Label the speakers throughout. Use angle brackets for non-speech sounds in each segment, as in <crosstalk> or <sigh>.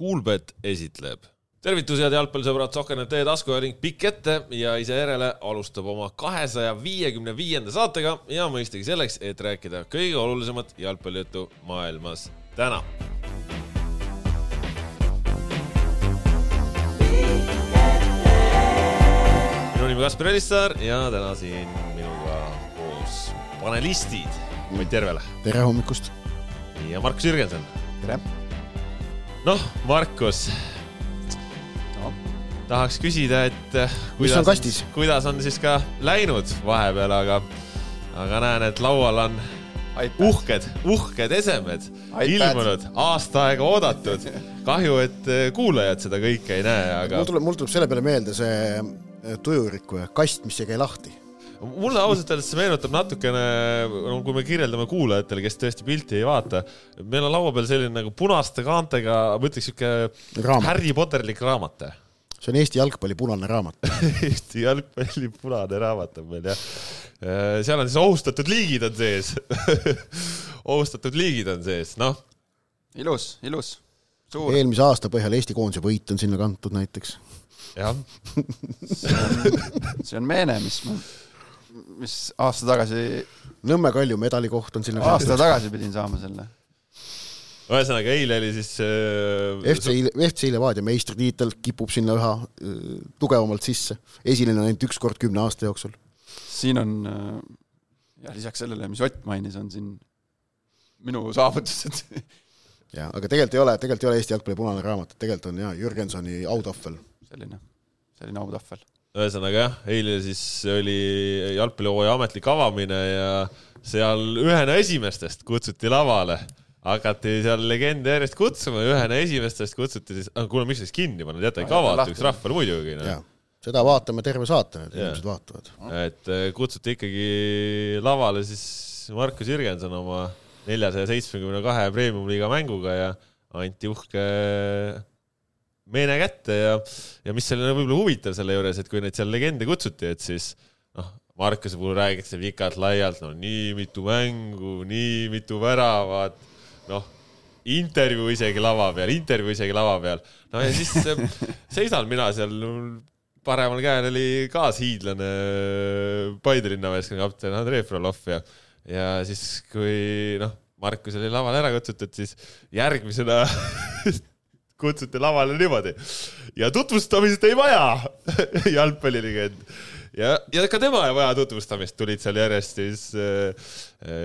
Speaker 1: Kuulbet esitleb. tervitus, head jalgpallisõbrad, Sohkernet teie taskuhääling pikk ette ja ise järele alustab oma kahesaja viiekümne viienda saatega ja mõistagi selleks, et rääkida kõige olulisemat jalgpallijuttu maailmas täna minu nimi Kaspar Elissaar ja täna siin minuga koos panelistid. Ott Järvele.
Speaker 2: tere hommikust.
Speaker 1: ja Markus Jürgenson.
Speaker 2: tere
Speaker 1: noh, Markus no.. tahaks küsida, et
Speaker 2: eh, kastis?
Speaker 1: kuidas on siis ka läinud vahepeal, aga, aga näen, et laual on iPad. uhked, uhked esemed iPad. ilmunud, aasta aega oodatud. <laughs> kahju, et eh, kuulajad seda kõike ei näe, aga.
Speaker 2: mul tuleb, mul tuleb selle peale meelde see eh, tujurikkuja kast, mis ei käi lahti
Speaker 1: mulle ausalt öeldes see meenutab natukene, no kui me kirjeldame kuulajatele, kes tõesti pilti ei vaata, meil on laua peal selline nagu punaste kaantega, ma ütleks siuke Harry Potterlik raamat.
Speaker 2: see on Eesti jalgpalli punane raamat <laughs>
Speaker 1: Eesti jalgpalli punane raamat on meil jah. Äh, seal on siis ohustatud liigid on sees <laughs> ohustatud liigid on sees, noh.
Speaker 3: ilus, ilus.
Speaker 2: eelmise aasta põhjal Eesti koondise võit on sinna kantud näiteks.
Speaker 1: jah
Speaker 3: see on meene, mis ma mis aasta tagasi.
Speaker 2: Nõmme Kalju medalikoht on sinna.
Speaker 3: aasta tagasi pidin saama selle.
Speaker 1: ühesõnaga, eile oli siis
Speaker 2: äh,. FC, FC Levadia meistritiitel kipub sinna üha äh, tugevamalt sisse. esiline ainult üks kord kümne aasta jooksul.
Speaker 3: siin on äh, ja lisaks sellele, mis Ott mainis, on siin minu saavutused <laughs>
Speaker 2: ja, aga tegelikult ei ole, tegelikult ei ole Eesti jalgpalli punane raamat, tegelikult on jaa, Jürgensoni autahvel.
Speaker 3: selline, selline autahvel
Speaker 1: ühesõnaga jah, eile siis oli jalgpallihooaja ametlik avamine ja seal ühena esimestest kutsuti lavale, hakati seal legende järjest kutsuma ühena esimestest kutsuti siis, kuule, miks siis kinni pannud, jäta ikka avatuks rahvale muidugi no..
Speaker 2: seda vaatame terve saate, need inimesed vaatavad.
Speaker 1: et eh, kutsuti ikkagi lavale siis Markus Jürgenson oma neljasaja seitsmekümne kahe premium-liiga mänguga ja anti uhke meene kätte ja, ja mis seal võib-olla huvitav selle juures, et kui neid seal legende kutsuti, et siis noh, Markuse puhul räägitakse pikalt-laialt, no nii mitu mängu, nii mitu väravat, noh, intervjuu isegi lava peal, intervjuu isegi lava peal. no ja siis <laughs> seisan mina seal, paremal käel oli kaashiidlane Paide linnameeskonna kapten Andrei Frolov ja, ja siis, kui noh, Markus oli lavale ära kutsutud, siis järgmisena <laughs> kutsuti lavale niimoodi. Ja tutvustamist ei vaja. <laughs> Jalgpallilegend ja, ja ka tema ei vaja tutvustamist, tulid seal järjest siis äh,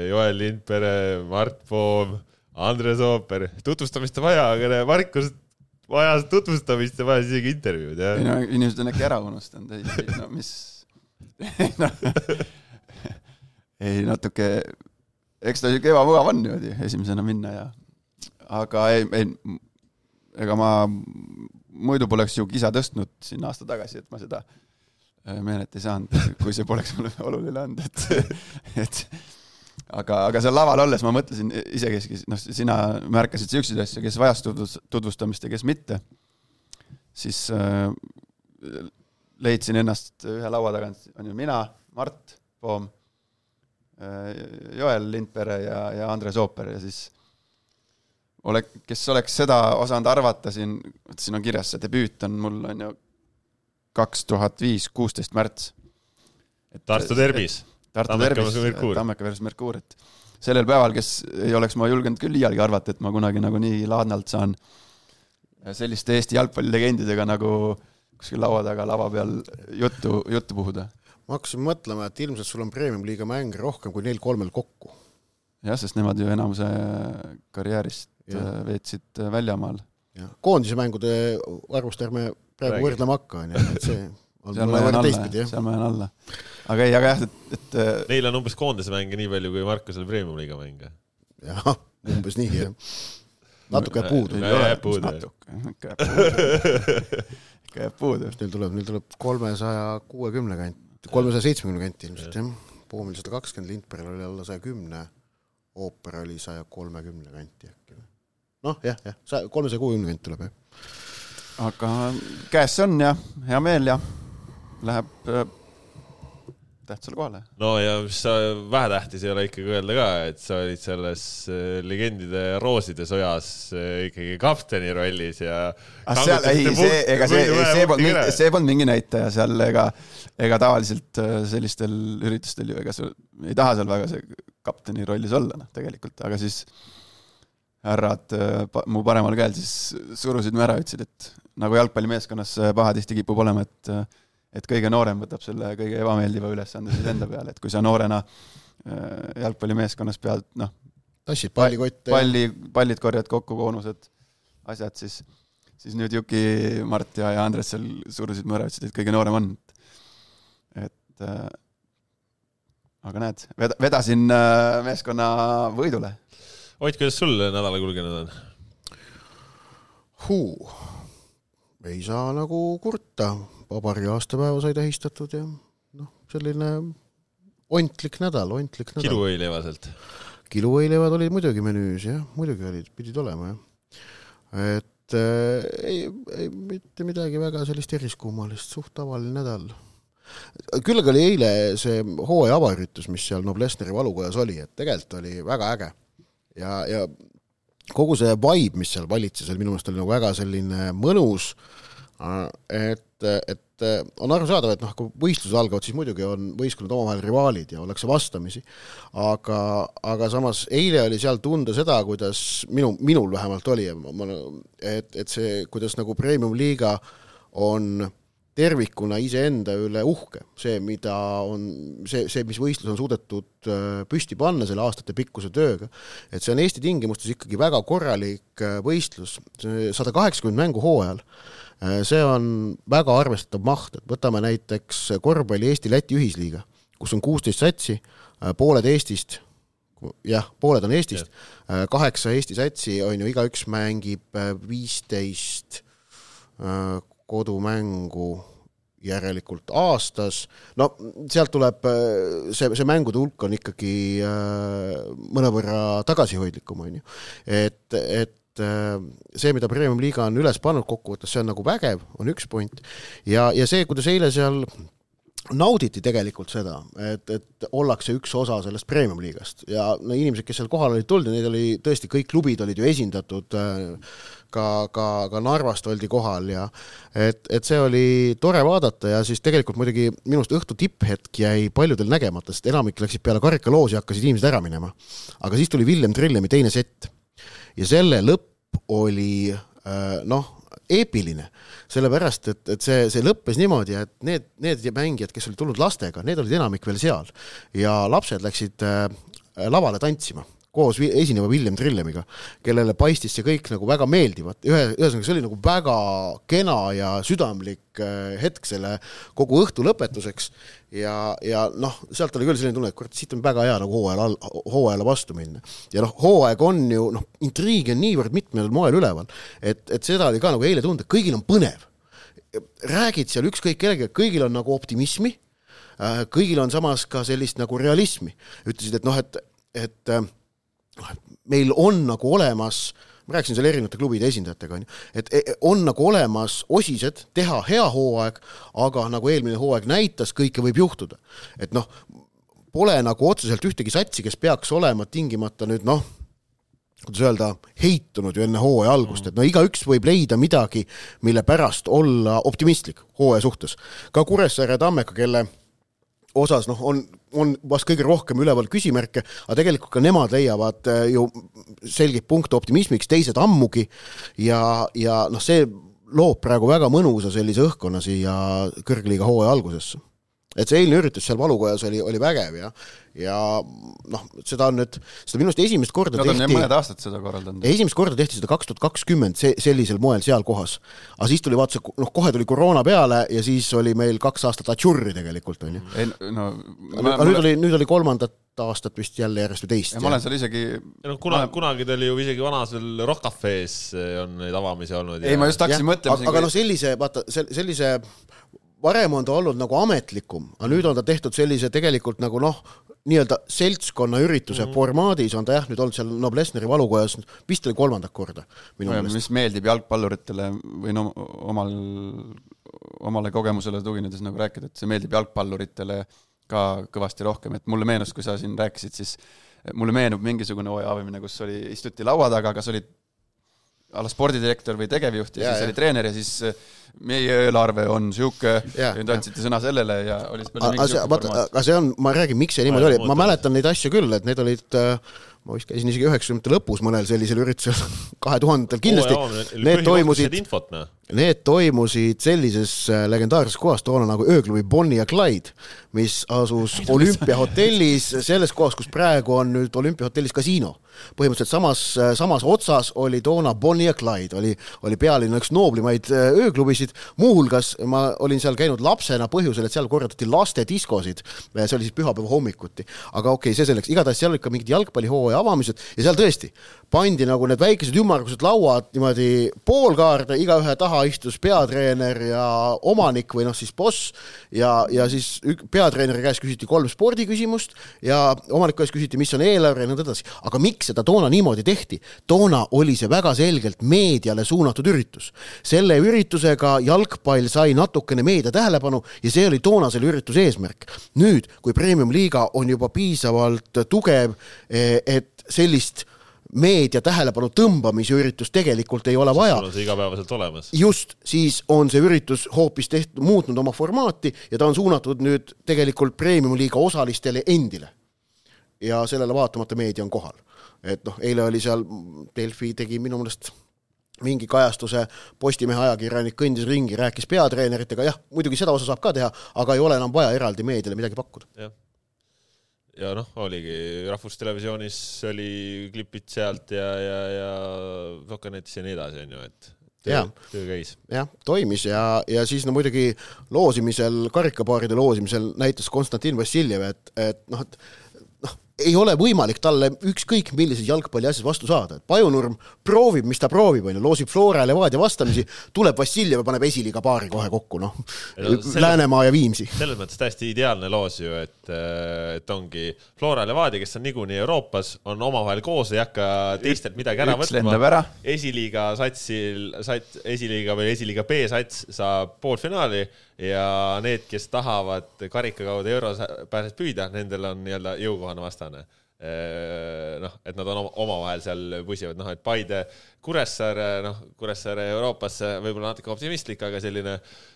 Speaker 1: Joel Lindpere, Mart Poom, Andres Ooper, tutvustamist ei vaja, aga Markus vajas tutvustamist ja vajas isegi intervjuud, jah.
Speaker 3: ei no inimesed on äkki ära unustanud, ei, no mis no, ei natuke, eks ta siuke ebamugav on niimoodi esimesena minna ja aga ei, ei ega ma muidu poleks ju kisa tõstnud siin aasta tagasi, et ma seda äh, meelet ei saanud, kui see poleks mulle oluline olnud, et, <laughs> et aga, aga seal laval olles ma mõtlesin isekeskis, noh, sina märkasid siukseid asju, kes vajas tutvustamist ja kes mitte, siis äh, leidsin ennast ühe laua tagant, on ju mina, Mart Poom äh,, Joel Lindpere ja, ja Andres Ooper ja siis ole-, kes oleks seda osanud arvata siin, vot siin on kirjas, see debüüt on mul, on ju, kaks tuhat viis, kuusteist märts.
Speaker 1: Tartu derbis.
Speaker 3: Tartu derbis, Tammeka versus Merkuur, et sellel päeval, kes ei oleks ma julgenud küll iialgi arvata, et ma kunagi nagu nii laadnalt saan selliste Eesti jalgpallilegendidega nagu kuskil laua taga lava peal juttu, juttu puhuda.
Speaker 2: ma hakkasin mõtlema, et ilmselt sul on premium-liiga mänge rohkem kui neil kolmel kokku.
Speaker 3: jah, sest nemad ju enamuse karjäärist ja. Äh, veetsid äh, väljamaal.
Speaker 2: koondise mängude arvust ärme praegu Räägi. võrdlema hakka, on ju, et see <laughs> on
Speaker 3: seal ma jään alla, seal ma jään alla. aga ei, aga jah, et, et
Speaker 1: äh, Neil on umbes koondise mänge nii palju kui Markusel Premium-liiga mänge.
Speaker 2: jah, umbes nii, jah. natuke jääb puudu.
Speaker 1: jääb puudu.
Speaker 3: natuke, ikka jääb puudu. ikka jääb puudu.
Speaker 2: Neil tuleb, neil tuleb kolmesaja kuuekümne kanti, kolmesaja seitsmekümne kanti ilmselt, jah. Poomil sada kakskümmend, Lindbergil oli alla saja kümne, Ooper oli saja kolmekümne kanti äkki või noh, jah, jah, saja, kolmesaja kuuekümne kanti tuleb, jah.
Speaker 3: aga käes see on ja hea meel ja läheb, tähtsale kohale.
Speaker 1: no ja mis sa vähetähtis ei ole ikkagi öelda ka, et sa olid selles äh, legendide rooside sojas äh, ikkagi kapteni rollis ja.
Speaker 3: ah seal, ei see, ega see, see polnud mingi, see polnud mingi näitaja seal, ega, ega tavaliselt äh, sellistel üritustel ju, ega sa ei taha seal väga see kapteni rollis olla, noh, tegelikult, aga siis härrad äh, mu paremal käel siis surusid mu ära, ütlesid, et nagu jalgpallimeeskonnas äh, pahatihti kipub olema, et äh, et kõige noorem võtab selle kõige ebameeldiva ülesande siis enda peale, et kui sa noorena jalgpallimeeskonnas pead, noh,
Speaker 2: tassid pallikotte.
Speaker 3: palli, pallid korjad kokku, koonused, asjad, siis, siis nüüd Juki, Mart ja, ja Andres seal surusid mu ära, ütlesid, et kõige noorem on. et äh, aga näed, veda-, vedasin äh, meeskonna võidule.
Speaker 1: Ott, kuidas sul nädala kulgenud on?
Speaker 2: huu, ei saa nagu kurta, vabariigi aastapäeva sai tähistatud ja noh, selline ontlik nädal, ontlik nädal.
Speaker 1: kiluõileivaselt.
Speaker 2: kiluõileivad olid muidugi menüüs jah, muidugi olid, pidid olema jah. et äh, ei, ei mitte midagi väga sellist eriskummalist, suht tavaline nädal. küll aga oli eile see hooaja avaüritus, mis seal Noblessneri valukojas oli, et tegelikult oli väga äge. ja, ja kogu see vibe, mis seal valitses, oli minu meelest oli nagu väga selline mõnus, et, et on arusaadav, et noh, kui võistlused algavad, siis muidugi on võistkonnad omavahel rivaalid ja ollakse vastamisi, aga, aga samas eile oli seal tunda seda, kuidas minu, minul vähemalt oli, et, et see, kuidas nagu premium-liiga on tervikuna iseenda üle uhke, see, mida on, see, see, mis võistlus on suudetud äh, püsti panna selle aastatepikkuse tööga, et see on Eesti tingimustes ikkagi väga korralik äh, võistlus, sada kaheksakümmend mängu hooajal, see on väga arvestatav maht, et võtame näiteks korvpalli Eesti-Läti ühisliiga, kus on kuusteist satsi, pooled Eestist, jah, pooled on Eestist, kaheksa Eesti satsi on ju, igaüks mängib viisteist kodumängu järelikult aastas, no sealt tuleb see, see mängude hulk on ikkagi mõnevõrra tagasihoidlikum, on ju. et, et see, mida Premium-liiga on üles pannud kokkuvõttes, see on nagu vägev, on üks point, ja, ja see, kuidas eile seal nauditi tegelikult seda, et, et ollakse üks osa sellest premium-liigast. Ja no inimesed, kes seal kohale olid tulnud ja neid oli tõesti, kõik klubid olid ju esindatud, ka, ka, ka Narvast oldi kohal ja et, et see oli tore vaadata ja siis tegelikult muidugi minu arust õhtu tipphetk jäi paljudel nägemata, sest enamik läksid peale karikaloosi, hakkasid inimesed ära minema. aga siis tuli Villem Trillemi teine sett. Ja selle lõpp oli noh, eepiline, sellepärast et, et see, see lõppes niimoodi, et need, need mängijad, kes olid tulnud lastega, need olid enamik veel seal. Ja lapsed läksid äh, lavale tantsima koos esineva Villem Trillemiga, kellele paistis see kõik nagu väga meeldivat, ühe, ühesõnaga see oli nagu väga kena ja südamlik äh, hetk selle kogu õhtu lõpetuseks ja, ja noh, sealt oli küll selline tunne, et kurat, siit on väga hea nagu hooajal all, hooajale vastu minna. ja noh, hooaeg on ju noh, intriigi on niivõrd mitmel moel üleval, et, et seda oli ka nagu eile tunda, kõigil on põnev. räägid seal ükskõik kellegagi, kõigil on nagu optimismi, kõigil on samas ka sellist nagu realismi. ütlesid, et noh, et, et äh, meil on nagu olemas ma rääkisin seal erinevate klubide esindajatega, onju, et e- on nagu olemas osised teha hea hooaeg, aga nagu eelmine hooaeg näitas, kõike võib juhtuda. et noh, pole nagu otseselt ühtegi satsi, kes peaks olema tingimata nüüd noh, kuidas öelda, heitunud ju enne hooaja algust, et no igaüks võib leida midagi, mille pärast olla optimistlik hooaja suhtes. ka Kuressaare ja Tammeka, kelle osas noh, on, on vast kõige rohkem üleval küsimärke, aga tegelikult ka nemad leiavad äh, ju selgeid punkte optimismiks, teised ammugi ja, ja noh, see loob praegu väga mõnusa sellise õhkkonna siia kõrgliiga hooaja algusesse. Et see eilne üritus seal valukojas oli, oli vägev ja, ja noh, seda on nüüd, seda minu arust esimest korda
Speaker 3: Nad on
Speaker 2: tehti
Speaker 3: mõned aastad seda korraldanud.
Speaker 2: esimest korda tehti seda kaks tuhat kakskümmend see, sellisel moel seal kohas. aga siis tuli vaata see, noh, kohe tuli koroona peale ja siis oli meil kaks aastat atšurri tegelikult, onju.
Speaker 3: ei no
Speaker 2: aga nüüd oli, nüüd oli kolmandat aastat vist jälle järjest või teist.
Speaker 3: ma olen seal isegi,
Speaker 1: ja noh, kuna, kunagi ta oli ju isegi vanasel Rock Cafe's on neid avamisi olnud.
Speaker 3: ei ma just hakkasin mõtlema
Speaker 2: aga, aga noh, sellise, vaata, sellise, varem on ta olnud nagu ametlikum, aga nüüd on ta tehtud sellise tegelikult nagu noh, nii-öelda seltskonna ürituse mm -hmm. formaadis on ta jah, nüüd olnud seal Noblessneri valukojas vist oli kolmandat korda
Speaker 3: mis meeldib jalgpalluritele või no omal, omale kogemusele tuginedes nagu rääkida, et see meeldib jalgpalluritele ka kõvasti rohkem, et mulle meenus, kui sa siin rääkisid, siis mulle meenub mingisugune hooaja avamine, kus oli, istuti laua taga, kas olid a la spordidirektor või tegevjuht ja, ja siis ja. oli treener ja siis äh, meie eelarve on sihuke, nüüd andsite sõna sellele ja oli,
Speaker 2: aga see on, ma räägin, miks see niimoodi oli, ma mäletan neid asju küll, et need olid äh, ma vist käisin isegi üheksakümnendate lõpus mõnel sellisel üritusel, <laughs> kahe tuhandetel kindlasti. Need toimusid. Need toimusid sellises äh, legendaarses kohas toona nagu ööklubi Bonnie ja Clyde, mis asus olümpiahotellis, selles kohas, kus praegu on nüüd olümpiahotellis kasiino. Põhimõtteliselt samas, samas otsas oli toona Bonnie ja Clyde, oli, oli pealinna üks nooblimaid äh, ööklubisid, muuhulgas ma olin seal käinud lapsena põhjusel, et seal korraldati lastediskosid, see oli siis pühapäeva hommikuti. aga okei okay,, see selleks, igatahes seal olid ka mingid jalgpallihooaja avamised ja seal tõesti pandi nagu need väikesed ümmargused lauad niimoodi poolkaarde, igaühe taha istus peatreener ja omanik või noh, siis boss ja, ja siis peatreeneri käest küsiti kolm spordiküsimust ja omaniku käest küsiti, mis on eelarve ja nõnda edasi, aga miks seda toona niimoodi tehti. toona oli see väga selgelt meediale suunatud üritus. selle üritusega jalgpall sai natukene meedia tähelepanu ja see oli toona selle ürituse eesmärk. nüüd, kui Premium-liiga on juba piisavalt tugev, eh, et sellist meedia tähelepanu tõmbamise üritus tegelikult ei ole vaja.
Speaker 1: sul on see igapäevaselt olemas.
Speaker 2: just, siis on see üritus hoopis tehtud, muutnud oma formaati ja ta on suunatud nüüd tegelikult premium-liiga osalistele endile. ja sellele vaatamata meedia on kohal et noh, eile oli seal, Delfi tegi minu meelest mingi kajastuse, Postimehe ajakirjanik kõndis ringi, rääkis peatreeneritega, jah, muidugi seda osa saab ka teha, aga ei ole enam vaja eraldi meediale midagi pakkuda.
Speaker 1: jah, ja noh, oligi Rahvustelevisioonis oli klipid sealt ja, ja, ja Sokanetis ja nii edasi, on ju, et töö, töö käis.
Speaker 2: jah, toimis ja, ja siis no muidugi loosimisel, karikapaaride loosimisel näitas Konstantin Vassiljev, et, et noh, et ei ole võimalik talle ükskõik millises jalgpalli asjas vastu saada, et Pajunurm proovib, mis ta proovib, on ju, loosib Flora ja Levadia vastamisi, tuleb Vassiljev ja paneb esiliiga paari kohe kokku, noh no,. Läänemaa ja Viimsi.
Speaker 1: selles mõttes täiesti ideaalne loos ju, et, et ongi Flora Levadia, kes on niikuinii Euroopas, on omavahel koos, ei hakka teistelt midagi ära
Speaker 3: Üks võtma.
Speaker 1: esiliiga satsil, sats, esiliiga või esiliiga B-sats saab poolfinaali ja need, kes tahavad karika kaudu euros pääses püüda, nendel on nii-öelda jõukohane vastane noh, et nad on omavahel seal pusivad, noh, et Paide, Kuressaare, noh, Kuressaare Euroopasse võib-olla natuke optimistlik, aga selline,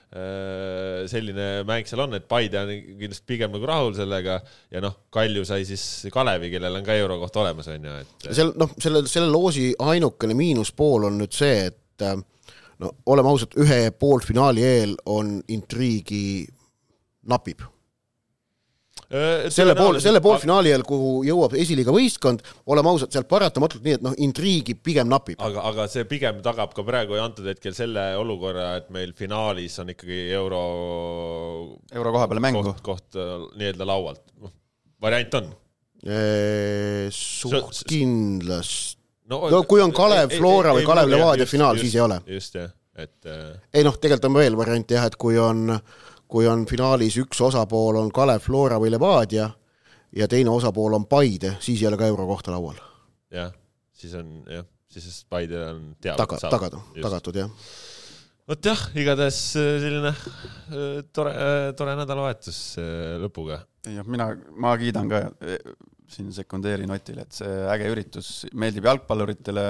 Speaker 1: selline mäng seal on, et Paide on kindlasti pigem nagu rahul sellega ja noh, Kalju sai siis Kalevi, kellel on ka eurokoht olemas, on ju, et.
Speaker 2: seal noh, selle, selle loosi ainukene miinuspool on nüüd see, et no oleme ausad, ühe poolfinaali eel on intriigi napib selle pool, selle poolfinaali eel, kuhu jõuab esiliiga võistkond, oleme ausad, sealt paratamatult nii, et noh, intriigi pigem napib.
Speaker 1: aga, aga see pigem tagab ka praegu ja antud hetkel selle olukorra, et meil finaalis on ikkagi euro.
Speaker 3: euro koha peale mängu.
Speaker 1: koht, koht nii-öelda laualt, noh, variant on.
Speaker 2: suht kindlasti no, no kui on Kalev Flora või Kalev Levadia finaal, siis ei ole.
Speaker 1: just jah, et. Äh,
Speaker 2: ei noh, tegelikult on veel variante jah, et kui on, kui on finaalis üks osapool on Kalev Flora või Levadia ja teine osapool on Paide, siis ei ole ka eurokohta laual.
Speaker 1: jah, siis on jah, siis Paide on teab.
Speaker 2: taga, tagatud, tagatud jah
Speaker 1: vot jah, igatahes äh, selline äh, tore, tore nädalavahetus lõpuga.
Speaker 3: jah, mina, ma kiidan ka siin sekundeerin Otile, et see äge üritus meeldib jalgpalluritele,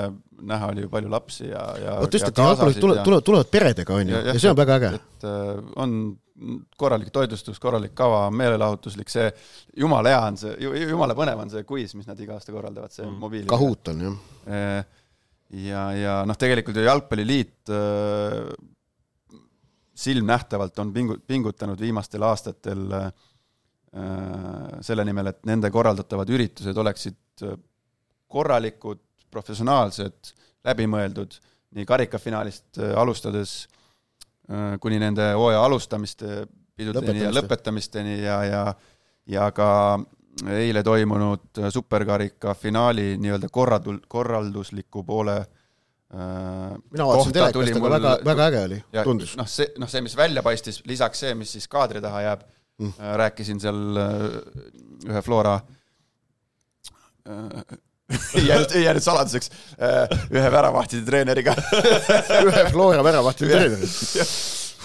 Speaker 3: näha oli ju palju lapsi ja, ja
Speaker 2: vot just, et jalgpallurid tulevad, tulevad, tulevad peredega, on ju, ja, see on väga äge.
Speaker 3: et äh, on korralik toitlustus, korralik kava, meelelahutuslik, see jumala hea on see, jumala põnev on see kuis, mis nad iga aasta korraldavad, see mm. mobiili.
Speaker 2: Kahoot on jah.
Speaker 3: Äh, ja, ja noh, tegelikult ju Jalgpalliliit äh, silmnähtavalt on pingu-, pingutanud viimastel aastatel Äh, selle nimel, et nende korraldatavad üritused oleksid äh, korralikud, professionaalsed, läbimõeldud, nii karikafinaalist äh, alustades kuni nende hooaja alustamiste pidudeni ja lõpetamisteni ja, ja ja ka eile toimunud superkarika finaali nii-öelda korraldul-, korraldusliku poole
Speaker 2: mina vaatasin telekast, aga väga, väga äge oli, tundus.
Speaker 3: noh, see, noh, see, mis välja paistis, lisaks see, mis siis kaadri taha jääb mm.. rääkisin seal äh, ühe Flora äh, <laughs> ei jäänud, ei jäänud saladuseks, ühe väravahtide treeneriga. <laughs>
Speaker 2: Ühe Flora väravahtide <laughs> treeneriga.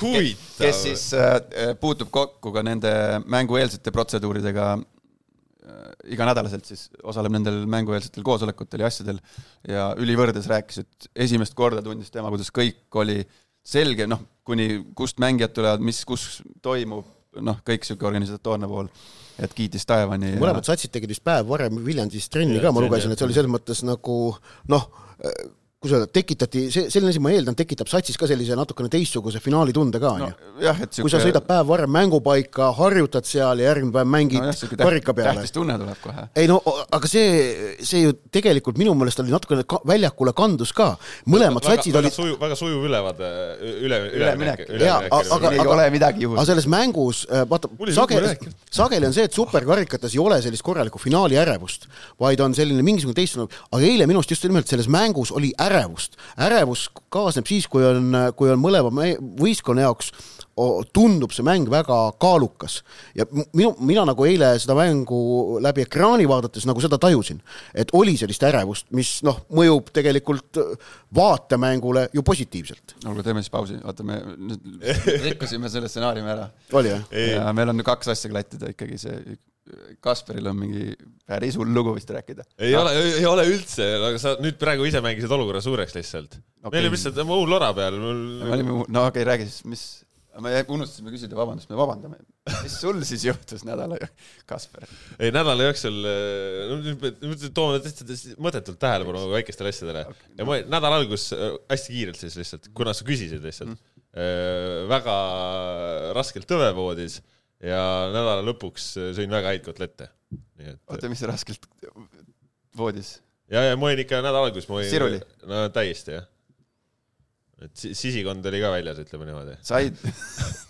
Speaker 1: huvitav.
Speaker 3: kes siis äh, puutub kokku ka nende mängueelsete protseduuridega äh, iganädalaselt siis osaleb nendel mängueelsetel koosolekutel ja asjadel. Ja ülivõrdes rääkis, et esimest korda tundis tema, kuidas kõik oli selge, noh, kuni kust mängijad tulevad, mis, kus toimub, noh, kõik sihuke organisatoorne pool, et kiitis taevani.
Speaker 2: mõlemad satsid tegid vist päev varem Viljandis trenni
Speaker 1: Jah,
Speaker 2: ka, ma lugesin, et see oli selles mõttes nagu noh, kuidas öelda, tekitati, see, selline asi, ma eeldan, tekitab satsis ka sellise natukene teistsuguse finaalitunde ka,
Speaker 3: jah, et
Speaker 2: kui sa sõidad päev varem mängupaika, harjutad seal ja järgmine päev mängid no, karika peale
Speaker 3: tähtis. tunne tuleb kohe.
Speaker 2: ei no aga see, see ju tegelikult minu meelest oli natukene ka, väljakule kandus ka, mõlemad satsid
Speaker 1: väga
Speaker 2: olid,
Speaker 1: sujuv, väga sujuv ülevaade, üle,
Speaker 3: Üleminek.
Speaker 2: Jaa, aga-
Speaker 3: siin ei
Speaker 2: aga-
Speaker 3: ole midagi
Speaker 2: aga
Speaker 3: juhust.
Speaker 2: selles mängus äh, vaata sageli sageli on see, et superkarikates ei ole sellist korralikku finaali ärevust, vaid on selline mingisugune teistsugune, aga eile minu arust just nimelt selles mängus oli ärevust. ärevus kaasneb siis, kui on, kui on mõlema võistkonna jaoks tundub see mäng väga kaalukas ja minu, mina nagu eile seda mängu läbi ekraani vaadates nagu seda tajusin, et oli sellist ärevust, mis noh, mõjub tegelikult vaatemängule ju positiivselt.
Speaker 3: olgu, teeme siis pausi, vaata me nüüd <laughs> rikkusime selle stsenaariumi ära.
Speaker 2: oli jah?
Speaker 3: ja meil on kaks asja klattida ikkagi, see Kasperil on mingi päris hull lugu vist rääkida.
Speaker 1: ei ole, ei ole üldse, aga sa nüüd praegu ise mängisid olukorra suureks lihtsalt okay..
Speaker 3: Okei.
Speaker 1: meil oli lihtsalt muu lora peal,
Speaker 3: me
Speaker 1: mul
Speaker 3: olime, no okei okay,, räägi siis, mis, me unustasime küsida, vabandust, me vabandame. mis sul siis juhtus nädala, Kasper?
Speaker 1: ei nädala jooksul, no nüüd me- me toome täitsa mõttetult tähelepanu väikestele asjadele okay. ja ma nädala algus äh, hästi kiirelt siis lihtsalt, kuna sa küsisid lihtsalt mm., väga raskelt tõvevoodis ja nädala lõpuks sõin väga häid kotlette.
Speaker 3: oota, mis raskelt voodis?
Speaker 1: ja, ja ma olin ikka nädala alguses, ma olin no täiesti jah. et si- sisikond oli ka väljas, ütleme niimoodi.
Speaker 3: said,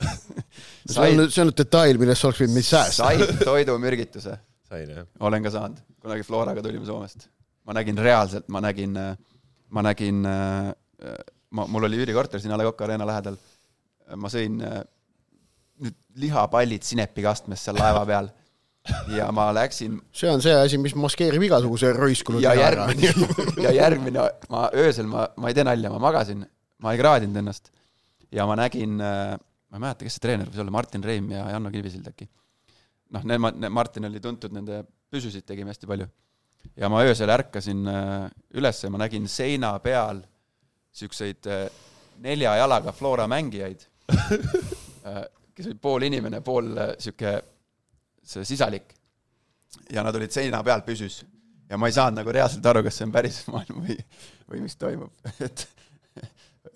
Speaker 3: <laughs>
Speaker 2: see on nüüd, see on nüüd detail, millest oleks võinud meid säästa.
Speaker 3: said toidumürgituse?
Speaker 1: sain jah.
Speaker 3: olen ka saanud, kunagi Floraga tulime Soomest. ma nägin reaalselt, ma nägin, ma nägin, ma, mul oli üürikorter siin A Le Coq Arena lähedal. ma sõin äh, nüüd lihapallid sinepikastmes seal laeva <laughs> peal. Ja ma läksin
Speaker 2: see on see asi, mis maskeerib igasuguse roiskunud <laughs>
Speaker 3: ja järgmine, ja järgmine, ma öösel, ma, ma ei tee nalja, ma magasin, ma ei kraadinud ennast. Ja ma nägin, ma ei mäleta, kes see treener võis olla, Martin Reim ja Janno Kivisild äkki. noh, nemad, Martin oli tuntud nende püsusid tegime hästi palju. ja ma öösel ärkasin äh, üles ja ma nägin seina peal siukseid äh, nelja jalaga Flora mängijaid, <laughs> kes oli pool inimene, pool äh, sihuke see sisalik. ja nad olid seina peal püsus ja ma ei saanud nagu reaalselt aru, kas see on päris <laughs> maailm või, või mis toimub, <laughs> et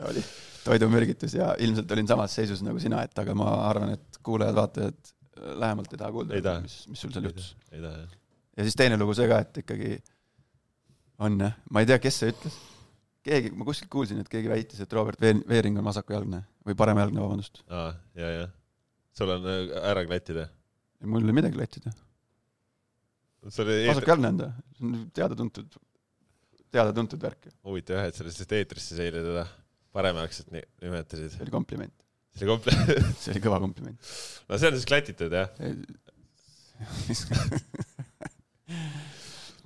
Speaker 3: oli toidumürgitus ja ilmselt olin samas seisus nagu sina, et aga ma arvan, et kuulajad-vaatajad lähemalt ei taha kuulda mis, mis sul seal juhtus. ja siis teine lugu see ka, et ikkagi on jah, ma ei tea, kes see ütles. keegi, ma kuskilt kuulsin, et keegi väitis, et Robert Veer- Veering on vasakujalgne või paremjalgne, vabandust.
Speaker 1: aa, ja, ja. Sul on äh, ära klattida.
Speaker 3: mul ei ole midagi klattida. vasakjalgne on ta, see on teada-tuntud, teada-tuntud värk
Speaker 1: huvitav jah, et sa lihtsalt eetris siis eile teda paremjaoksalt ni- nimetasid
Speaker 3: see. oli kompliment,
Speaker 1: see oli komple-, <laughs>
Speaker 3: see oli kõva kompliment.
Speaker 1: no see on siis klatitud jah. <laughs>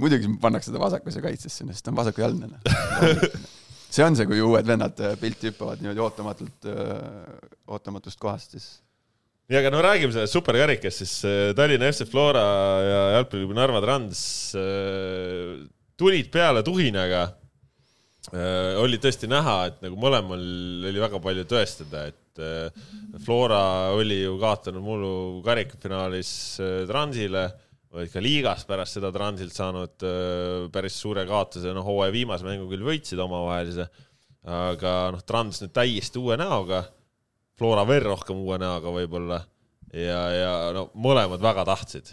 Speaker 3: muidugi pannakse ta vasakuse kaitsesse, sest ta on vasakujalgne. see on see, kui uued vennad äh, pilti hüppavad niimoodi ootamatult, ootamatust kohast, siis
Speaker 1: nii, aga no räägime sellest superkarikast siis. Tallinna FC Flora ja jalgpalliklubi Narva Trans äh, tulid peale tuhinaga. oli tõesti näha, et nagu mõlemal oli väga palju tõestada, et äh, Flora oli ju kaotanud mullu karikafinaalis äh, Transile, olid ka liigas pärast seda Transilt saanud äh, päris suure kaotuse, noh hooaja viimase mängu küll võitsid omavahelise, aga noh, Trans nüüd täiesti uue näoga Flora veel rohkem uue näoga võib-olla ja, ja no mõlemad väga tahtsid.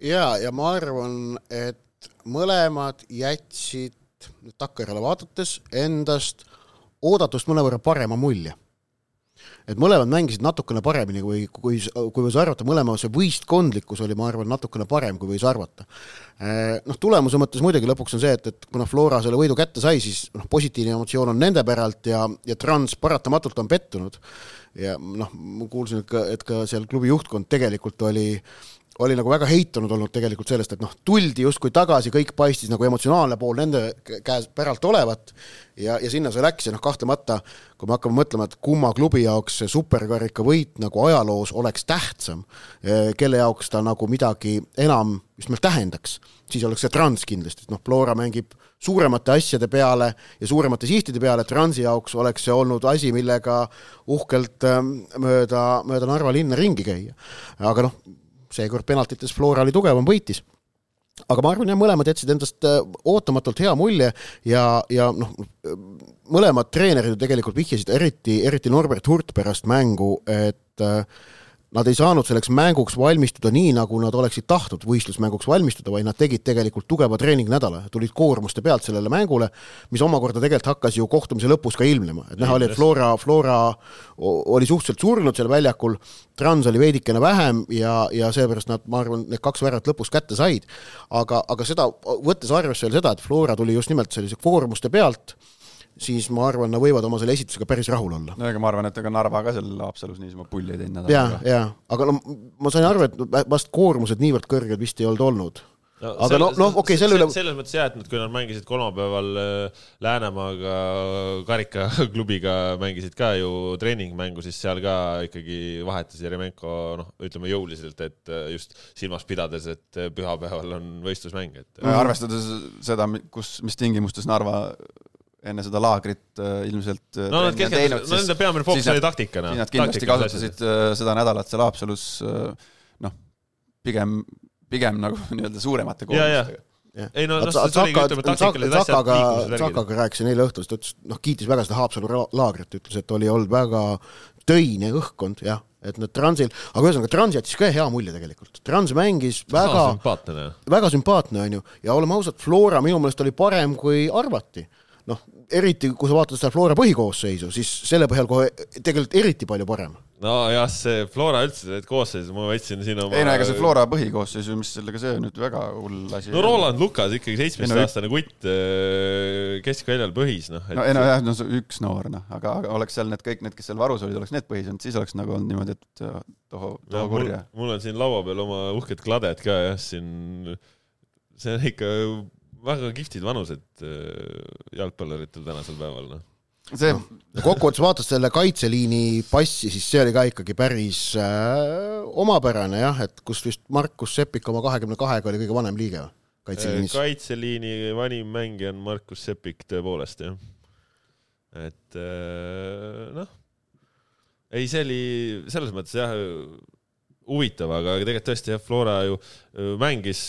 Speaker 2: ja, ja ma arvan, et mõlemad jätsid nüüd takkajärele vaadates endast oodatust mõnevõrra parema mulje. Et mõlemad mängisid natukene paremini, kui, kui, kui võis arvata, mõlema see võistkondlikkus oli, ma arvan, natukene parem, kui võis arvata. Noh, tulemuse mõttes muidugi lõpuks on see, et, et kuna Flora selle võidu kätte sai, siis noh, positiivne emotsioon on nende päralt ja, ja Trans paratamatult on pettunud ja noh, ma kuulsin, et ka, et ka seal klubi juhtkond tegelikult oli oli nagu väga heitunud olnud tegelikult sellest, et noh, tuldi justkui tagasi, kõik paistis nagu emotsionaalne pool nende käes päralt olevat ja, ja sinna see läks ja noh, kahtlemata kui me hakkame mõtlema, et kumma klubi jaoks see superkarika võit nagu ajaloos oleks tähtsam, kelle jaoks ta nagu midagi enam just nimelt tähendaks, siis oleks see Trans kindlasti, et noh, Flora mängib suuremate asjade peale ja suuremate sihtide peale, Transi jaoks oleks see olnud asi, millega uhkelt ähm, mööda, mööda Narva linna ringi käia. aga noh, seekord penaltites Flora oli tugevam, võitis. Aga ma arvan jah, mõlemad jätsid endast äh, ootamatult hea mulje ja, ja noh, mõlemad treenerid ju tegelikult vihjasid, eriti, eriti Norbert Hurt pärast mängu, et äh, nad ei saanud selleks mänguks valmistuda nii, nagu nad oleksid tahtnud võistlusmänguks valmistuda, vaid nad tegid tegelikult tugeva treeningnädala, tulid koormuste pealt sellele mängule, mis omakorda tegelikult hakkas ju kohtumise lõpus ka ilmnema, et näha oli, et Flora, Flora oli suhteliselt surnud seal väljakul, Trans oli veidikene vähem ja, ja seepärast nad, ma arvan, need kaks väravat lõpus kätte said, aga, aga seda, võttes arvesse veel seda, et Flora tuli just nimelt sellise koormuste pealt, siis ma arvan, nad võivad oma selle esitusega päris rahul olla.
Speaker 3: no ega ma arvan, et ega Narva ka seal Haapsalus niisama pulli ei teinud
Speaker 2: ja, ja, aga no ma sain aru, et vast koormused niivõrd kõrged vist ei olnud olnud no, aga sel, noh, noh, okei okay,, selle üle
Speaker 1: selles mõttes jah, et nad, kui nad mängisid kolmapäeval äh, Läänemaaga karikaklubiga, <laughs> mängisid ka ju treeningmängu, siis seal ka ikkagi vahetas Jeremenko noh, ütleme jõuliselt, et äh, just silmas pidades, et äh, pühapäeval on võistlusmäng, et
Speaker 3: arvestades seda, kus, mis tingimustes Narva enne seda laagrit äh, ilmselt
Speaker 1: äh, no nad keskendusid, no nende peamine fookus oli taktikana.
Speaker 3: siis nad kindlasti kasutasid äh, seda nädalat seal Haapsalus noh, pigem, pigem nagu <laughs> nii-öelda suuremate koormustega
Speaker 2: ei no noh, see oligi, ütleme, taktikalised asjad Sakaga, Sakaga rääkisin eile õhtul, ta ütles, noh, kiitis väga seda Haapsalu laagrit, ütles, et oli olnud väga töine õhkkond, jah, et need Transil, aga ühesõnaga Trans jättis ka hea mulje tegelikult. Trans mängis väga, väga sümpaatne, on ju, ja oleme ausad, Flora minu meelest oli parem, kui arvati. Noh, eriti kui sa vaatad seda Flora põhikoosseisu, siis selle põhjal kohe tegelikult eriti palju parem.
Speaker 1: nojah, see Flora üldse, need koosseisud, ma võtsin siin oma
Speaker 3: ei no ega see Flora põhikoosseisu, mis sellega see nüüd väga hull asi
Speaker 1: no Roland Lukas ikkagi seitsmeteistaastane kutt äh, keskväljal põhis, noh.
Speaker 3: no ei no jah, no üks noor, noh, aga, aga oleks seal need kõik need, kes seal varus olid, oleks need põhis olnud, siis oleks nagu olnud niimoodi, et äh, toho, toho no, kurja.
Speaker 1: mul on siin laua peal oma uhked kladed ka jah, siin see on ikka väga kihvtid vanused äh, jalgpalluritel tänasel päeval, noh
Speaker 2: see no, <laughs> kokkuvõttes vaatad selle kaitseliini passi, siis see oli ka ikkagi päris äh, omapärane jah, et kus vist Markus Seppik oma kahekümne kahega oli kõige vanem liige
Speaker 1: kaitseliinis. kaitseliini vanim mängija on Markus Seppik tõepoolest jah. et äh, noh, ei, see oli selles mõttes jah huvitav, aga tegelikult tõesti jah, Flora ju mängis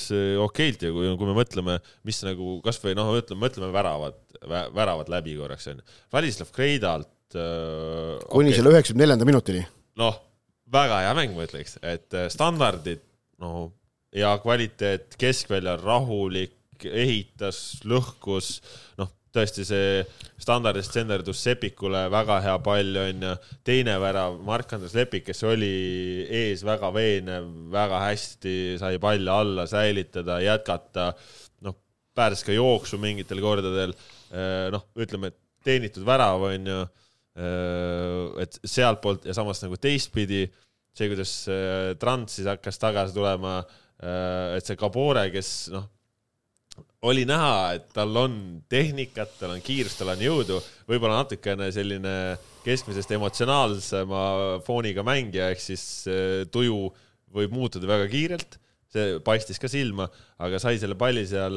Speaker 1: okeilt ja kui, kui me mõtleme, mis nagu kasvõi noh, ütleme, mõtleme väravad, väravad läbi korraks onju. Välislav Kreidalt
Speaker 2: äh,. kuni okay. selle üheksakümne neljanda minutini.
Speaker 1: noh, väga hea mäng, ma ütleks, et standardid, no hea kvaliteet, keskväljal rahulik, ehitas, lõhkus, noh, tõesti see standardist senderdus Sepikule väga hea pall onju, teine värav Mark-Andres Lepik, kes oli ees väga veenev, väga hästi sai palli alla säilitada, jätkata, noh, pääses ka jooksu mingitel kordadel, eh, noh, ütleme, et teenitud värav onju, eh, et sealtpoolt ja samas nagu teistpidi, see, kuidas eh, Trans siis hakkas tagasi tulema, et see Kabore, kes noh oli näha, et tal on tehnikat, tal on kiirust, tal on jõudu, võib-olla natukene selline keskmisest emotsionaalsema fooniga mängija, ehk siis äh, tuju võib muutuda väga kiirelt, see paistis ka silma, aga sai selle palli seal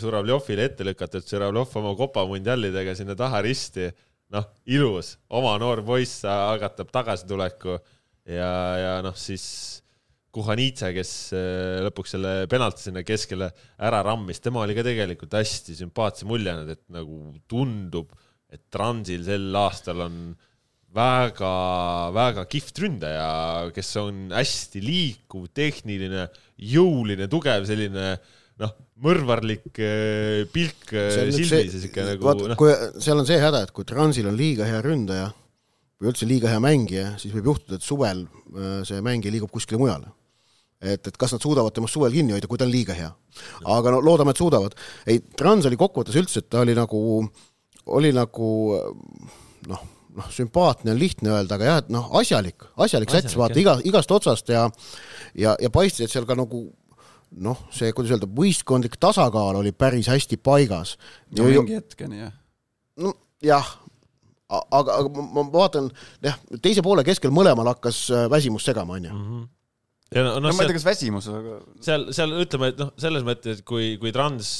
Speaker 1: Žuravljovile äh, ette lükatud, Žuravljov oma kopamundiallidega sinna taha risti, noh, ilus, oma noor poiss algatab tagasituleku. Ja, ja noh, siis Kuhanitse, kes äh, lõpuks selle penalti sinna keskele ära rammis, tema oli ka tegelikult hästi sümpaatse mulje andnud, et nagu tundub, et Transil sel aastal on väga-väga kihvt ründaja, kes on hästi liikuv, tehniline, jõuline, tugev, selline noh, mõrvarlik äh, pilk äh, silmis ja siuke nagu
Speaker 2: noh. kui seal on see häda, et kui Transil on liiga hea ründaja või üldse liiga hea mängija, siis võib juhtuda, et suvel see mängija liigub kuskile mujale et, et kas nad suudavad temast suvel kinni hoida, kui ta on liiga hea. aga no loodame, et suudavad. ei, Trans oli kokkuvõttes üldse, et ta oli nagu, oli nagu noh, noh, sümpaatne on lihtne öelda, aga jah, et noh, asjalik, asjalik sats, vaata iga, igast otsast ja ja, ja paistis, et seal ka nagu noh, see, kuidas öelda, võistkondlik tasakaal oli päris hästi paigas.
Speaker 3: no mingi hetkeni jah.
Speaker 2: no jah, aga, aga ma, vaatan jah, teise poole keskel mõlemal hakkas äh, väsimus segama, onju.
Speaker 1: Ja no,
Speaker 3: no
Speaker 1: no
Speaker 3: ma ei tea, kas väsimus, aga
Speaker 1: seal, seal ütleme, et noh, selles mõttes, et kui, kui Trans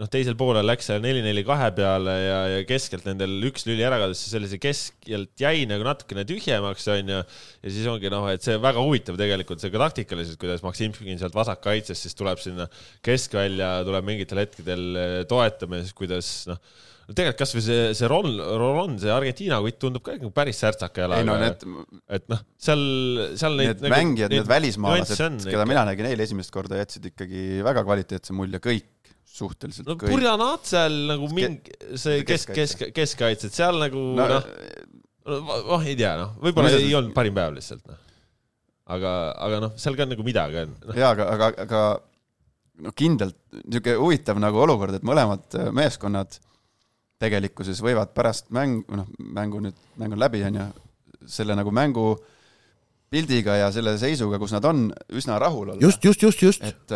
Speaker 1: noh, teisel poolel läks seal neli-neli kahe peale ja, ja keskelt nendel üks lüli ära kadus, siis sellise keskelt jäi nagu natukene tühjemaks, onju. ja siis ongi noh, et see väga huvitav tegelikult see ka taktikaliselt, kuidas Maksimkin sealt vasakkaitsest siis tuleb sinna keskvälja, tuleb mingitel hetkedel eh, toetama ja siis kuidas noh, no tegelikult kasvõi see, see Ron, Ron, see Argentiina kutt tundub ka ikka päris särtsaka
Speaker 3: ei no
Speaker 1: jalaga.
Speaker 3: need,
Speaker 1: et noh, seal, seal
Speaker 3: need
Speaker 1: neid
Speaker 3: mängijad, need välismaalased, keda mina nägin eile esimest korda, jätsid ikkagi väga kvaliteetse mulje, kõik suhteliselt
Speaker 1: no
Speaker 3: kõik.
Speaker 1: Purjanaat seal nagu mingi, see kesk,
Speaker 3: keskkaitse.
Speaker 1: kesk, keskkaitsed seal nagu
Speaker 3: no,
Speaker 1: noh, noh ei tea noh, võib-olla
Speaker 3: ei
Speaker 1: olnud parim päev lihtsalt noh. aga, aga noh, seal ka nagu midagi on no..
Speaker 3: jaa, aga, aga, aga no kindlalt niisugune huvitav nagu olukord, et mõlemad äh, meeskonnad tegelikkuses võivad pärast mäng, noh, mängu nüüd, mäng on läbi, on ju, selle nagu mängu pildiga ja selle seisuga, kus nad on, üsna rahul olla.
Speaker 2: just, just, just, just.
Speaker 3: et,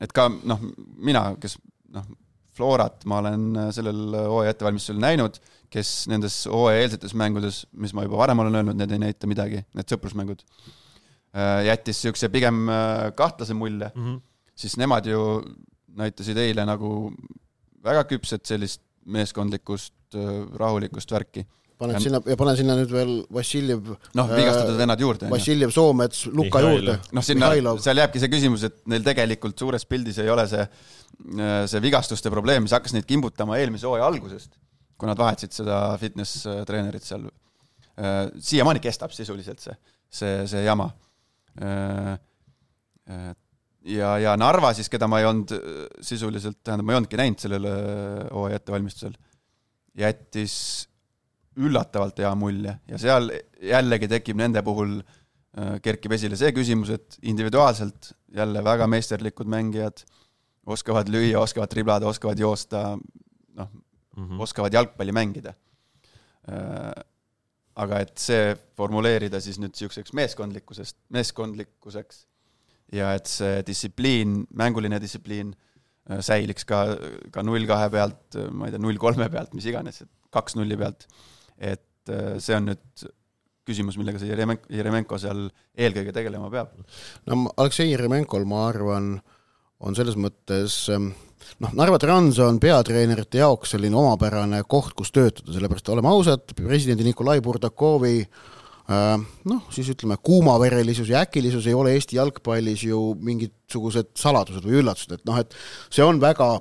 Speaker 3: et ka noh, mina, kes noh, Florat ma olen äh, sellel hooaja ettevalmistusel näinud, kes nendes hooaja eelsetes mängudes, mis ma juba varem olen öelnud, need ei näita midagi, need sõprusmängud, jättis niisuguse pigem äh, kahtlase mulje,
Speaker 1: Mm -hmm.
Speaker 3: siis nemad ju näitasid eile nagu väga küpset sellist meeskondlikust äh, rahulikust värki.
Speaker 2: Paned
Speaker 3: Ja-
Speaker 2: sinna ja pane sinna nüüd veel Vassiljev,
Speaker 3: noh, vigastatud vennad juurde,
Speaker 2: Vassiljev, Soomets, Luka
Speaker 1: Mihhailov.
Speaker 2: juurde.
Speaker 3: noh, sinna, seal jääbki see küsimus, et neil tegelikult suures pildis ei ole see, see vigastuste probleem, mis hakkas neid kimbutama eelmise hooaja algusest, kui nad vahetasid seda fitness äh, treenerit seal. siiamaani kestab sisuliselt see, see, see jama. ja, ja Narva siis, keda ma ei olnud äh, sisuliselt, tähendab, ma ei olnudki näinud sellel äh, hooaja ettevalmistusel, jättis üllatavalt hea mulje ja seal jällegi tekib nende puhul äh, kerkib esile see küsimus, et individuaalselt jälle väga meisterlikud mängijad oskavad lüüa, oskavad triblada, oskavad joosta, noh,
Speaker 1: Mm -hmm.
Speaker 3: oskavad jalgpalli mängida. aga et see formuleerida siis nüüd niisuguseks meeskondlikkusest, meeskondlikkuseks ja et see distsipliin, mänguline distsipliin äh, säiliks ka, ka null kahe pealt, ma ei tea, null kolme pealt, mis iganes, kaks nulli pealt, et äh, see on nüüd küsimus, millega see Jeremenko, Jeremenko seal eelkõige tegelema peab.
Speaker 2: no Aleksei Jeremenkol, ma arvan, on selles mõttes ähm, noh, Narva Trans on peatreenerite jaoks selline omapärane koht, kus töötada, sellepärast oleme ausad, presidendi Nikolai Burdakovi äh, noh, siis ütleme, kuumaverelisus ja äkilisus ei ole Eesti jalgpallis ju mingisugused saladused või üllatused, et noh, et see on väga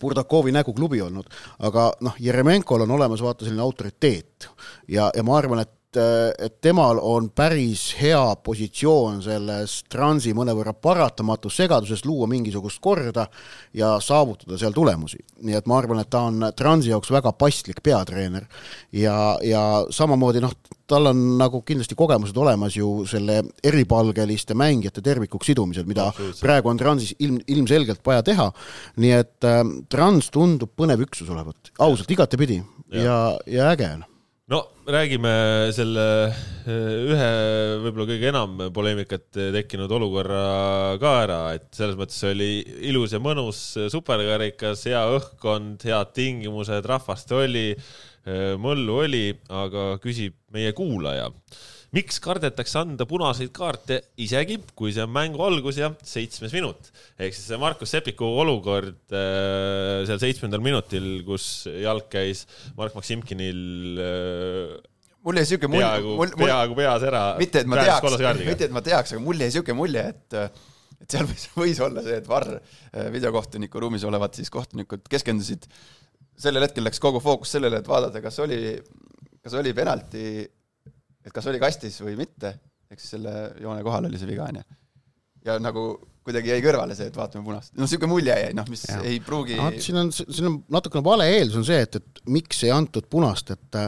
Speaker 2: Burdakovi näguklubi olnud, aga noh, Jeremenkol on olemas vaata selline autoriteet. Ja, ja ma arvan, et et temal on päris hea positsioon selles transi mõnevõrra paratamatus segaduses luua mingisugust korda ja saavutada seal tulemusi. nii et ma arvan, et ta on transi jaoks väga paslik peatreener ja, ja samamoodi noh, tal on nagu kindlasti kogemused olemas ju selle eripalgeliste mängijate tervikuks sidumisel, mida
Speaker 1: Absoluutselt.
Speaker 2: praegu on Transis ilm, ilmselgelt vaja teha. nii et äh, Trans tundub põnev üksus olevat, ausalt, igatepidi ja, ja, ja äge on
Speaker 1: no räägime selle eh, ühe võib-olla kõige enam poleemikat tekkinud olukorra ka ära, et selles mõttes oli ilus ja mõnus superkarikas, hea õhkkond, head tingimused, rahvast oli, mõllu oli, aga küsib meie kuulaja. Miks kardetakse anda punaseid kaarte isegi, kui see on mängu algus ja seitsmes minut? ehk siis see Markus Sepiku olukord äh, seal seitsmendal minutil, kus jalg käis Mark Maksimkinil äh,
Speaker 3: mul jäi siuke mulje, mul, mul,
Speaker 1: peaaegu peas ära.
Speaker 3: mitte et ma teaks, mitte et ma teaks, aga mul jäi siuke mulje, et et seal võis, võis olla see, et Varr äh, videokohtuniku ruumis olevad siis kohtunikud keskendusid, sellel hetkel läks kogu fookus sellele, et vaadata, kas oli, kas oli penalti, et kas oli kastis või mitte, siis selle joone kohal oli see viga, onju. ja nagu kuidagi jäi kõrvale see, et vaatame punast. no siuke mulje jäi, noh, mis ja. ei pruugi
Speaker 2: Vaat siin on, siin on natukene vale eeldus on see, et, et miks ei antud punast, et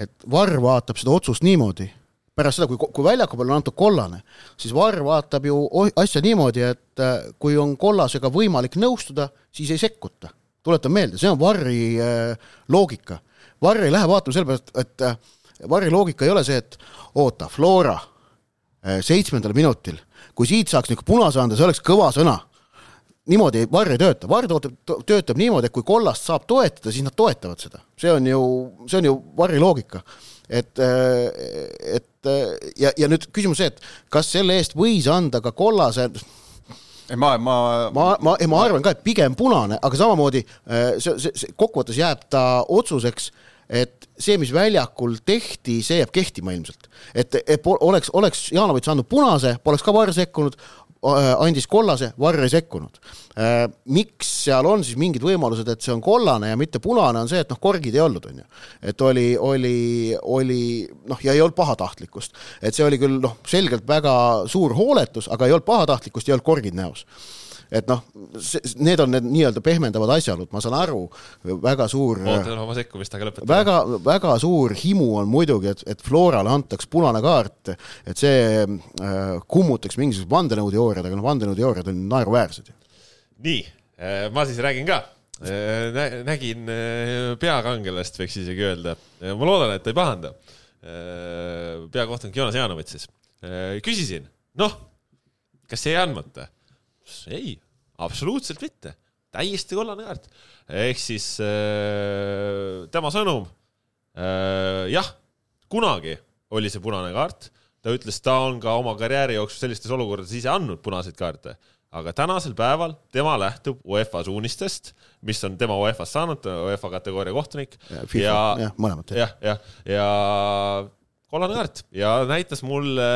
Speaker 2: et Varr vaatab seda otsust niimoodi, pärast seda, kui, kui väljaku peal on antud kollane, siis Varr vaatab ju asja niimoodi, et kui on kollasega võimalik nõustuda, siis ei sekkuta. tuletan meelde, see on Varri äh, loogika. Varri ei lähe vaatama sellepärast, et äh, Varri loogika ei ole see, et oota, Flora äh, seitsmendal minutil, kui siit saaks niisugune punase anda, see oleks kõva sõna niimoodi Varr ei tööta, Varr töötab niimoodi, et kui kollast saab toetada, siis nad toetavad seda. see on ju, see on ju Varri loogika. et, et ja, ja nüüd küsimus see, et kas selle eest võis anda ka kollase,
Speaker 3: ei ma, ma,
Speaker 2: ma, ma, ma arvan ka, et pigem punane, aga samamoodi äh, see, see, see kokkuvõttes jääb ta otsuseks, et see, mis väljakul tehti, see jääb kehtima ilmselt. et, et oleks, oleks Jaanovits andnud punase, poleks ka Varr sekkunud, andis kollase, Varr ei sekkunud. miks seal on siis mingid võimalused, et see on kollane ja mitte punane, on see, et noh, korgid ei olnud, on ju. et oli, oli, oli noh, ja ei olnud pahatahtlikkust. et see oli küll noh, selgelt väga suur hooletus, aga ei olnud pahatahtlikkust, ei olnud korgid näos et noh, need on need nii-öelda pehmendavad asjaolud, ma saan aru, väga suur
Speaker 1: ootan oma sekkumist, aga lõpetan.
Speaker 2: väga, väga suur himu on muidugi, et, et Florale antaks punane kaart, et see äh, kummutaks mingisugused vandenõuteooriad, aga noh, vandenõuteooriad on naeruväärsed.
Speaker 1: nii, ma siis räägin ka. nägin äh, peakangelast, võiks isegi öelda. ma loodan, et ta ei pahanda. peakohtunik Joonas Jaanovits siis. küsisin, noh, kas jäi andmata? ei, absoluutselt mitte, täiesti kollane kaart. ehk siis äh, tema sõnum äh,, jah, kunagi oli see punane kaart, ta ütles, ta on ka oma karjääri jooksul sellistes olukordades ise andnud punaseid kaarte, aga tänasel päeval tema lähtub UEFA suunistest, mis on tema UEFA-st saanud, UEFA kategooria kohtunik.
Speaker 2: Jah, mõlemad.
Speaker 1: jah, jah, ja kollane kaart ja näitas mulle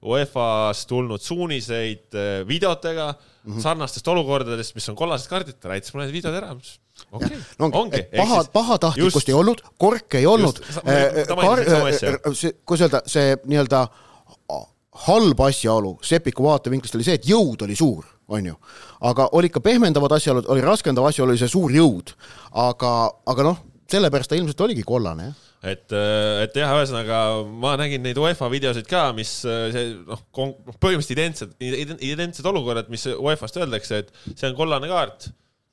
Speaker 1: UEFA-st tulnud suuniseid eh, videotega mm -hmm. sarnastest olukordadest, mis on kollased kaardid, ta näitas mulle need videod ära. okei,
Speaker 2: no ongi,
Speaker 1: ongi,
Speaker 2: paha, pahatahtlikkust ei olnud, korke ei olnud
Speaker 1: asja.
Speaker 2: kuidas öelda, see nii-öelda halb asjaolu Seppiku vaatevinklist oli see, et jõud oli suur, on ju. aga olid ka pehmendavad asjaolud, oli raskendav asjaolu, oli see suur jõud. aga, aga noh, sellepärast ta ilmselt oligi kollane, jah.
Speaker 1: et, et jah, ühesõnaga ma nägin neid UEFA videosid ka, mis eh, see noh, põhimõtteliselt identsed, identsed olukorrad, mis UEFA-st öeldakse, et see on kollane kaart.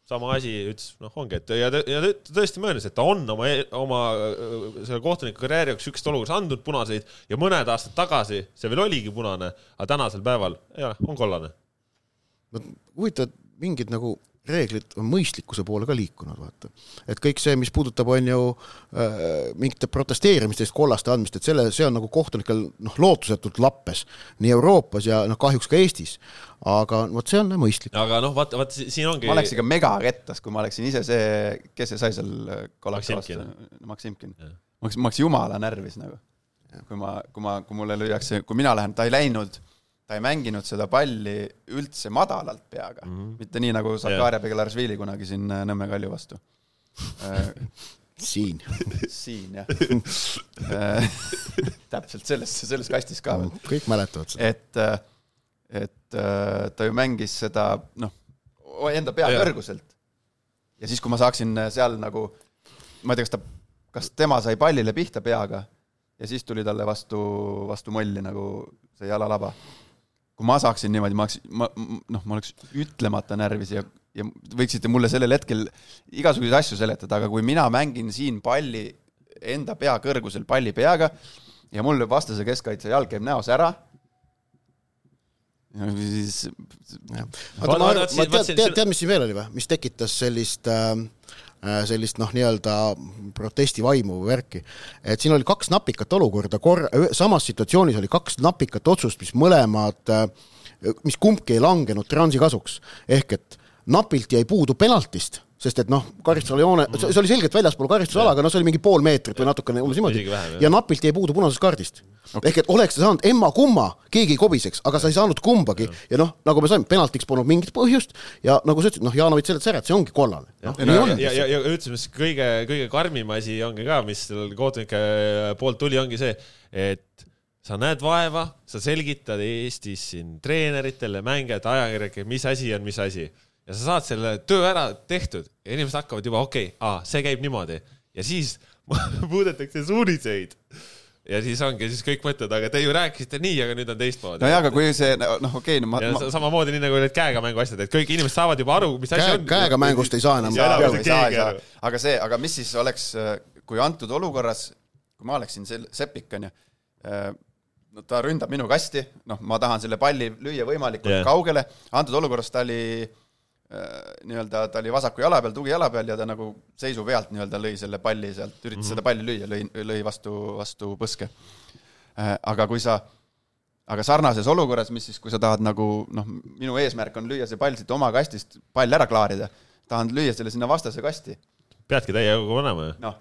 Speaker 1: sama asi ütles, noh, ongi, et ja ja ta tõesti möönis, et ta on oma, oma äh, selle kohtuniku karjääri jaoks siukestes olukordades andnud punaseid ja mõned aastad tagasi see veel oligi punane, aga tänasel päeval jah, on kollane.
Speaker 2: huvitav, mingid nagu reeglid on mõistlikkuse poole ka liikunud, vaata. et kõik see, mis puudutab, on ju äh, mingite protesteerimiste eest kollaste andmist, et selle, see on nagu kohtunikel noh, lootusetult lappes nii Euroopas ja noh, kahjuks ka Eestis. aga vot see on mõistlik.
Speaker 1: aga noh, vaata, vaata si- siin ongi.
Speaker 3: ma oleks ikka megarettas, kui ma oleksin ise see, kes see sai seal kollakti vastu
Speaker 1: Maksimkin.,
Speaker 3: ma oleks, ma oleks jumala närvis nagu. kui ma, kui ma, kui mulle lüüakse, kui mina lähen, ta ei läinud, ta ei mänginud seda palli üldse madalalt peaga mm, -hmm. mitte nii nagu Zakaria Begelaršvili kunagi siin äh, Nõmme Kalju vastu.
Speaker 2: siin.
Speaker 3: siin jah täpselt selles, selles kastis ka veel.
Speaker 2: kõik mäletavad seda.
Speaker 3: et, et äh, ta ju mängis seda noh, enda pea
Speaker 1: Jaa.
Speaker 3: kõrguselt. ja siis, kui ma saaksin seal nagu, ma ei tea, kas ta, kas tema sai pallile pihta peaga ja siis tuli talle vastu, vastu molli nagu see jalalaba. Kui ma saaksin niimoodi, ma oleks, ma noh, ma oleks ütlemata närvis ja, ja võiksite mulle sellel hetkel igasuguseid asju seletada, aga kui mina mängin siin palli enda pea kõrgusel palli peaga ja mul vastase keskkaitse jalg käib näos ära, ja siis
Speaker 2: oota, ma ma tead, tead, tead, mis siin veel oli või, mis tekitas sellist äh, sellist noh, nii-öelda protestivaimu või värki, et siin oli kaks napikat olukorda kor-, samas situatsioonis oli kaks napikat otsust, mis mõlemad, mis kumbki ei langenud Transi kasuks. ehk et napilt jäi puudu penaltist, sest et noh, karistusala joone, see see oli selgelt väljaspool karistusala, aga noh, see oli mingi pool meetrit või natukene umbes niimoodi. ja napilt jäi puudu punasest kaardist. Okay.. ehk et oleks ta saanud emma-kumma, keegi ei kobiseks, aga sa ei saanud kumbagi. Ja, ja noh, nagu me saime, penaltiks polnud mingit põhjust ja nagu sa ütlesid, noh, Jaanovit seletas ära, et see ongi kollane. noh,
Speaker 1: ja, ja, ja, ja, ütleme siis kõige, kõige karmim asi ongi ka, mis seal kohtunike poolt tuli, ongi see, et sa näed vaeva, sa selgitad Eestis siin treeneritele, mängijatele, ajakirjanikele, mis asi on mis asi ja sa saad selle töö ära tehtud ja inimesed hakkavad juba, okei okay,, see käib niimoodi ja siis <laughs> muudetakse suuniseid ja siis ongi, siis kõik mõtlevad, aga te ju rääkisite nii, aga nüüd on teistmoodi.
Speaker 3: nojah, aga kui see noh, okei okay,, no ma, ma
Speaker 1: sa- samamoodi nii nagu need käega mängu asjad, et kõik inimesed saavad juba aru, mis asi
Speaker 2: Käe-
Speaker 1: on.
Speaker 2: käega mängust ei saa enam
Speaker 1: aru.,
Speaker 3: aga see, aga mis siis oleks, kui antud olukorras, kui ma oleksin sel-, Seppik on ju, no ta ründab minu kasti, noh, ma tahan selle palli lüüa võimalikult yeah. kaugele, antud olukorras ta oli äh, nii-öelda, ta oli vasaku jala peal, tugijala peal ja ta nagu seisu pealt nii-öelda lõi selle palli sealt, üritas mm -hmm. seda palli lüüa, lõi, lõi vastu, vastu põske. aga kui sa, aga sarnases olukorras, mis siis, kui sa tahad nagu noh, minu eesmärk on lüüa see pall siit oma kastist, pall ära klaarida, tahan lüüa selle sinna vastase kasti
Speaker 1: peadki täie jõuga panema ju.
Speaker 3: noh,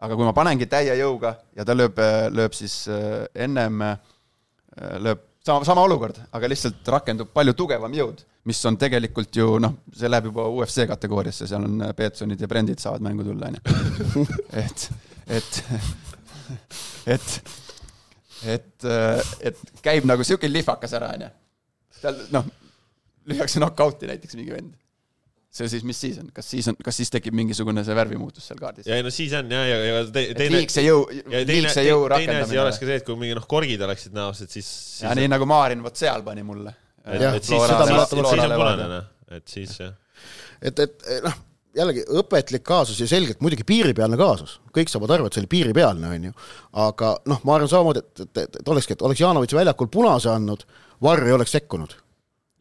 Speaker 3: aga kui ma panengi täie jõuga ja ta lööb, lööb siis äh, ennem, lööb sama, sama olukord, aga lihtsalt rakendub palju tugevam jõud, mis on tegelikult ju noh, see läheb juba UFC kategooriasse, seal on äh, Peetsonid ja Brendid saavad mängu tulla, onju. <laughs> et, et, et, et, et käib nagu siuke lihvakas ära, onju. seal noh, lüüakse knock-out'i näiteks mingi vend see siis, mis siis on, kas siis on, kas siis tekib mingisugune see värvimuutus seal kaardis?
Speaker 1: ja ei no siis on ja, ja, ja te, teine,
Speaker 3: liigse jõu,
Speaker 1: ja
Speaker 3: liigse jõu
Speaker 1: teine asi oleks
Speaker 3: rakendamine.
Speaker 1: ka see, et kui mingi noh, korgid oleksid näos, et siis,
Speaker 3: ja
Speaker 1: siis,
Speaker 3: nii nagu Maarin vot seal pani mulle.
Speaker 1: Et, siis,
Speaker 2: seda mäletan,
Speaker 1: siis, on punane noh, et siis jah.
Speaker 2: et, et noh, jällegi õpetlik kaasus ja selgelt muidugi piiripealne kaasus, kõik saavad aru, et see oli piiripealne, on ju, aga noh, ma arvan samamoodi, et, et, et, et olekski, et oleks Janovic väljakul punase andnud, Varr ei oleks sekkunud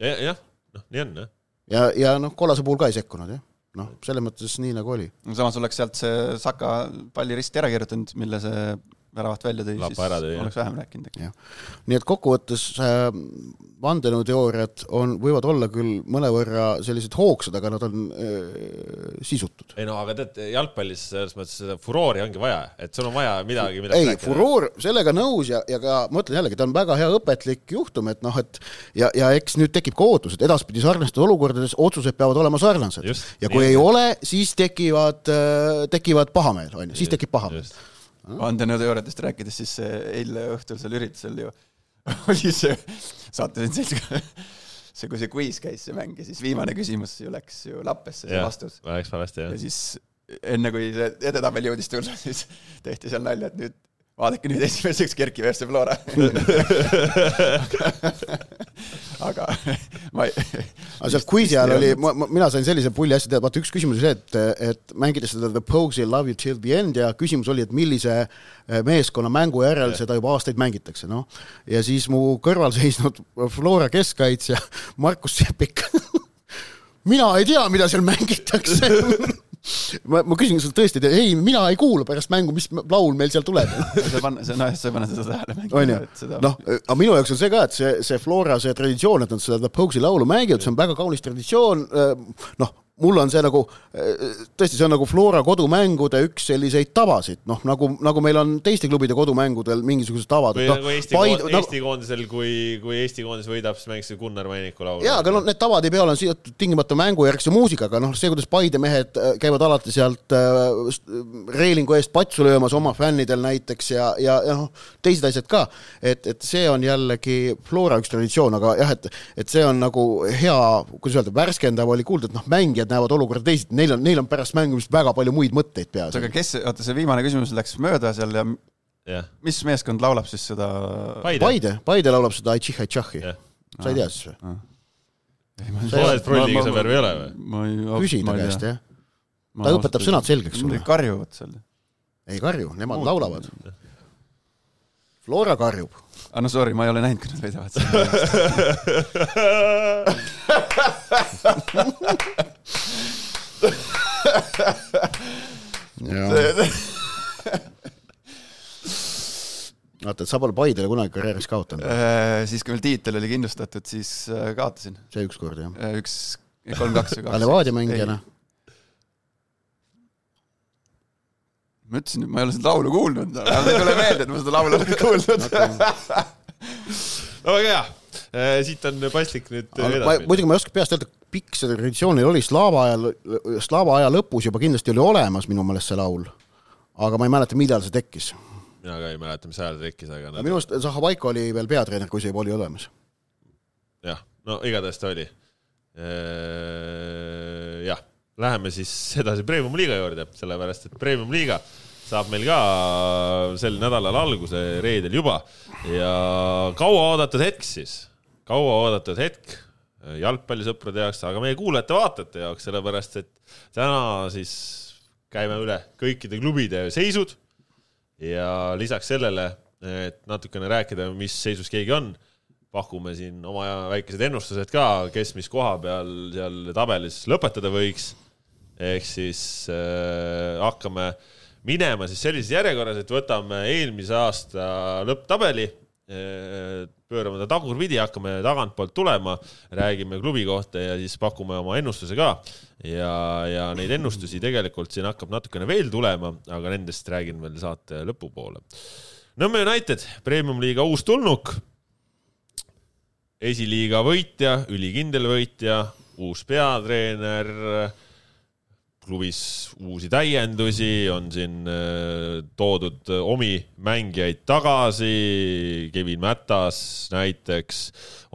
Speaker 1: jah, jah, noh, nii on jah.
Speaker 2: ja, ja noh, kollase puhul ka ei sekkunud jah, noh, selles mõttes nii nagu oli.
Speaker 3: samas oleks sealt see Saka palli risti ära kirjutanud, mille see väravat välja tõi,
Speaker 1: Lapa ära tõi,
Speaker 3: siis oleks vähem rääkinud äkki.
Speaker 2: nii et kokkuvõttes äh, vandenõuteooriad on, võivad olla küll mõnevõrra sellised hoogsad, aga nad on äh, sisutud.
Speaker 1: ei no aga tead, jalgpallis selles mõttes seda furoori ongi vaja, et sul on vaja midagi, mida
Speaker 2: ei, furoor, sellega nõus ja, ja ka ma ütlen jällegi, ta on väga hea õpetlik juhtum, et noh, et ja, ja eks nüüd tekib ka ootus, et edaspidi sarnastes olukordades otsused peavad olema sarnased ja
Speaker 1: nii
Speaker 2: kui
Speaker 1: on.
Speaker 2: ei ole, siis tekivad, tekivad pahameel, on ju, siis tekib pahameel.
Speaker 3: Vandenõuteooriatest rääkides, siis eile õhtul seal üritusel ju <laughs> oli see, sattusin seltsiga, <laughs> see, kui see quiz käis, see mäng ja siis viimane küsimus ju läks ju lappesse, see
Speaker 1: jah,
Speaker 3: vastus.
Speaker 1: läks valesti
Speaker 3: ja
Speaker 1: jah.
Speaker 3: siis enne kui see edetabel jõudis tulla, <laughs> siis tehti seal nalja, et nüüd vaadake nüüd esimeseks Kerki versus Flora. Aga <laughs> ma ei,
Speaker 2: aga seal quiz'i ajal oli, mina sain sellise pulli asja teada, vaata üks küsimus oli see, et, et mängides seda The Pogues I love you till the end ja küsimus oli, et millise eh, meeskonna mängu järel seda juba aastaid mängitakse, noh. ja siis mu kõrval seisnud Flora keskkaitsja Markus Sepik. <laughs> mina ei tea, mida seal mängitakse <laughs> ma, ma küsin, sa tõesti tead, ei, mina ei kuula pärast mängu, mis laul meil seal tuleb?
Speaker 3: Sa pane, see noh, sa ei pane seda tähele mängida,,
Speaker 2: noh, aga minu jaoks on see ka, et see, see Flora see traditsioon, et nad seda The Pogues'i laulu mängivad, see on väga kaunis traditsioon, noh, mul on see nagu, tõesti, see on nagu Flora kodumängude üks selliseid tavasid, noh, nagu, nagu meil on teiste klubide kodumängudel mingisugused tavad,
Speaker 1: kui
Speaker 2: et
Speaker 1: nagu Eesti,
Speaker 2: Paide, nagu
Speaker 1: Eesti koondisel, kui, kui Eesti koondis võidab, siis mängitakse Gunnar Mainiku laulu.
Speaker 2: jaa, aga noh, need tavad ei pea olema seotud tingimata mängujärgse muusikaga, noh, see, kuidas Paide mehed äh, käivad alati sealt äh, reelingu eest patsu löömas oma fännidel näiteks ja, ja, ja noh, teised asjad ka, et, et see on jällegi Flora üks traditsioon, aga jah, et, et see on nagu hea, kuidas öelda, värskendav oli kuulda, et noh, mängijad näevad olukorda teisiti, neil on, neil on pärast mängimist väga palju muid mõtteid peas
Speaker 3: aga kes, oota see viimane küsimus läks mööda seal ja
Speaker 1: jah,
Speaker 3: mis meeskond laulab siis seda?
Speaker 1: Paide.
Speaker 2: Paide, laulab seda Aichih Aichahi,
Speaker 1: Jah.
Speaker 2: sa ei tea siis või?
Speaker 1: sa oled prolliga sõber või ei ole või?
Speaker 3: ma ei,
Speaker 2: küsi ta käest, jah. ta õpetab sõnad selgeks sulle.
Speaker 3: karjuvad seal.
Speaker 2: ei karju, nemad laulavad. Flora karjub.
Speaker 3: ah no sorry, ma ei ole näinud, kui nad võidavad. <laughs>
Speaker 2: vaata, et sa pole Paidele kunagi karjääris kaotanud,
Speaker 3: Äh, siis, kui meil tiitel oli kindlustatud, siis äh, kaotasin.
Speaker 2: see ükskord jah.
Speaker 3: üks, kolm-kaks või
Speaker 2: aga
Speaker 3: kaks.
Speaker 2: Levadia mängijana,
Speaker 3: ma ütlesin, et ma ei ole seda laulu kuulnud, vähemalt ei tule meelde, et ma seda laulu olen kuulnud. <laughs>
Speaker 1: väga hea, siit on paslik nüüd edasi
Speaker 2: muidugi ma ei oska peast öelda, pikk see traditsioon neil oli Slaava ajal, Slaava aja lõpus juba kindlasti oli olemas minu meelest see laul. aga ma ei mäleta, millal see tekkis.
Speaker 1: mina ka ei mäleta, mis ajal see tekkis, aga
Speaker 2: minu arust Zahhovaiko oli veel peatreener, kui see juba oli olemas.
Speaker 1: jah, no igatahes ta oli. jah, läheme siis edasi Premium-liiga juurde, sellepärast et Premium-liiga saab meil ka sel nädalal alguse reedel juba ja kauaoodatud hetk siis, kauaoodatud hetk jalgpallisõprade jaoks, aga meie kuulajate-vaatajate jaoks, sellepärast et täna siis käime üle kõikide klubide seisud ja lisaks sellele, et natukene rääkida, mis seisus keegi on, pakume siin oma väikesed ennustused ka, kes mis koha peal seal tabelis lõpetada võiks. ehk siis äh, hakkame minema siis sellises järjekorras, et võtame eelmise aasta lõpptabeli pöörame ta tagurpidi, hakkame tagantpoolt tulema, räägime klubi kohta ja siis pakume oma ennustuse ka. ja, ja neid ennustusi tegelikult siin hakkab natukene veel tulema, aga nendest räägin veel saate lõpupoole. Nõmme United, premium-liiga uus tulnuk. esiliiga võitja, ülikindel võitja, uus peatreener klubis uusi täiendusi, on siin äh, toodud omi mängijaid tagasi, Kevin Mätas näiteks,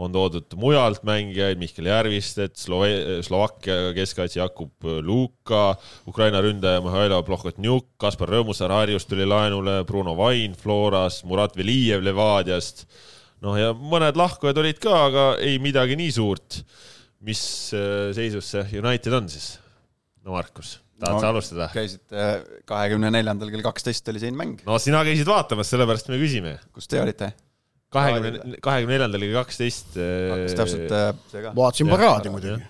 Speaker 1: on toodud mujalt mängijaid, Mihkel Järvistet, Slove-, Slovakkia keskkaitse Jakub Luka, Ukraina ründaja Mihhailo Plohhotnjuk, Kaspar Rõõmussaar Harjust tuli laenule, Bruno Vain Floras, Murat Velijev Levadiast, noh ja mõned lahkujad olid ka, aga ei midagi nii suurt. mis äh, seisus see United on siis? No Markus, tahad no, sa alustada?
Speaker 3: käisite kahekümne neljandal kell kaksteist oli siin mäng.
Speaker 1: no sina käisid vaatamas, sellepärast me küsime.
Speaker 3: kus te olite?
Speaker 1: kahekümne, kahekümne neljandal kell kaksteist.
Speaker 3: hakkas täpselt äh, see ka.
Speaker 2: vaatasin paraadi muidugi.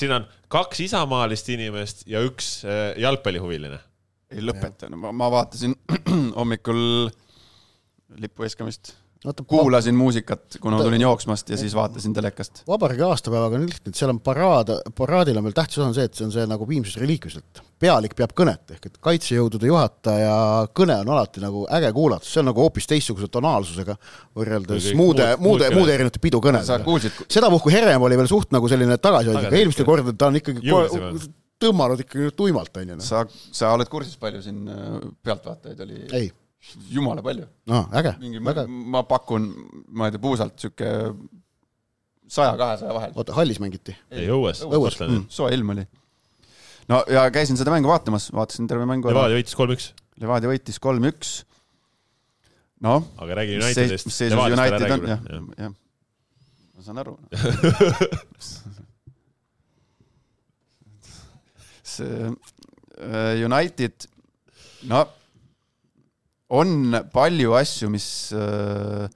Speaker 1: siin on, kaks isamaalist inimest ja üks äh, jalgpallihuviline.
Speaker 3: ei lõpeta, no ma, ma vaatasin <clears throat> hommikul lipu viskamist Vaata, kuulasin muusikat, kuna tulin jooksmast ja siis vaatasin telekast.
Speaker 2: vabariigi aastapäevaga on lihtne, et seal on paraad, paraadil on veel tähtis osa on see, et see on see nagu viimses reliikvius, et pealik peab kõnet, ehk et kaitsejõudude juhataja kõne on alati nagu äge kuulata, see on nagu hoopis teistsuguse tonaalsusega võrreldes Kõik muude, muude, muude erinevate pidukõnedega. sedapuhku Herem oli veel suht nagu selline tagasihoidlik, aga eelmistel kordadel ta on ikkagi tõmmanud ikkagi tuimalt, on ju.
Speaker 3: Noh. sa, sa oled kursis, palju siin äh, pealtvaatajaid oli?
Speaker 2: ei
Speaker 3: jumala palju.
Speaker 2: no äge.
Speaker 3: mingi, ma, ma pakun, ma ei tea, puusalt sihuke saja, kahesaja vahel.
Speaker 2: oota, hallis mängiti?
Speaker 1: ei, õues.
Speaker 2: õues,
Speaker 3: mm. soe ilm oli. no ja käisin seda mängu vaatamas, vaatasin terve mängu
Speaker 1: ära. Levadia võitis kolm-üks.
Speaker 3: Levadia võitis kolm-üks. noh.
Speaker 1: aga räägi Unitedist.
Speaker 3: mis seisus United on, jah, jah. ma saan aru <laughs> see äh, United, no on palju asju, mis äh,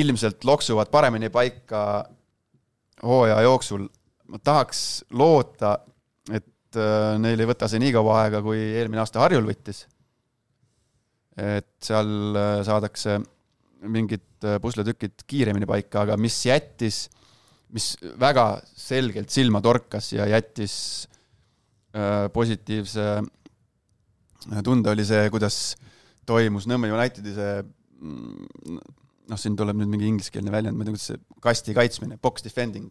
Speaker 3: ilmselt loksuvad paremini paika hooaja jooksul. ma tahaks loota, et äh, neil ei võta see nii kaua aega, kui eelmine aasta Harjul võttis. et seal äh, saadakse mingid äh, pusletükid kiiremini paika, aga mis jättis, mis väga selgelt silma torkas ja jättis äh, positiivse tunda, oli see, kuidas toimus Nõmme Unitedi see mm, noh, siin tuleb nüüd mingi ingliskeelne väljend, ma ei tea, kuidas see kasti kaitsmine, box defending.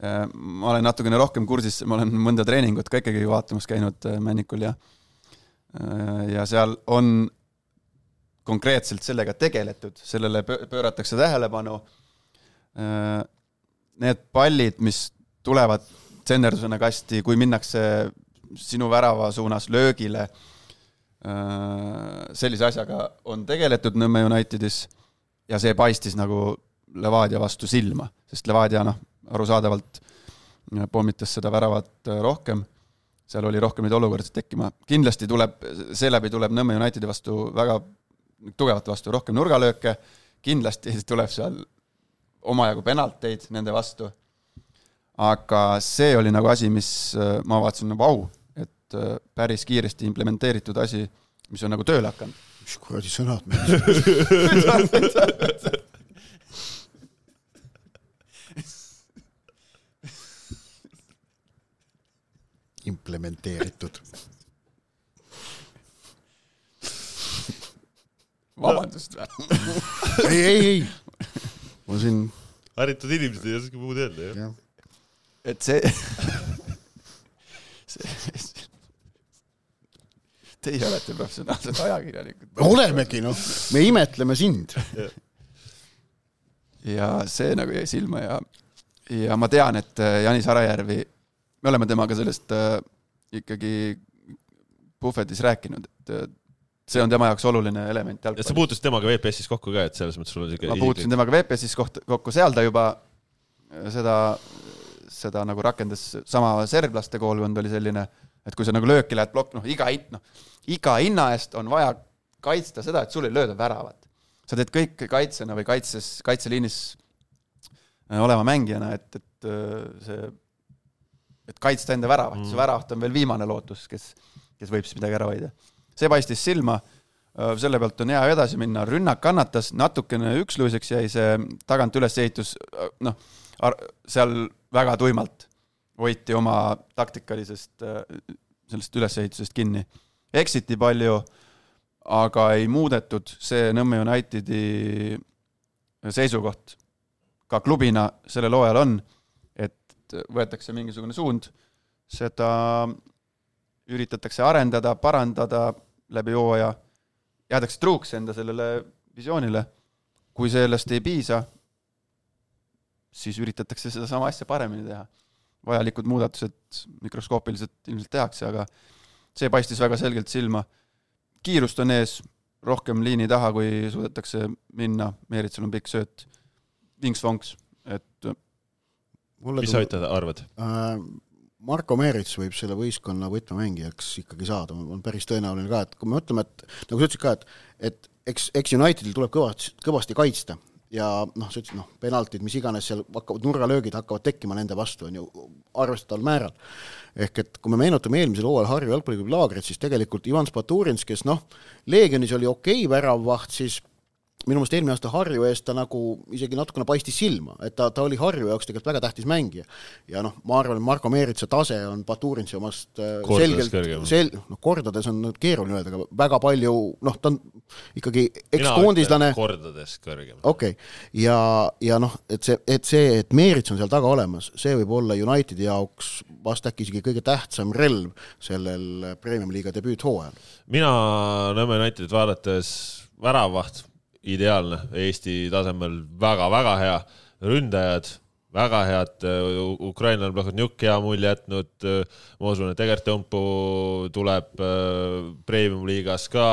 Speaker 3: Äh, ma olen natukene rohkem kursis, ma olen mõnda treeningut ka ikkagi vaatamas käinud äh, Männikul ja äh, ja seal on konkreetselt sellega tegeletud, sellele pööratakse tähelepanu. Need pallid, mis tulevad tsenderdusena kasti, kui minnakse sinu värava suunas löögile. Äh, sellise asjaga on tegeletud Nõmme Unitedis ja see paistis nagu Levadia vastu silma, sest Levadia noh, arusaadavalt äh, pommitas seda väravat äh, rohkem, seal oli rohkem neid olukordasid tekkima, kindlasti tuleb, seeläbi tuleb Nõmme Unitedi vastu väga tugevat vastu rohkem nurgalööke, kindlasti tuleb seal omajagu penalteid nende vastu, aga see oli nagu asi, mis ma vaatasin, vau, et äh, päris kiiresti implementeeritud asi, mis on nagu tööle hakanud.
Speaker 2: mis kuradi sõnad meil implementeeritud.
Speaker 3: vabandust või?
Speaker 2: ei, ei, ei. ma siin.
Speaker 1: haritud inimesed ei oska muud öelda, jah.
Speaker 3: et see <laughs> see, Teie olete professionaalsed ajakirjanikud.
Speaker 2: olemegi, noh, me imetleme sind.
Speaker 3: ja see nagu jäi silma ja, ja ma tean, et äh, Janis Arajärvi, me oleme temaga sellest äh, ikkagi puhvetis rääkinud, et äh, see on tema jaoks oluline element
Speaker 1: jalgpallis. sa puutusid temaga VPS-is kokku ka, et selles mõttes sul on
Speaker 3: siuke ma puutusin temaga VPS-is koht, kokku, seal ta juba seda, seda nagu rakendas, sama serblaste koolkond oli selline, et kui sa nagu lööki lähed plokk, noh iga, noh, iga hinna eest on vaja kaitsta seda, et sul ei lööda väravat. sa teed kõik kaitsjana või kaitses, kaitseliinis äh, olema mängijana, et, et äh, see, et kaitsta enda väravat mm., see väravat on veel viimane lootus, kes, kes võib siis midagi ära hoida. see paistis silma Äh, selle pealt on hea edasi minna, rünnak kannatas, natukene üksluiseks jäi see tagant ülesehitus, noh, seal väga tuimalt hoiti oma taktikalisest, äh, sellest ülesehitusest kinni. eksiti palju, aga ei muudetud see Nõmme Unitedi seisukoht ka klubina sellel hooajal on, et võetakse mingisugune suund, seda üritatakse arendada, parandada läbi hooaja jäädakse truuks enda sellele visioonile. kui sellest ei piisa, siis üritatakse sedasama asja paremini teha. Vajalikud muudatused mikroskoopiliselt ilmselt tehakse, aga see paistis väga selgelt silma. kiirust on ees, rohkem liini taha, kui suudetakse minna, Meeritsal on pikk sööt, vinks-vonks, et
Speaker 1: mis sa ütled, arvad äh,?
Speaker 2: Marko Meerits võib selle võistkonna võtmemängijaks ikkagi saada, on päris tõenäoline ka, et kui me mõtleme, et nagu sa ütlesid ka, et et eks, eks Unitedil tuleb kõvasti, kõvasti kaitsta ja noh, sa ütlesid, noh, penaltid, mis iganes seal hakkavad, nurgalöögid hakkavad tekkima nende vastu, on ju, arvestataval määral. ehk et kui me meenutame eelmisel hooajal Harju jalgpalliklubi laagrit, siis tegelikult Ivan Spaturins, kes noh, Leegionis oli okei okay väravvaht, siis minu meelest eelmine aasta Harju eest ta nagu isegi natukene paistis silma, et ta, ta oli Harju jaoks tegelikult väga tähtis mängija. ja noh, ma arvan, et Marko Meeritsa tase on Baturinsi omast äh, kordades selgelt, sel-, noh, kordades on keeruline öelda, aga väga palju, noh, ta on ikkagi ekskoondislane.
Speaker 1: kordades kõrgem.
Speaker 2: okei okay., ja, ja noh, et see, et see, et Meerits on seal taga olemas, see võib olla Unitedi jaoks vast äkki isegi kõige tähtsam relv sellel Premium-liiga debüüthooajal.
Speaker 1: mina Nõmme Unitedit vaadates väravaht ideaalne, Eesti tasemel. Väga-väga hea, ründajad väga head, ukrainlane Plahotnjuk hea mulje jätnud, ma usun, et Egert Õmpu tuleb äh, premium-liigas ka.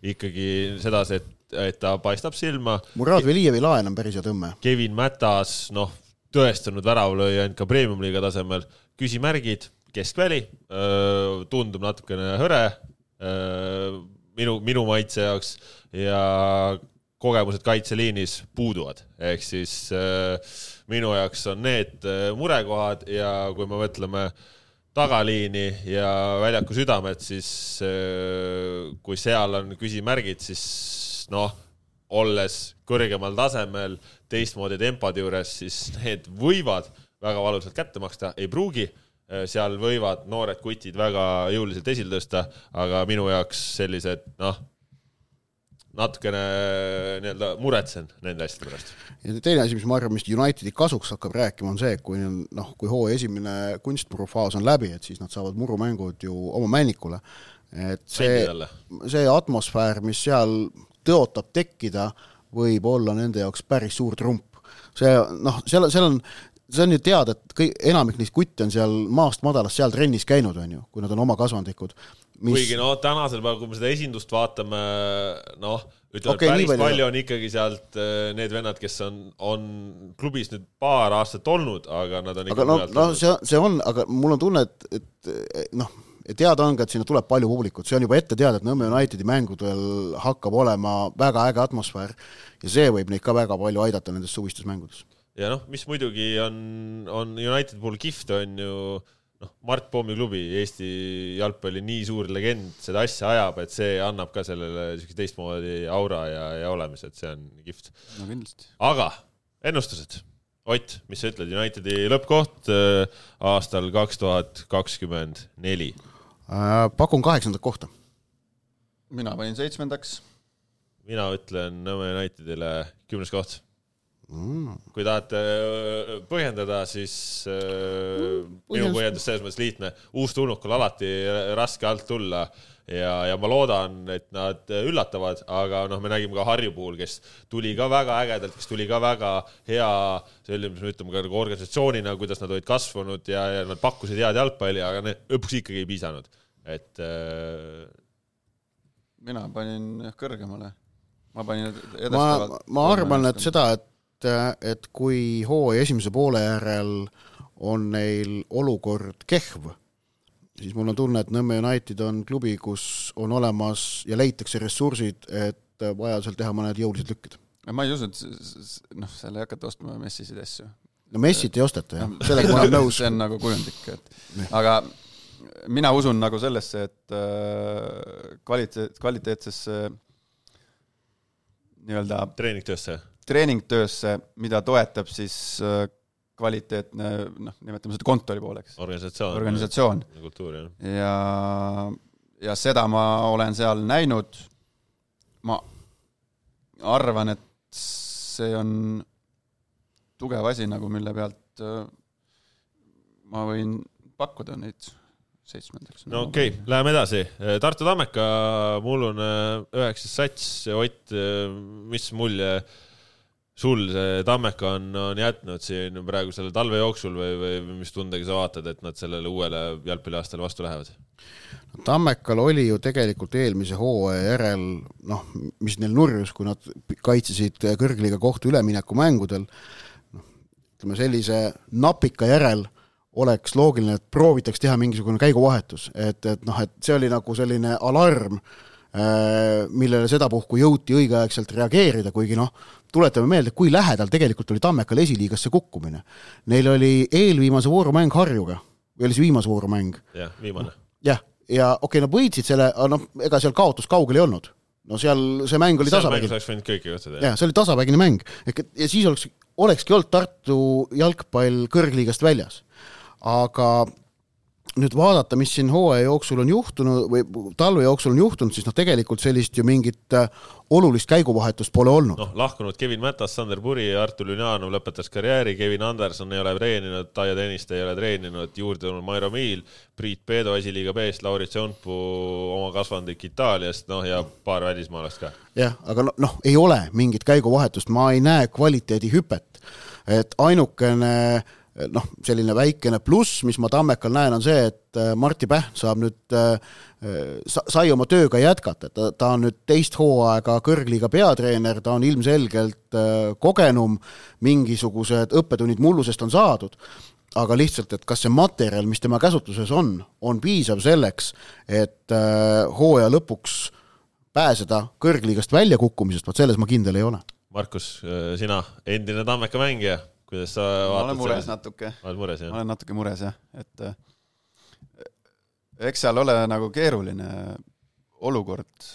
Speaker 1: Ikkagi sedasi, et, et ta paistab silma.
Speaker 2: Murad Velijevi laen on päris hea tõmme.
Speaker 1: Kevin Mätas, noh, tõestanud väravlööja ainult ka premium-liiga tasemel, küsimärgid, keskväli, äh, tundub natukene hõre. Äh, minu, minu maitse jaoks. Ja kogemused kaitseliinis puuduvad, ehk siis äh, minu jaoks on need äh, murekohad ja kui me mõtleme tagaliini ja väljaku südamed, siis äh, kui seal on küsimärgid, siis noh, olles kõrgemal tasemel teistmoodi tempode juures, siis need võivad väga valusalt kätte maksta, ei pruugi. Äh, seal võivad noored kutid väga jõuliselt esile tõsta, aga minu jaoks sellised noh, natukene nii-öelda muretsen nende asjade pärast.
Speaker 2: ja teine asi, mis ma arvan, mis Unitedi kasuks hakkab rääkima, on see, et kui noh, kui hooaja esimene kunstmurufaas on läbi, et siis nad saavad murumängud ju oma männikule. et see, see atmosfäär, mis seal tõotab tekkida, võib olla nende jaoks päris suur trump. see noh, seal, seal on see on ju teada, et kõik, enamik neist kutte on seal maast madalast seal trennis käinud, on ju, kui nad on oma kasvandikud
Speaker 1: mis.... kuigi no tänasel päeval, kui me seda esindust vaatame, noh, ütleme okay,, päris palju, palju on ikkagi sealt äh, need vennad, kes on, on klubis nüüd paar aastat olnud, aga nad on
Speaker 2: aga no, no see, see on, aga mul on tunne, et, et noh, teada on ka, et sinna tuleb palju publikut, see on juba ette teada, et Nõmme Unitedi mängudel hakkab olema väga äge atmosfäär ja see võib neid ka väga palju aidata nendes suvistes mängudes.
Speaker 1: ja noh, mis muidugi on, on Unitedi puhul kihvt, on ju noh, Mart Poomi klubi, Eesti jalgpalli nii suur legend seda asja ajab, et see annab ka sellele siukse teistmoodi aura ja, ja olemise, et see on kihvt.
Speaker 3: no kindlasti.
Speaker 1: aga ennustused. Ott, mis sa ütled, Unitedi lõppkoht äh, aastal kaks tuhat kakskümmend neli?
Speaker 2: Äh, pakun kaheksandat kohta.
Speaker 3: mina panin seitsmendaks.
Speaker 1: mina ütlen Nõmme Unitedile kümnes koht mm.. kui tahate äh, põhjendada, siis äh, minu põhjendus selles mõttes lihtne, uustulnukul alati raske alt tulla ja, ja ma loodan, et nad üllatavad, aga noh, me nägime ka Harju puhul, kes tuli ka väga ägedalt, kes tuli ka väga hea, selline, mis me ütleme ka nagu organisatsioonina, kuidas nad olid kasvanud ja, ja nad pakkusid head jalgpalli, aga lõpuks ikkagi ei piisanud, et äh....
Speaker 3: mina panin jah kõrgemale. Ma panin
Speaker 2: ma, ma arvan, et seda, et et, kui hooaja esimese poole järel on neil olukord kehv, siis mul on tunne, et Nõmme United on klubi, kus on olemas ja leitakse ressursid, et vajadusel teha mõned jõulised lükked.
Speaker 3: ma ei usu, et noh, seal ei hakata ostma Messisid asju.
Speaker 2: no Messit ei osteta jah, sellega ma olen <laughs> nõus.
Speaker 3: see on nagu kujundik, et aga mina usun nagu sellesse, et äh, kvaliteet, kvaliteetsesse nii-öelda
Speaker 1: treeningtöösse?
Speaker 3: treeningtöösse, mida toetab siis äh, kvaliteetne noh, nimetame seda kontori pooleks.
Speaker 1: organisatsioon.
Speaker 3: organisatsioon.
Speaker 1: kultuur, jah.
Speaker 3: ja, ja seda ma olen seal näinud, ma arvan, et see on tugev asi nagu, mille pealt äh, ma võin pakkuda neid seitsmendaks.
Speaker 1: no okei okay,, läheme edasi. Tartu Tammeka mullune üheksas sats, Ott, mis mulje sul see Tammeka on, on jätnud siin praegu selle talve jooksul või, või mis tundega sa vaatad, et nad sellele uuele jalgpalliaastale vastu lähevad?
Speaker 2: Tammekal oli ju tegelikult eelmise hooaja järel noh, mis neil nurjus, kui nad kaitsesid kõrgliiga kohtu üleminekumängudel, noh, ütleme sellise napika järel oleks loogiline, et proovitaks teha mingisugune käiguvahetus, et, et noh, et see oli nagu selline alarm, äh, millele sedapuhku jõuti õigeaegselt reageerida, kuigi noh, tuletame meelde, kui lähedal tegelikult oli Tammekal esiliigasse kukkumine. Neil oli eelviimase vooru mäng Harjuga, või oli see viimase vooru mäng?
Speaker 1: jah, viimane.
Speaker 2: jah, ja okei okay,, nad võitsid selle, noh, ega seal kaotus kaugel ei olnud. no seal see mäng oli tasavägine.
Speaker 1: oleks võinud kõike juhtuda.
Speaker 2: jah, see oli tasavägine mäng, ehk et ja siis oleks, olekski olnud Tartu jalgpall kõrgliigast väljas aga nüüd vaadata, mis siin hooaja jooksul on juhtunud või talve jooksul on juhtunud, siis noh, tegelikult sellist ju mingit äh, olulist käiguvahetust pole olnud.
Speaker 1: noh, lahkunud Kevin Mätas, Sander Puri Artur Lünjanov lõpetas karjääri, Kevin Anderson ei ole treeninud, Taia Tõniste ei ole treeninud, juurde tulnud Mairo Miil, Priit Peedo esiliiga B-st, Laurit Soonpuu oma kasvandik Itaaliast, noh ja paar välismaalast ka.
Speaker 2: jah, aga noh no,, ei ole mingit käiguvahetust, ma ei näe kvaliteedihüpet, et ainukene äh, noh, selline väikene pluss, mis ma Tammekal näen, on see, et äh, Martti Pähn saab nüüd äh, sai oma tööga jätkata, ta, ta on nüüd teist hooaega kõrgliiga peatreener, ta on ilmselgelt äh, kogenum, mingisugused õppetunnid mullusest on saadud, aga lihtsalt, et kas see materjal, mis tema käsutuses on, on piisav selleks, et hooaja lõpuks pääseda kõrgliigast väljakukkumisest, vot selles ma kindel ei ole.
Speaker 1: Markus, sina, endine Tammeka mängija kuidas sa vaatad
Speaker 3: ma olen mures sellest? natuke.
Speaker 1: oled mures, jah?
Speaker 3: ma olen natuke mures, jah, et äh, eks seal ole nagu keeruline olukord,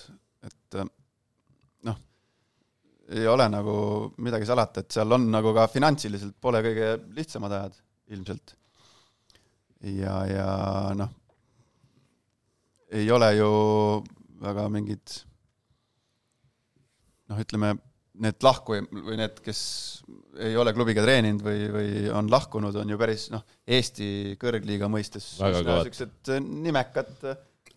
Speaker 3: et äh, noh, ei ole nagu midagi salata, et seal on nagu ka finantsiliselt pole kõige lihtsamad ajad ilmselt. ja, ja noh, ei ole ju väga mingid noh, ütleme need lahku või need, kes ei ole klubiga treeninud või, või on lahkunud, on ju päris noh, Eesti kõrgliiga mõistes niisugused nimekad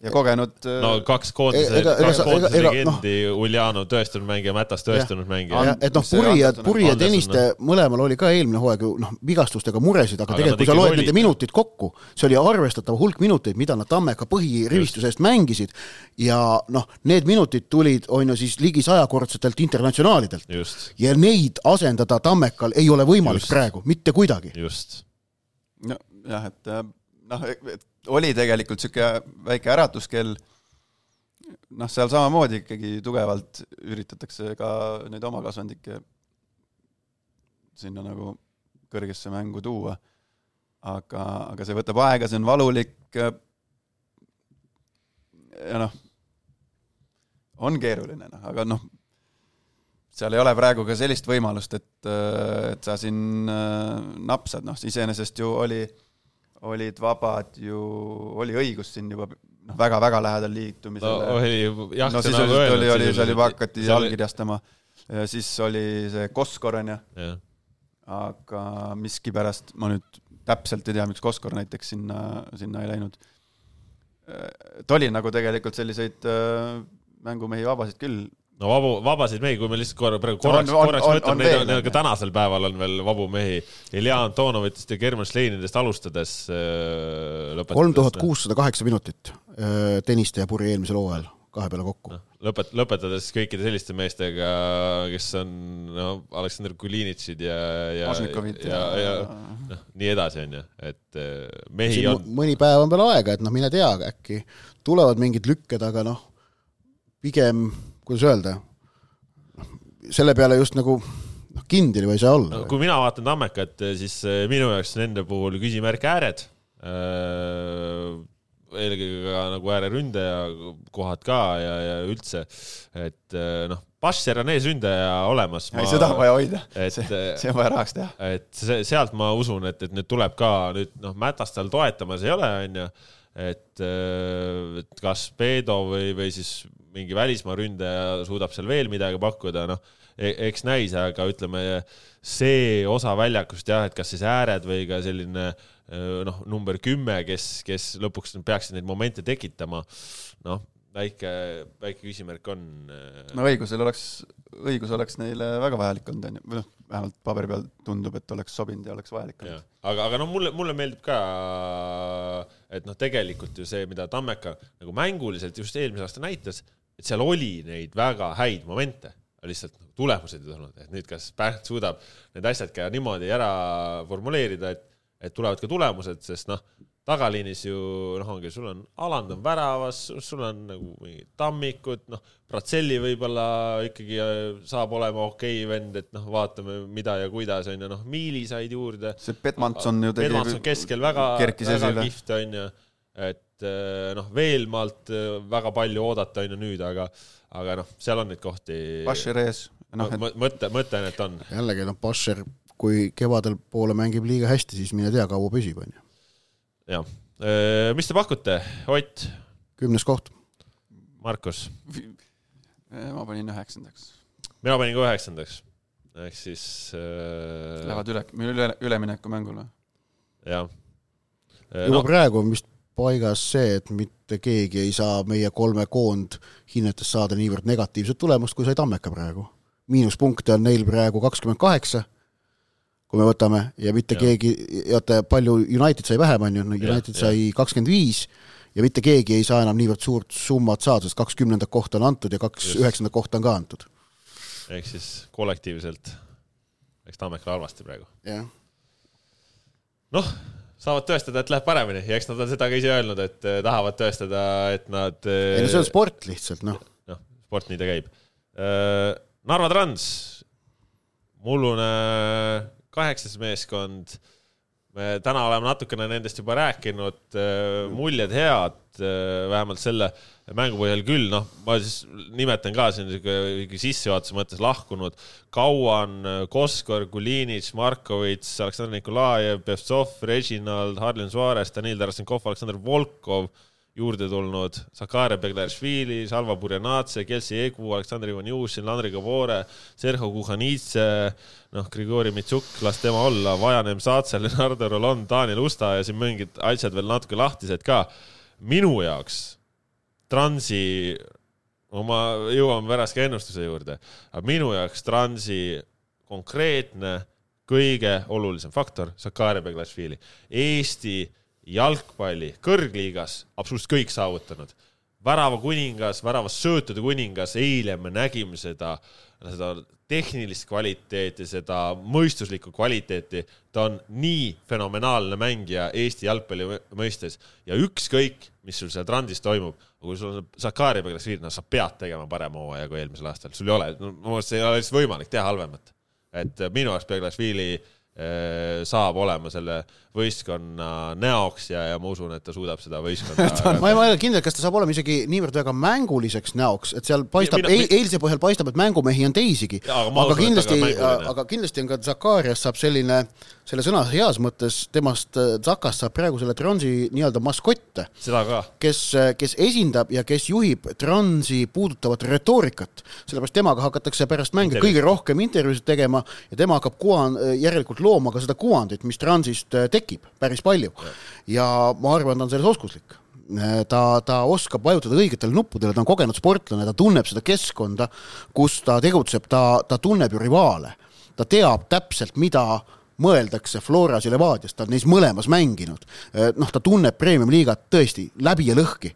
Speaker 3: ja kogenud.
Speaker 1: Äh, no kaks koondise, kaks koondise legendi no,, Uljanov tõestunud mängija, Mätas tõestunud mängija.
Speaker 2: et noh, Puri ja, Puri ja Tõniste mõlemal oli ka eelmine hooaeg ju noh, vigastustega muresid, aga, aga tegelikult kui sa loed nende minutid kokku, see oli arvestatav hulk minuteid, mida nad Tammeka põhirivistuse eest mängisid ja noh, need minutid tulid, on ju siis ligi sajakordsetelt internatsionaalidelt. ja neid asendada Tammekal ei ole võimalik Just. praegu, mitte kuidagi.
Speaker 1: just.
Speaker 3: nojah, et äh, noh, et oli tegelikult niisugune väike äratuskell, noh, seal samamoodi ikkagi tugevalt üritatakse ka neid oma kasvandikke sinna nagu kõrgesse mängu tuua. aga, aga see võtab aega, see on valulik. Ja noh, on keeruline, noh, aga noh, seal ei ole praegu ka sellist võimalust, et, et sa siin äh, napsad, noh, iseenesest ju oli äh, olid vabad ju, oli õigus siin juba noh, väga-väga lähedal liitumisele
Speaker 1: no,. oli jah,
Speaker 3: no sisuliselt nagu oli, oli, seal juba hakati oli... allkirjastama ja siis oli see Koskor onju. aga miskipärast ma nüüd täpselt ei tea, miks Koskor näiteks sinna, sinna ei läinud. et oli nagu tegelikult selliseid äh, mängumehi vabasid küll
Speaker 1: no vabu, vabasid mehi, kui me lihtsalt korra, praegu korraks, korraks mõtleme, neid on, ka tänasel päeval on veel vabu mehi. Ilja Antonovitest ja German Šleinidest alustades äh,
Speaker 2: kolm tuhat kuussada kaheksa minutit äh, Tõniste ja Puri eelmisel hooajal kahe peale kokku. No
Speaker 1: lõpet-, lõpetades kõikide selliste meestega, kes on no Aleksandr Kulinitšid ja, ja, ja, ja, noh, nii edasi, onju, et eh, mehi
Speaker 2: siin
Speaker 1: on,
Speaker 2: mõni päev on veel aega, et noh, mine tea, äkki tulevad mingid lükked, aga noh, pigem, kuidas öelda, selle peale just nagu noh, kindel ju ei saa olla.
Speaker 1: kui mina vaatan Tammekat, siis eh, minu jaoks nende puhul küsimärk ääred. eelkõige ka nagu ääreründaja kohad ka ja, ja üldse, et eh, noh, Basser on eesründaja olemas.
Speaker 3: ei, seda on vaja hoida, <laughs>
Speaker 1: et
Speaker 3: see, see on vaja rahaks teha.
Speaker 1: et see, sealt ma usun, et, et nüüd tuleb ka nüüd noh, Mätastal toetamas ei ole, onju, et, et kas Peedo või, või siis mingi välismaa ründaja suudab seal veel midagi pakkuda, noh, eks näis, aga ütleme see osa väljakust jah, et kas siis ääred või ka selline noh, number kümme, kes, kes lõpuks peaksid neid momente tekitama, noh, väike, väike küsimärk on.
Speaker 3: no õigusel oleks, õigus oleks neile väga vajalik olnud, onju, või noh, vähemalt paberi peal tundub, et oleks sobinud ja oleks vajalik olnud.,
Speaker 1: aga, aga noh, mulle, mulle meeldib ka, et noh, tegelikult ju see, mida Tammeka nagu mänguliselt just eelmise aasta näitas, et seal oli neid väga häid momente, lihtsalt nagu tulemused ei tulnud, et nüüd kas Pärt suudab need asjad ka niimoodi ära formuleerida, et, et tulevad ka tulemused, sest noh, tagaliinis ju noh, ongi, sul on Aland on väravas, sul on nagu mingid tammikud, noh, Pratselli võib-olla ikkagi äh, saab olema okei okay vend, et noh, vaatame, mida ja kuidas on ju, noh, Miili said juurde.
Speaker 3: See Petmanson ju tegi
Speaker 1: Edmanson keskel väga, väga kihvt onju, et eh, noh, Veelmaalt eh, väga palju oodata onju nüüd, aga, aga noh, seal on neid kohti.
Speaker 3: Basher ees, noh, et
Speaker 1: mõte, mõte on, et on.
Speaker 2: jällegi noh, Basser, kui kevadel poole mängib liiga hästi, siis mine tea, kaua püsib, on ju.
Speaker 1: jah, mis te pakute, Ott,
Speaker 2: kümnes koht.
Speaker 1: Markus?
Speaker 3: ma panin üheksandaks.
Speaker 1: mina panin ka üheksandaks, ehk siis äh,
Speaker 3: Lähevad üle, üle, üleminekumängule.
Speaker 1: jah.
Speaker 2: juba praegu on vist paigas see, et mitte keegi ei saa meie kolme koondhinnetest saada niivõrd negatiivset tulemust, kui sai Tammeka praegu. miinuspunkte on neil praegu kakskümmend kaheksa, kui me võtame, ja mitte ja. keegi, vaata palju United sai vähem, on ju, United
Speaker 1: jah.
Speaker 2: sai kakskümmend viis ja mitte keegi ei saa enam niivõrd suurt summat saada, sest kaks kümnendat kohta on antud ja kaks üheksandat kohta on ka antud.
Speaker 1: ehk siis kollektiivselt läks Tammekal halvasti praegu. noh, saavad tõestada, et läheb paremini ja eks nad on seda ka ise öelnud, et eh, tahavad tõestada, et nad.
Speaker 2: ei no see on sport lihtsalt, noh.
Speaker 1: noh, sport nii ta käib. Narva Trans, mullune kaheksas meeskond. Me täna oleme natukene nendest juba rääkinud, muljed head, vähemalt selle mängu põhjal küll, noh, ma siis nimetan ka siin sihuke sissejuhatuse mõttes lahkunud. Kauan, Koskor, Kulinitš, Markovitš, Aleksandr Nikolajev, Pevtsov, Reginald, Harlin Suarez, Danil Tarasenkov, Aleksandr Volkov juurde tulnud Zakaria Beglaršvili, Salva Burjanatse, Kelsi Egu, Aleksandr Ivanjušin, Landri Gabore, Serho Kuhanitse, noh, Grigori Mitsuk, las tema olla, Vajanem Saatse, Leonardo Rolon, Daniel Usta ja siin mingid asjad veel natuke lahtised ka. minu jaoks Transi, ma jõuame pärast ka ennustuse juurde, aga minu jaoks Transi konkreetne kõige olulisem faktor, Zakaria Beglaršvili, Eesti jalgpalli kõrgliigas absoluutselt kõik saavutanud. värava kuningas, väravas söötude kuningas, eile me nägime seda, seda tehnilist kvaliteeti, seda mõistuslikku kvaliteeti. ta on nii fenomenaalne mängija Eesti jalgpalli mõ- mõistes ja ükskõik, mis sul seal Trandis toimub, kui sul on Sakari Beglasvili, no sa pead tegema parema hooaja kui eelmisel aastal, sul ei ole, no minu meelest ei ole lihtsalt võimalik teha halvemat. et minu arust Beglasvili eh, saab olema selle võistkonna näoks ja, ja ma usun, et ta suudab seda võistkonda <laughs>
Speaker 2: ma ei ole kindel, kas ta saab olema isegi niivõrd väga mänguliseks näoks, et seal paistab
Speaker 1: Mina- mi-
Speaker 2: eilse põhjal paistab, et mängumehi on teisigi.
Speaker 1: Aga
Speaker 2: aga
Speaker 1: usun,
Speaker 2: kindlasti
Speaker 1: mänguline.,
Speaker 2: aga kindlasti on ka Zakarias saab selline, selle sõna heas mõttes temast, Zakast saab praegu selle Transi nii-öelda maskott,
Speaker 1: seda ka.
Speaker 2: kes, kes esindab ja kes juhib Transi puudutavat retoorikat, sellepärast temaga hakatakse pärast mänge kõige rohkem intervjuusid tegema ja tema hakkab kuvan-, järelikult looma ka seda kuvandit, mis Transist äh, tekib päris palju. ja ma arvan, ta on selles oskuslik ta, ta oskab vajutada õigetele nuppudele, ta on kogenud sportlane, ta tunneb seda keskkonda, kus ta tegutseb, ta, ta tunneb ju rivaale. ta teab täpselt, mida mõeldakse Floras ja Levadias, ta on neis mõlemas mänginud. noh, ta tunneb premium-liigat tõesti läbi ja lõhki.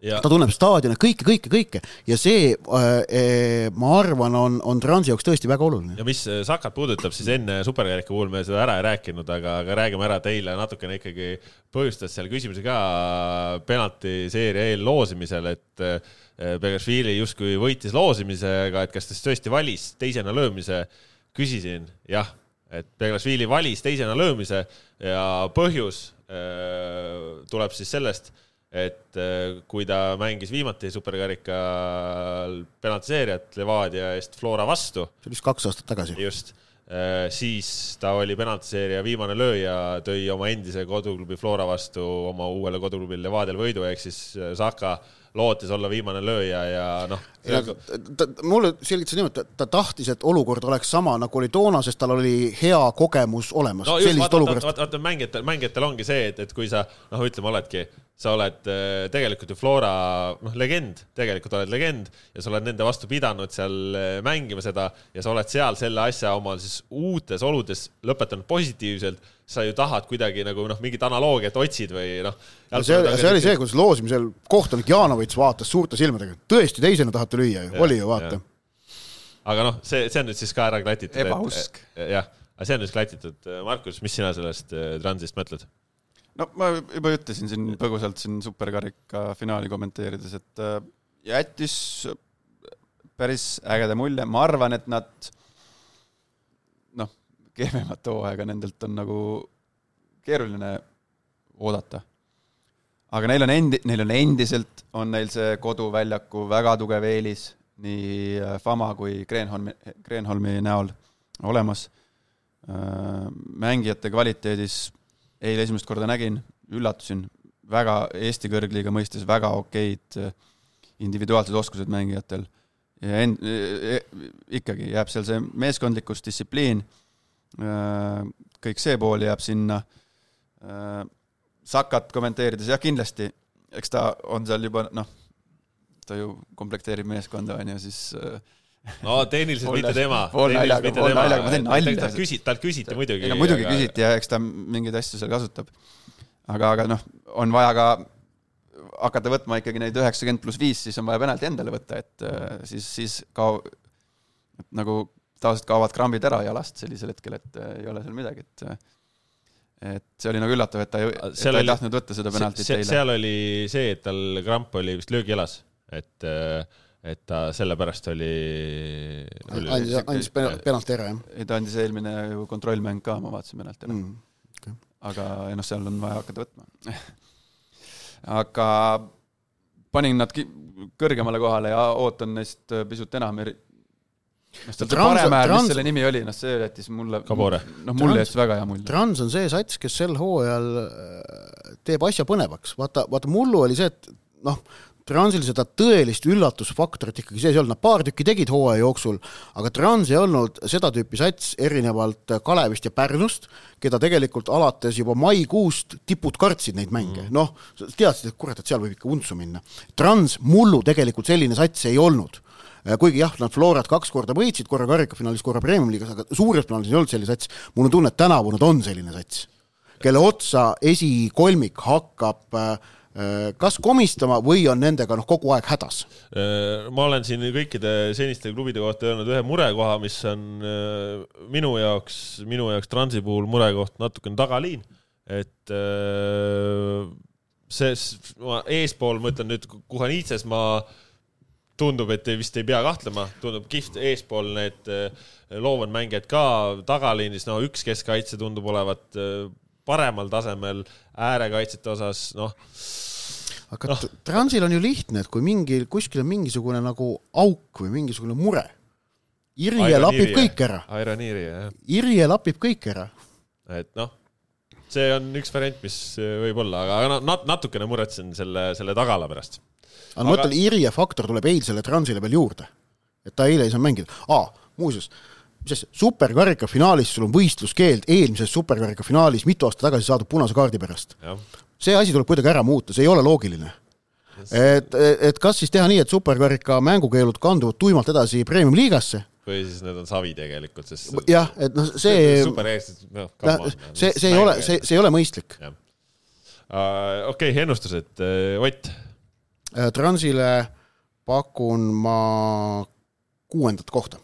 Speaker 1: ja
Speaker 2: ta tunneb staadione kõike, kõike, kõike ja see äh,, ma arvan, on, on Transi jaoks tõesti väga oluline.
Speaker 1: ja mis Sakat puudutab, siis enne superkarika puhul me seda ära ei rääkinud, aga, aga räägime ära, et eile natukene ikkagi põhjustas seal küsimusi ka penaltiseeria eel loosimisel, et eh, Begašvili justkui võitis loosimisega, et kas ta siis tõesti valis teisena löömise. küsisin, jah, et Begašvili valis teisena löömise ja põhjus eh, tuleb siis sellest, et eh, kui ta mängis viimati superkarikal penaltiseerijat Levadia eest Flora vastu,
Speaker 2: see oli vist kaks aastat tagasi.
Speaker 1: just, siis ta oli penaltiseerija viimane lööja, tõi oma endise koduklubi Flora vastu oma uuele koduklubil Levadial võidu, ehk siis äh, Saka lootis olla viimane lööja ja noh,
Speaker 2: mulle selgitas niimoodi, et ta tahtis, et olukord oleks sama, nagu oli toona, sest tal oli hea kogemus olemas
Speaker 1: no
Speaker 2: sellisest olukorrast.
Speaker 1: vaata, vaata mängijatel, mängijatel ongi see, et, et kui sa noh, ütleme, oledki, sa oled äh, tegelikult ju Flora noh, legend, tegelikult oled legend ja sa oled nende vastu pidanud seal äh, mängima seda ja sa oled seal selle asja omal siis uutes oludes lõpetanud positiivselt, sa ju tahad kuidagi nagu noh, mingit analoogiat otsid või noh.
Speaker 2: see oli, see oli see, kuidas loosimisel kohtunik Janovitš vaatas suurte silmadega, tõesti teisena tahate lüüa ju, oli ju, vaata.
Speaker 1: aga noh, see, see on nüüd siis ka ära klatitud.
Speaker 3: Ebausk.
Speaker 1: jah, aga see on nüüd klatitud. Markus, mis sina sellest äh, Transist mõtled?
Speaker 3: no ma juba ütlesin siin põgusalt siin superkarika finaali kommenteerides, et äh, jättis päris ägeda mulje, ma arvan, et nad kehvemat hooaega nendelt on nagu keeruline oodata. aga neil on endi-, neil on endiselt, on neil see koduväljaku väga tugev eelis nii äh, Fama kui Kreenholmi, Kreenholmi näol olemas. mängijate kvaliteedis eile esimest korda nägin, üllatusin, väga Eesti kõrgliiga mõistes väga okeid äh, individuaalsed oskused mängijatel. ja end-, ikkagi jääb seal see meeskondlikkus, distsipliin, kõik see pool jääb sinna. Sakat kommenteerides, jah, kindlasti, eks ta on seal juba noh, ta ju komplekteerib meeskonda, on ju, siis äh,
Speaker 1: no tehniliselt mitte tema.
Speaker 3: pool naljaga- pool naljaga, ma teen nalja.
Speaker 1: talt küsiti, talt küsiti muidugi.
Speaker 3: ei no muidugi aga... küsiti ja eks ta mingeid asju seal kasutab. aga, aga noh, on vaja ka hakata võtma ikkagi neid üheksakümmend pluss viis, siis on vaja penalti endale võtta, et äh, siis, siis kao-, nagu tavaliselt kaovad krambid ära jalast sellisel hetkel, et äh, ei ole seal midagi, et äh, et see oli nagu üllatav, et ta ei, et ta ei
Speaker 1: oli-
Speaker 3: tahtnud võtta seda penaltit
Speaker 1: se,
Speaker 3: eile.
Speaker 1: seal oli see, et tal kramp oli vist löögijalas, et, et ta sellepärast oli.
Speaker 2: andis, andis pena- penalti ära, jah
Speaker 3: ei, ta andis eelmine ju kontrollmäng ka, ma vaatasin penalti ära mm..
Speaker 2: mm..
Speaker 3: aga ei noh, seal on vaja hakata võtma. <laughs> aga panin nad kõrgemale kohale ja ootan neist pisut enam eri-. noh, seal see
Speaker 2: Trans-
Speaker 3: Paremäär, mis
Speaker 2: Trans-
Speaker 3: selle nimi oli, noh see jättis mulle, noh mulle
Speaker 2: Trans-
Speaker 3: jättis väga hea mulje.
Speaker 2: Trans on see sats, kes sel hooajal äh, teeb asja põnevaks, vaata, vaata mullu oli see, et noh, Transil seda tõelist üllatusfaktorit ikkagi sees ei olnud, nad paar tükki tegid hooaja jooksul, aga Trans ei olnud seda tüüpi sats erinevalt Kalevist ja Pärnust, keda tegelikult alates juba maikuust tipud kartsid neid mänge mm., noh, teadsid, et kurat, et seal võib ikka untsu minna. Trans mullu tegelikult selline sats ei olnud kuigi jah, nad Florat kaks korda võitsid, korra karikafinaalis, korra Premium-liigas, aga suures plaanis ei olnud selline sats. mul on tunne, et tänavu nad on selline sats, kelle otsa esikolmik hakkab äh, kas komistama või on nendega noh, kogu aeg hädas.
Speaker 1: Äh, ma olen siin kõikide seniste klubide kohta öelnud ühe murekoha, mis on äh, minu jaoks, minu jaoks Transi puhul murekoht natukene tagaliin, et äh, see, ma eespool mõtlen nüüd Kuhanitses ma tundub, et vist ei pea kahtlema, tundub kihvt eespool need äh, loovad mängijad ka tagaliinis, no üks keskkaitse tundub olevat äh, paremal tasemel äärekaitsjate osas, noh
Speaker 2: aga no. Transil on ju lihtne, et kui mingi, kuskil on mingisugune nagu auk või mingisugune mure, Irje lapib kõik ära,
Speaker 1: Ironiiri, jah.
Speaker 2: Irje lapib kõik ära.
Speaker 1: et noh, see on üks variant, mis võib olla, aga nat-, natukene muretsen selle, selle tagala pärast.
Speaker 2: Aga ma mõtlen, Irje faktor tuleb eilsele Transile veel juurde. et ta eile ei saanud mängida. aa, muuseas, mis asja, superkarika finaalis sul on võistluskeeld eelmises superkarika finaalis mitu aastat tagasi saadud punase kaardi pärast. see asi tuleb kuidagi ära muuta, see ei ole loogiline. et, et kas siis teha nii, et superkarika mängukeelud kanduvad tuimalt edasi premium-liigasse,
Speaker 1: või siis need on savi tegelikult, sest
Speaker 2: jah, et noh, see,
Speaker 1: super eestlased, noh,
Speaker 2: see, see ei ole, see, see ei ole mõistlik.
Speaker 1: jah. okei, ennustused, Ott,
Speaker 2: Transile pakun ma kuuendat kohta.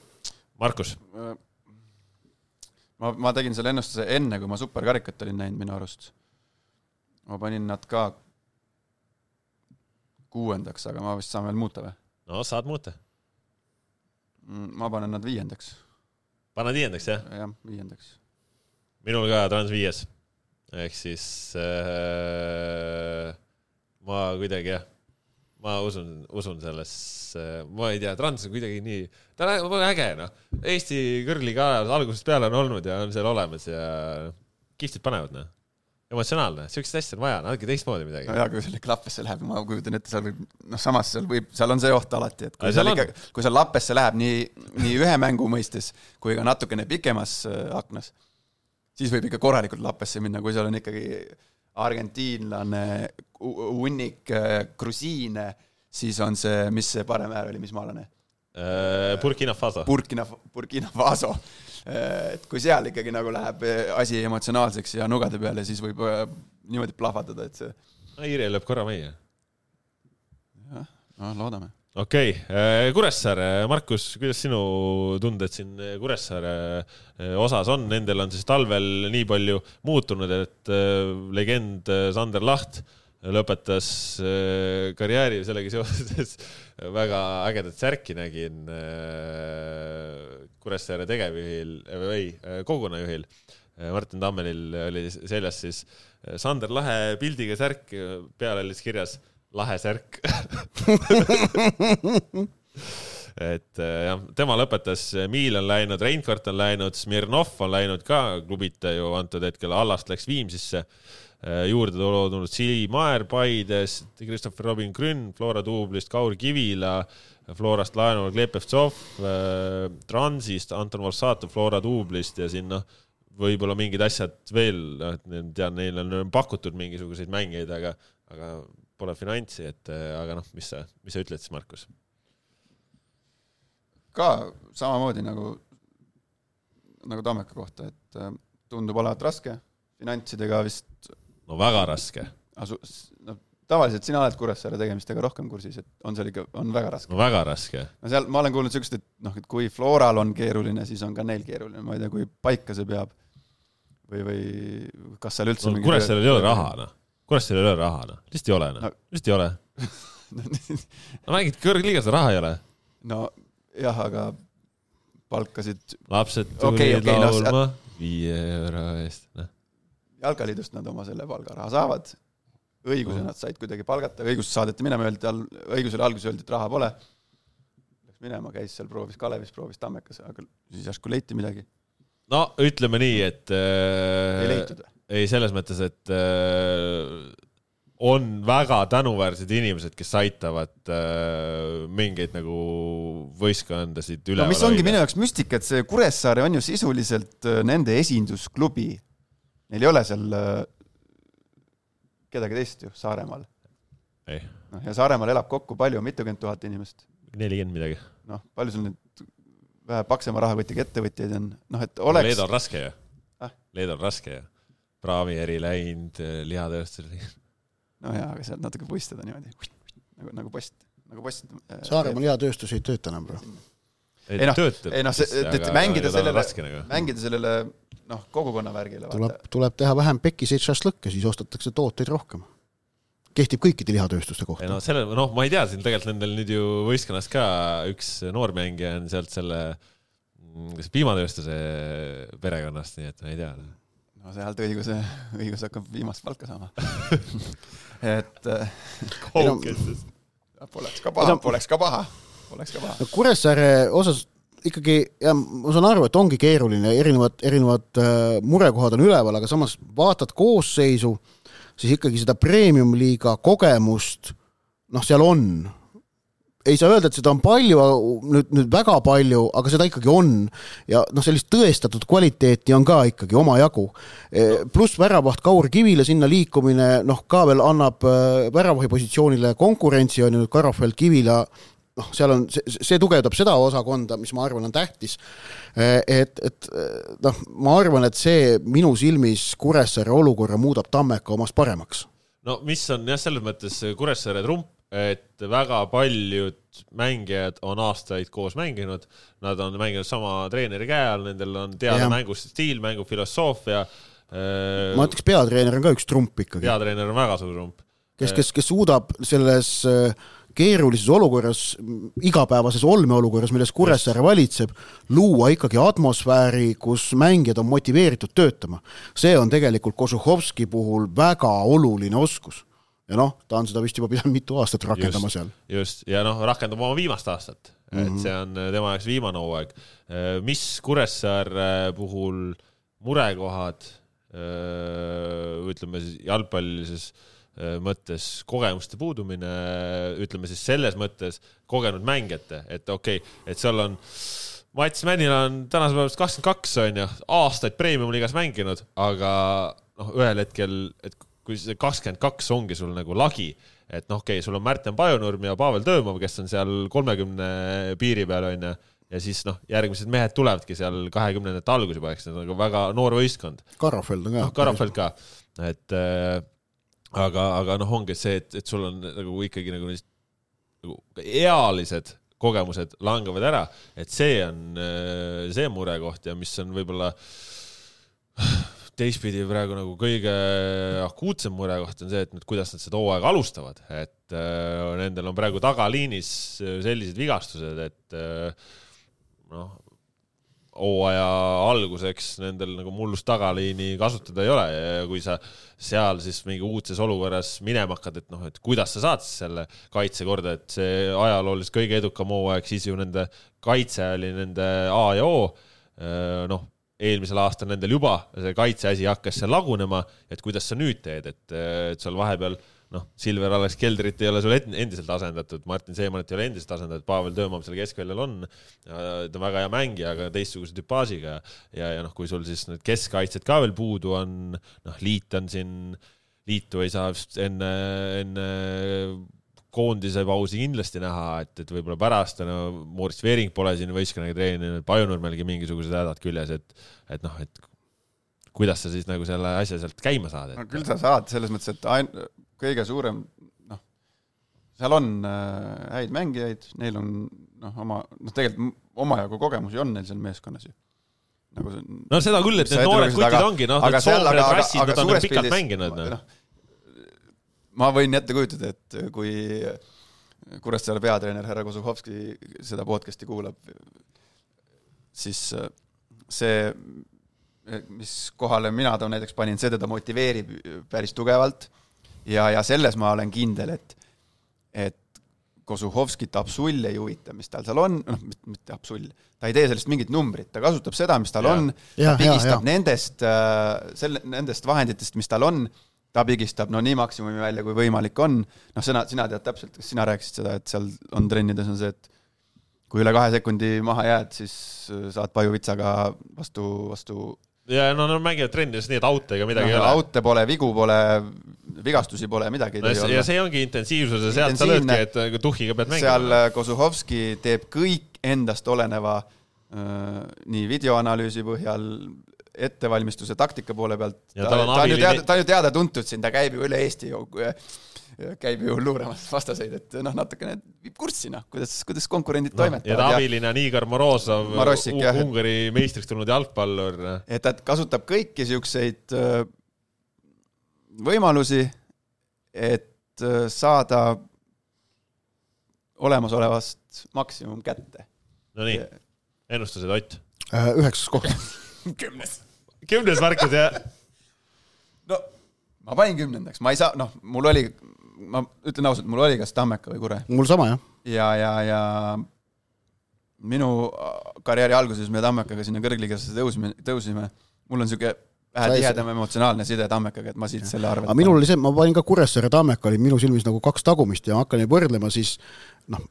Speaker 1: Markus,
Speaker 3: ma, ma tegin selle ennustuse enne, kui ma superkarikat olin näinud minu arust. ma panin nad ka kuuendaks, aga ma vist saan veel muuta või?
Speaker 1: no saad muuta.
Speaker 3: ma panen nad viiendaks,
Speaker 1: pane viiendaks, jah?
Speaker 3: jah, viiendaks.
Speaker 1: minul ka Trans viies. ehk siis äh, ma kuidagi jah, ma usun, usun sellesse, ma ei tea, Trans on kuidagi nii, ta on äge noh. Eesti kõrgliiga ajal algusest peale on olnud ja on seal olemas ja kihvtid panevad noh. emotsionaalne, siukest asja on vaja, natuke teistmoodi midagi
Speaker 3: no. jaa, kui selle klappesse läheb, ma kujutan ette, seal noh, samas seal võib, seal on see oht alati, et kui seal ikka, kui seal lappesse läheb nii, nii ühe mängu mõistes kui ka natukene pikemas äh, aknas, siis võib ikka korralikult lappesse minna, kui seal on ikkagi argentiinlane, hunnik äh, grusiine, siis on see, mis see parem äär oli, mis maalane?
Speaker 1: Äh, Burkina Faso.
Speaker 3: Burkina, Burkina Faso. et kui seal ikkagi nagu läheb äh, asi emotsionaalseks ja nugade peale, siis võib äh, niimoodi plahvatada, et see,
Speaker 1: Iiri lööb korra meie
Speaker 3: jah, no loodame.
Speaker 1: Okei okay., Kuressaare, Markus, kuidas sinu tunded siin Kuressaare eh, osas on, nendel on siis talvel nii palju muutunud, et eh, legend eh, Sander Laht lõpetas eh, karjääri sellega seoses <laughs> väga ägedat särki nägin eh, Kuressaare tegevjuhil, ei, kogukonnajuhil Martin Tammelil oli seljas siis eh, Sander Lahe pildiga särk, peal oli siis kirjas lahe särk et äh, jah, tema lõpetas, Miil on läinud, Reinkart on läinud, Smirnov on läinud ka klubita ju antud hetkel, Allast läks Viimsisse. juurde tulnud Sili Maer Paidest, Christopher Robin Grün Flora duublist, Kaur Kivila, Florast laenuga Klepevtsov, Transist Anton Vorsatov Flora duublist ja siin noh, võib-olla mingid asjad veel, noh, tean, neil on pakutud mingisuguseid mängijaid, aga, aga pole finantsi, et äh, aga noh, mis sa, mis sa ütled siis, Markus?
Speaker 3: ka samamoodi nagu, nagu Tammeka kohta, et äh, tundub olevat raske, finantsidega vist
Speaker 1: no väga raske,
Speaker 3: noh, tavaliselt sina oled Kuressaare tegemistega rohkem kursis, et on seal ikka, on väga raske.
Speaker 1: no väga raske.
Speaker 3: no seal ma olen kuulnud siukest, et noh, et kui Floral on keeruline, siis on ka neil keeruline, ma ei tea, kui paika see peab või, või kas seal üldse
Speaker 1: no Kuressaarel ei ole raha, noh. Kuressaarel ei ole raha, noh. lihtsalt ei ole, noh
Speaker 3: No..
Speaker 1: lihtsalt ei ole. <laughs> no mängid kõrgliigas, raha ei ole.
Speaker 3: no jah, aga palkasid
Speaker 1: lapsed tulid
Speaker 3: okei, no sa-
Speaker 1: laulma viie euro eest, noh.
Speaker 3: jalkaliidust nad oma selle palgaraha saavad, õiguse
Speaker 1: Mhm.
Speaker 3: nad said kuidagi palgata, õigus saadeti minema, öeldi all, õigusele alguses öeldi, et raha pole. Läks minema, käis seal, proovis Kalevis, proovis Tammekas, aga siis järsku leiti midagi.
Speaker 1: no ütleme nii, et äh,
Speaker 3: ei leitud või?
Speaker 1: ei, selles mõttes, et äh, on väga tänuväärsed inimesed, kes aitavad äh, mingeid nagu võistkondasid
Speaker 3: no
Speaker 1: üleval
Speaker 3: mis ongi minu jaoks müstika, et see Kuressaare on ju sisuliselt äh, nende esindusklubi. Neil ei ole seal äh, kedagi teist ju Saaremaal.
Speaker 1: ei,
Speaker 3: noh, ja Saaremaal elab kokku palju, mitukümmend tuhat inimest.
Speaker 1: nelikümmend midagi.
Speaker 3: noh, palju sul nüüd vähe paksema rahakotiga ettevõtjaid on, noh et oleks
Speaker 1: Leedu on raske ju
Speaker 3: Ah?.
Speaker 1: Leedu on raske ju. Praami eri läinud, lihatööstus.
Speaker 3: no jaa, aga sealt natuke puistada niimoodi, nagu, nagu post, nagu post.
Speaker 2: Saaremaal heatööstus ei tööta enam praegu.
Speaker 3: Ei noh, ei noh, see- et- et mängida sellele-
Speaker 1: nagu.
Speaker 3: mängida sellele noh, kogukonna värgile,
Speaker 2: tuleb
Speaker 3: vaata.,
Speaker 2: tuleb teha vähem pekiseid šašlõkke, siis ostetakse tooteid rohkem. kehtib kõikide lihatööstuste
Speaker 1: ei
Speaker 2: kohta
Speaker 1: no. selle, noh, ma ei tea, siin tegelikult nendel nüüd ju võistkonnas ka üks noormängija on sealt selle, kas piimatööstuse perekonnast, nii et ma ei tea.
Speaker 3: No sealt õiguse, õigus hakkab viimast palka saama. <laughs> et äh,
Speaker 1: kaugesti.
Speaker 3: poleks ka paha, poleks ka paha, poleks ka paha.
Speaker 2: no Kuressaare osas ikkagi ja ma saan aru, et ongi keeruline, erinevad, erinevad äh, murekohad on üleval, aga samas vaatad koosseisu, siis ikkagi seda premium-liiga kogemust, noh, seal on. Ei saa öelda, et seda on palju, nüüd, nüüd väga palju, aga seda ikkagi on ja noh, sellist tõestatud kvaliteeti on ka ikkagi omajagu. pluss väravaht Kaur Kivile sinna liikumine, noh, ka veel annab äh, väravahi positsioonile konkurentsi, on ju nüüd Karofeld Kivila noh, seal on, see, tugevdab seda osakonda, mis ma arvan, on tähtis. et, et noh, ma arvan, et see minu silmis Kuressaare olukorra muudab Tammeka omast paremaks.
Speaker 1: no mis on jah, selles mõttes Kuressaare trump, et väga paljud mängijad on aastaid koos mänginud, nad on mänginud sama treeneri käe all, nendel on teada mängustiil, mängufilosoofia.
Speaker 2: ma ütleks, peatreener on ka üks trump ikkagi,
Speaker 1: peatreener on väga suur rump.
Speaker 2: kes, kes, kes suudab selles äh, keerulises olukorras, igapäevases olmeolukorras, milles Kuressaare valitseb, luua ikkagi atmosfääri, kus mängijad on motiveeritud töötama. see on tegelikult Kožuhovski puhul väga oluline oskus. Ja noh, ta on seda vist juba pidanud mitu aastat rakendama seal.
Speaker 1: just, ja noh, rakendab oma viimast aastat mm, -hmm. et see on äh, tema jaoks viimane hooaeg. mis Kuressaare puhul murekohad, ütleme siis jalgpallilises mõttes kogemuste puudumine, ütleme siis selles mõttes kogenud mängijate, et okei okay,, et seal on Mats Männil on tänasel päeval kakskümmend kaks onju, aastaid premium-liigas mänginud, aga noh, ühel hetkel, et kui see kakskümmend kaks ongi sul nagu lagi, et noh, okei okay,, sul on Märten Pajunurm ja Pavel Tõõmov, kes on seal kolmekümne piiri peal onju, ja siis noh, järgmised mehed tulevadki seal kahekümnendate algus juba, eks need on nagu väga noor võistkond.
Speaker 2: Karafeld on ka.
Speaker 1: Noh, Karafeld ka, et äh, aga, aga noh, ongi see, et, et sul on nagu ikkagi nagu neist nagu ealised kogemused langevad ära, et see on äh, see murekoht ja mis on võib-olla teistpidi praegu nagu kõige akuutsem murekoht on see, et nüüd kuidas nad seda hooaega alustavad, et äh, nendel on praegu tagaliinis äh, sellised vigastused, et äh, noh, hooaja alguseks nendel nagu mullust tagaliini kasutada ei ole ja kui sa seal siis mingi uudses olukorras minema hakkad, et noh, et kuidas sa saad siis selle kaitse korda, et see ajalooliselt kõige edukam hooaeg, siis ju nende kaitse oli nende A ja O. noh, eelmisel aastal nendel juba see kaitseasi hakkas seal lagunema, et kuidas sa nüüd teed, et, et seal vahepeal noh, Silver Alex Keldrit ei ole sul endiselt asendatud, Martin Seemanit ei ole endiselt asendatud, Pavel Tõõmov seal keskväljal on. ta on väga hea mängija, aga teistsuguse tüpaažiga ja, ja noh, kui sul siis need keskkaitsjad ka veel puudu on, noh, liit on siin, liitu ei saa enne, enne koondise pausi kindlasti näha, et, et võib-olla pärast, no Moritz Veering pole siin võistkonnaga treeninud, Pajunurmelgi mingisugused hädad küljes, et, et noh, et kuidas sa siis nagu selle asja sealt käima saad,
Speaker 3: no
Speaker 1: et
Speaker 3: küll sa saad, selles mõttes, et ain-, kõige suurem noh, seal on äh, häid mängijaid, neil on noh, oma, noh tegelikult omajagu kogemusi on neil seal meeskonnas ju. nagu see on
Speaker 1: no seda küll, et need noored kutid ongi, noh,
Speaker 3: aga
Speaker 1: need
Speaker 3: seal-
Speaker 1: Soomred
Speaker 3: aga-
Speaker 1: rassid,
Speaker 3: aga
Speaker 1: nad on pikalt mänginud, noh.
Speaker 3: Ma võin ette kujutada, et kui Kuressaare peatreener härra Kozuhovski seda podcast'i kuulab, siis äh, see, mis kohale mina toon näiteks panin, see teda motiveerib päris tugevalt ja, ja selles ma olen kindel, et et Kozuhovskit absolll ei huvita, mis tal seal on, noh, mitte absolll, ta ei tee sellest mingit numbrit, ta kasutab seda, mis tal
Speaker 1: Jaa.
Speaker 3: on, ta pigistab
Speaker 2: jaa.
Speaker 3: nendest, selle, nendest vahenditest, mis tal on, ta pigistab no nii maksimumi välja, kui võimalik on. noh, sina, sina tead täpselt, kas sina rääkisid seda, et seal on trennides on see, et kui üle kahe sekundi maha jääd, siis äh, saad pajuvitsaga vastu, vastu
Speaker 1: ja no nad mängivad trennides nii, et out'e ega midagi
Speaker 3: no,
Speaker 1: ei ole.
Speaker 3: aute pole, vigu pole, vigastusi pole, midagi ei
Speaker 1: No,
Speaker 3: tohi
Speaker 1: ja
Speaker 3: olla.
Speaker 1: see ongi intensiivsus ja sealt sa löödki, et nagu tuhhiga pead
Speaker 3: seal
Speaker 1: mängima.
Speaker 3: äh, Kozuhovski teeb kõik endast oleneva äh, nii videoanalüüsi põhjal, ettevalmistuse taktika poole pealt. Ta,
Speaker 1: on
Speaker 3: ta on ju teada, ta on ju teada-tuntud siin, ta käib ju üle Eesti ju, käib ju luuramas vastaseid, et noh, natukene viib kurssi noh, kuidas, kuidas konkurendid no,
Speaker 1: ja ta
Speaker 3: toimetavad ja,
Speaker 1: abiline on Igor Morozov. Ungari meistriks tulnud jalgpallur.
Speaker 3: et ta kasutab kõiki siukseid äh, võimalusi, et äh, saada olemasolevast maksimum kätte.
Speaker 1: Nonii, ennustused, Ott.
Speaker 2: Äh, üheksas koht. <laughs>
Speaker 3: kümnes.
Speaker 1: Kümnes märkus ja
Speaker 3: no ma panin kümnendaks, ma ei saa, noh, mul oli, ma ütlen ausalt, mul oli kas Tammeka või Kure.
Speaker 2: Mul sama jah.
Speaker 3: ja, ja, ja minu karjääri alguses me Tammekaga sinna kõrgliigasse tõusime, tõusime, mul on niisugune vähe tihedam emotsionaalne side Tammekaga, et ma siit selle arvelt
Speaker 2: aga minul oli see, ma panin ka Kuressaare Tammeka olid minu silmis nagu kaks tagumist ja hakkan neid võrdlema, siis noh,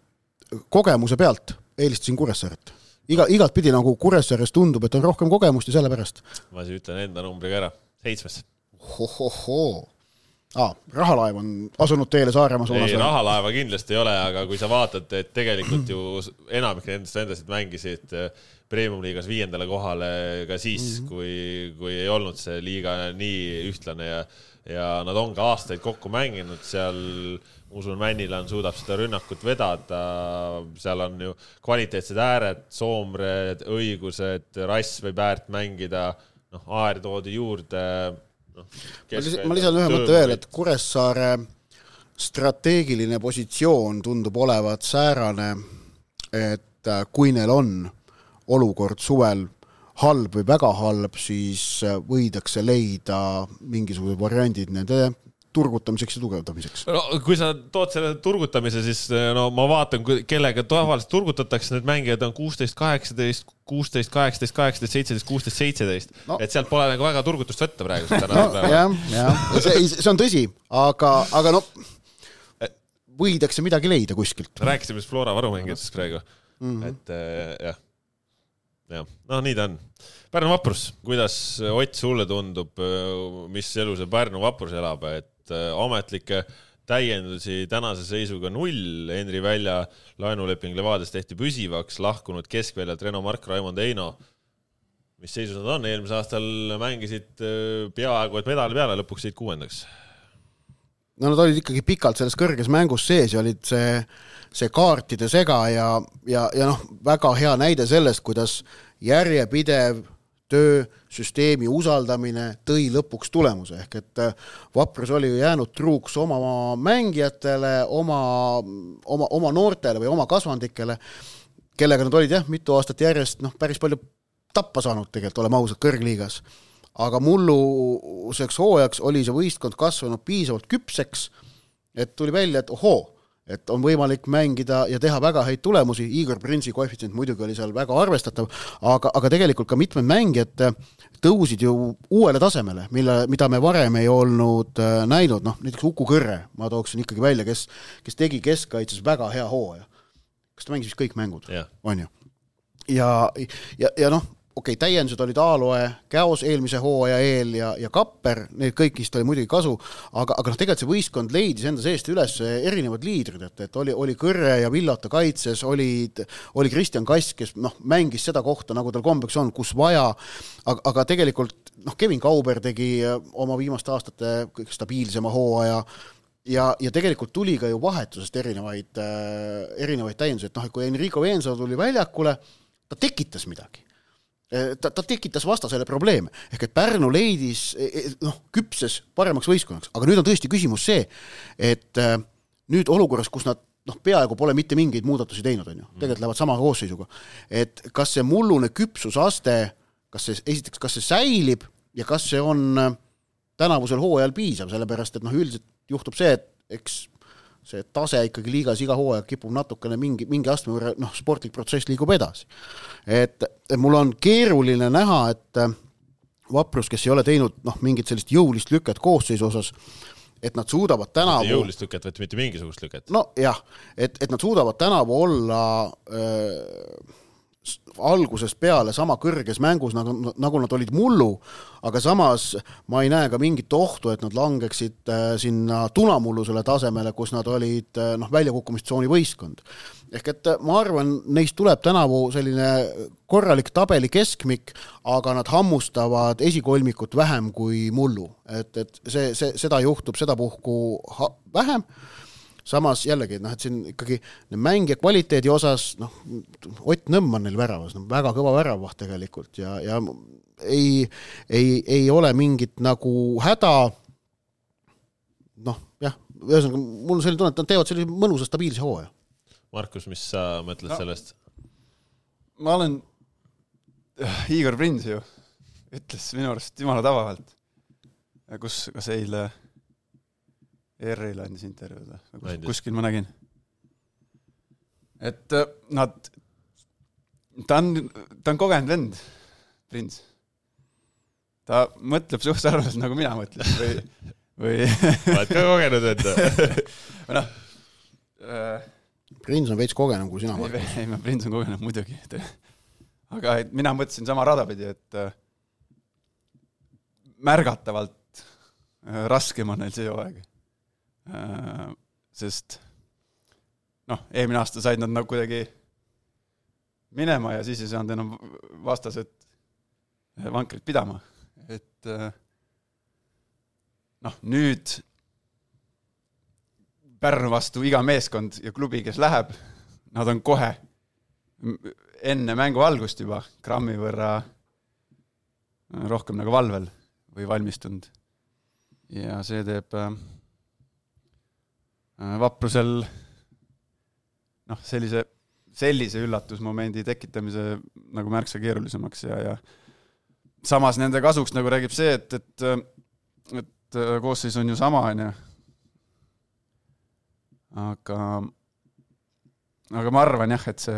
Speaker 2: kogemuse pealt eelistasin Kuressaaret. iga, igatpidi nagu Kuressaares tundub, et on rohkem kogemust ja sellepärast.
Speaker 1: ma siis ütlen enda numbri ka ära, seitsmes.
Speaker 2: ohohoo. aa, rahalaev on asunud teele Saaremaa suunas
Speaker 1: ei,? rahalaeva kindlasti ei ole, aga kui sa vaatad, et tegelikult ju enamik nendest vendasid mängisid äh, premium-liigas viiendale kohale ka siis mm, -hmm. kui, kui ei olnud see liiga nii ühtlane ja, ja nad on ka aastaid kokku mänginud seal. Ma usun, Männilan suudab seda rünnakut vedada, seal on ju kvaliteetsed ääred, Soomre, õigused, Rass võib äärt mängida, noh, Aer toodi juurde noh,
Speaker 2: ma lisan, ma lisan ühe mõtte veel, et Kuressaare strateegiline positsioon tundub olevat säärane, et äh, kui neil on olukord suvel halb või väga halb, siis äh, võidakse leida mingisugused variandid nende turgutamiseks ja tugevdamiseks.
Speaker 1: no kui sa tood selle turgutamise, siis no ma vaatan, kellega tavaliselt turgutatakse, need mängijad on kuusteist, kaheksateist, kuusteist, kaheksateist, kaheksateist, seitseteist, kuusteist, seitseteist et sealt pole nagu väga turgutust võtta praegu <laughs>
Speaker 2: no jah, jah, see, see on tõsi, aga, aga noh, võidakse midagi leida kuskilt.
Speaker 1: rääkisime just Flora varumängijatest praegu mm, -hmm. et äh, jah, jah, noh, nii ta on. Pärnu vaprus, kuidas Ott sulle tundub, mis elu see Pärnu vaprus elab, et äh, ametlikke täiendusi tänase seisuga null, Henri Välja laenuleping Levadias tehti püsivaks, lahkunud keskväljalt Reno Mark, Raimond Eino. mis seisus nad on, eelmisel aastal mängisid äh, peaaegu et medali peale, lõpuks jäid kuuendaks.
Speaker 2: no nad olid ikkagi pikalt selles kõrges mängus sees ja olid see, see kaartide sega ja, ja, ja noh, väga hea näide sellest, kuidas järjepidev töö, süsteemi usaldamine tõi lõpuks tulemuse, ehk et äh, Vaprus oli ju jäänud truuks oma mängijatele, oma, oma, oma noortele või oma kasvandikele, kellega nad olid jah, mitu aastat järjest noh, päris palju tappa saanud tegelikult, oleme ausad, kõrgliigas. Aga mulluseks hooajaks oli see võistkond kasvanud piisavalt küpseks, et tuli välja, et ohoo, et on võimalik mängida ja teha väga häid tulemusi, Igor Prinsi koefitsient muidugi oli seal väga arvestatav, aga, aga tegelikult ka mitmed mängijad äh, tõusid ju uuele tasemele, mille, mida me varem ei olnud äh, näinud, noh näiteks Uku Kõrre ma tooksin ikkagi välja, kes, kes tegi keskkaitses väga hea hooaja. kas ta mängis vist kõik mängud? on ju. ja, ja, ja noh, okei okay,, täiendused olid Aaloe, Käos eelmise hooaja eel ja, ja Kapper, need kõigist oli muidugi kasu, aga, aga noh, tegelikult see võistkond leidis enda seest üles erinevad liidrid, et, et oli, oli Kõrre ja Villota kaitses, olid, oli Kristjan Kass, kes noh, mängis seda kohta, nagu tal kombeks on, kus vaja, aga, aga tegelikult noh, Kevin Kauber tegi oma viimaste aastate kõige stabiilsema hooaja ja, ja tegelikult tuli ka ju vahetusest erinevaid äh,, erinevaid täiendusi, et noh, et kui Enrico Veensalu tuli väljakule, ta tekitas midagi. ta, ta tekitas vastasele probleeme, ehk et Pärnu leidis noh, küpses paremaks võistkonnaks, aga nüüd on tõesti küsimus see, et nüüd olukorras, kus nad noh, peaaegu pole mitte mingeid muudatusi teinud, on ju, tegelikult lähevad sama koosseisuga, et kas see mullune küpsusaste, kas see esiteks, kas see säilib ja kas see on tänavusel hooajal piisav, sellepärast et noh, üldiselt juhtub see, et eks see tase ikkagi liigas iga hooaeg kipub natukene mingi, mingi astme võrra, noh, sportlik protsess liigub edasi. et, et mul on keeruline näha, et äh, Vaprus, kes ei ole teinud noh, mingit sellist jõulist lüket koosseisu osas, et nad suudavad tänavu
Speaker 1: jõulist lüket, vaid mitte mingisugust lüket.
Speaker 2: nojah, et, et nad suudavad tänavu olla öö, s- algusest peale sama kõrges mängus, nagu, nagu nad olid mullu, aga samas ma ei näe ka mingit ohtu, et nad langeksid äh, sinna tunamullusele tasemele, kus nad olid äh, noh, väljakukkumistsooni võistkond. ehk et äh, ma arvan, neist tuleb tänavu selline korralik tabeli keskmik, aga nad hammustavad esikolmikut vähem kui mullu, et, et see, see, seda juhtub sedapuhku vähem samas jällegi noh, et siin ikkagi mängija kvaliteedi osas noh, Ott Nõmm on neil väravas, no väga kõva väravvaht tegelikult ja, ja ei, ei, ei ole mingit nagu häda. noh, jah, ühesõnaga mul on selline tunne, et nad teevad sellise mõnusa stabiilse hooaja.
Speaker 1: Markus, mis sa mõtled
Speaker 3: No.
Speaker 1: sellest?
Speaker 3: ma olen, Igor Prins ju ütles minu arust jumala tabavalt, kus, kas eile ERR-ile andis intervjuud või kus,
Speaker 1: Andis.,
Speaker 3: kuskil ma nägin. et äh, nad, ta on, ta on kogenud vend, Prins. ta mõtleb suht sarnaselt nagu mina mõtlen või, või <laughs>
Speaker 1: oled ka kogenud enda? <laughs>
Speaker 3: või noh äh,
Speaker 2: Prins on veits kogenum kui sina,
Speaker 3: ei
Speaker 2: Markus.,
Speaker 3: ei, ma Prins on kogenud muidugi. aga et mina mõtlesin sama rada pidi, et äh, märgatavalt raskem on neil see hooaeg. Sest noh, eelmine aasta said nad nagu kuidagi minema ja siis ei saanud enam vastased vankrit pidama, et noh, nüüd Pärnu vastu iga meeskond ja klubi, kes läheb, nad on kohe enne mängu algust juba grammi võrra rohkem nagu valvel või valmistunud. ja see teeb äh, vaprusel noh, sellise, sellise üllatusmomendi tekitamise nagu märksa keerulisemaks ja, ja samas nende kasuks nagu räägib see, et, et, et koosseis on ju sama, on ju. aga, aga ma arvan jah, et see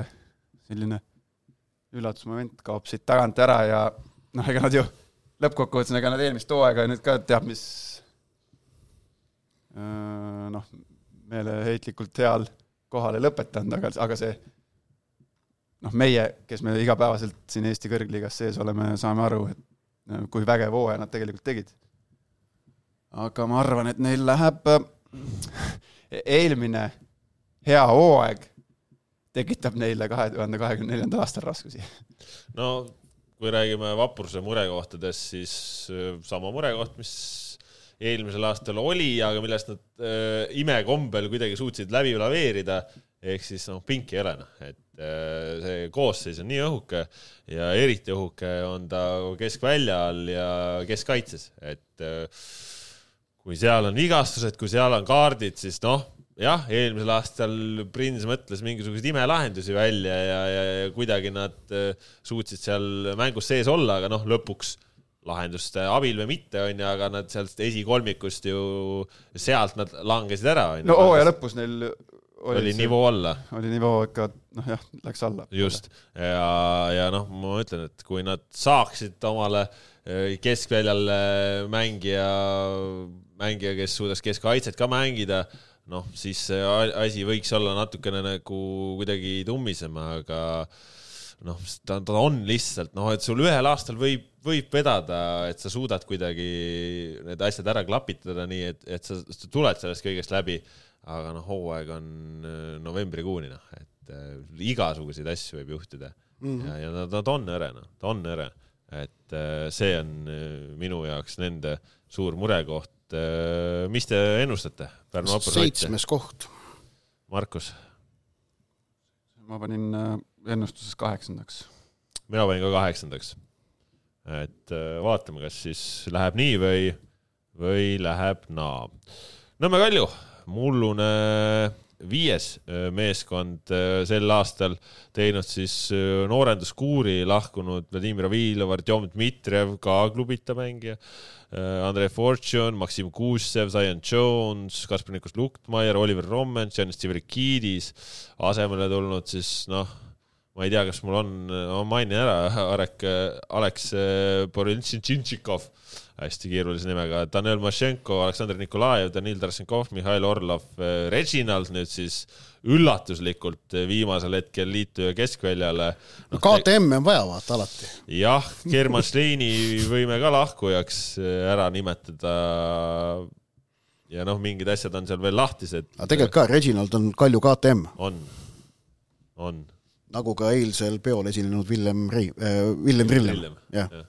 Speaker 3: selline üllatusmoment kaob siit tagant ära ja noh, ega nad ju lõppkokkuvõttes, ega nad eelmist hooaega nüüd ka teab mis noh, meeleheitlikult heal kohal ei lõpetanud, aga, aga see noh, meie, kes me igapäevaselt siin Eesti kõrgliigas sees oleme, saame aru, et kui vägev hooaja nad tegelikult tegid. aga ma arvan, et neil läheb eelmine hea hooaeg tekitab neile kahe tuhande kahekümne neljandal aastal raskusi.
Speaker 1: no kui räägime vapruse murekohtadest, siis äh, sama murekoht, mis eelmisel aastal oli, aga millest nad äh, imekombel kuidagi suutsid läbi laveerida, ehk siis noh, pinki ei ole noh, et äh, see koosseis on nii õhuke ja eriti õhuke on ta keskvälja all ja keskkaitses, et äh, kui seal on vigastused, kui seal on kaardid, siis noh jah, eelmisel aastal Prins mõtles mingisuguseid imelahendusi välja ja, ja, ja kuidagi nad äh, suutsid seal mängus sees olla, aga noh, lõpuks lahenduste abil või mitte, onju, aga nad sealt esikolmikust ju, sealt nad langesid ära,
Speaker 3: onju. no hooaja lõpus neil
Speaker 1: oli, oli nivoo alla.
Speaker 3: oli nivoo ikka, noh jah, läks alla.
Speaker 1: just, ja, ja noh, ma ütlen, et kui nad saaksid omale äh, keskväljal mängija, mängija, kes suudaks keskkaitset ka mängida noh, siis see asi võiks olla natukene nagu kuidagi tummisem, aga noh, ta, ta on lihtsalt noh, et sul ühel aastal võib, võib vedada, et sa suudad kuidagi need asjad ära klapitada nii, et, et sa, sa tuled sellest kõigest läbi. aga noh, hooaeg on äh, novembrikuuni noh, et äh, igasuguseid asju võib juhtuda mm -hmm. ja, ja nad, nad on ere, noh, ta on ere, et äh, see on äh, minu jaoks nende suur murekoht äh, mis te ennustate
Speaker 2: seitsmes koht.
Speaker 1: Markus?
Speaker 3: ma panin äh, ennustuses kaheksandaks.
Speaker 1: mina panin ka kaheksandaks. Et äh, vaatame, kas siis läheb nii või, või läheb naa. Nõmme Kalju, mullune viies meeskond sel aastal teinud siis noorenduskuuri lahkunud Vladimir Avilov, Artjom Dmitrijev, ka klubita mängija Äh, Andrei Fortune, Maksim Kuusev, Zion Jones, Kaspar Nikos Luktmaier, Oliver Rommen, Janis Tsiverikidis, asemele tulnud siis noh, ma ei tea, kas mul on, ma mainin ära, <laughs> Arek, Aleks Boriltšintšintšikov, hästi keerulise nimega, Danil Mašenko, Aleksandr Nikolajev, Danil Tarasenkov, Mihhail Orlov, Reginald nüüd siis üllatuslikult viimasel hetkel liituja keskväljale
Speaker 2: no,. KTM on vaja vaata alati.
Speaker 1: jah, German Schleini võime ka lahkujaks ära nimetada. ja noh, mingid asjad on seal veel lahtised.
Speaker 2: aga tegelikult ka, Reginald on Kalju KTM.
Speaker 1: on, on.
Speaker 2: Nagu ka eilsel peol esinenud Villem Rei- äh,, Villem Rillem, jah ja.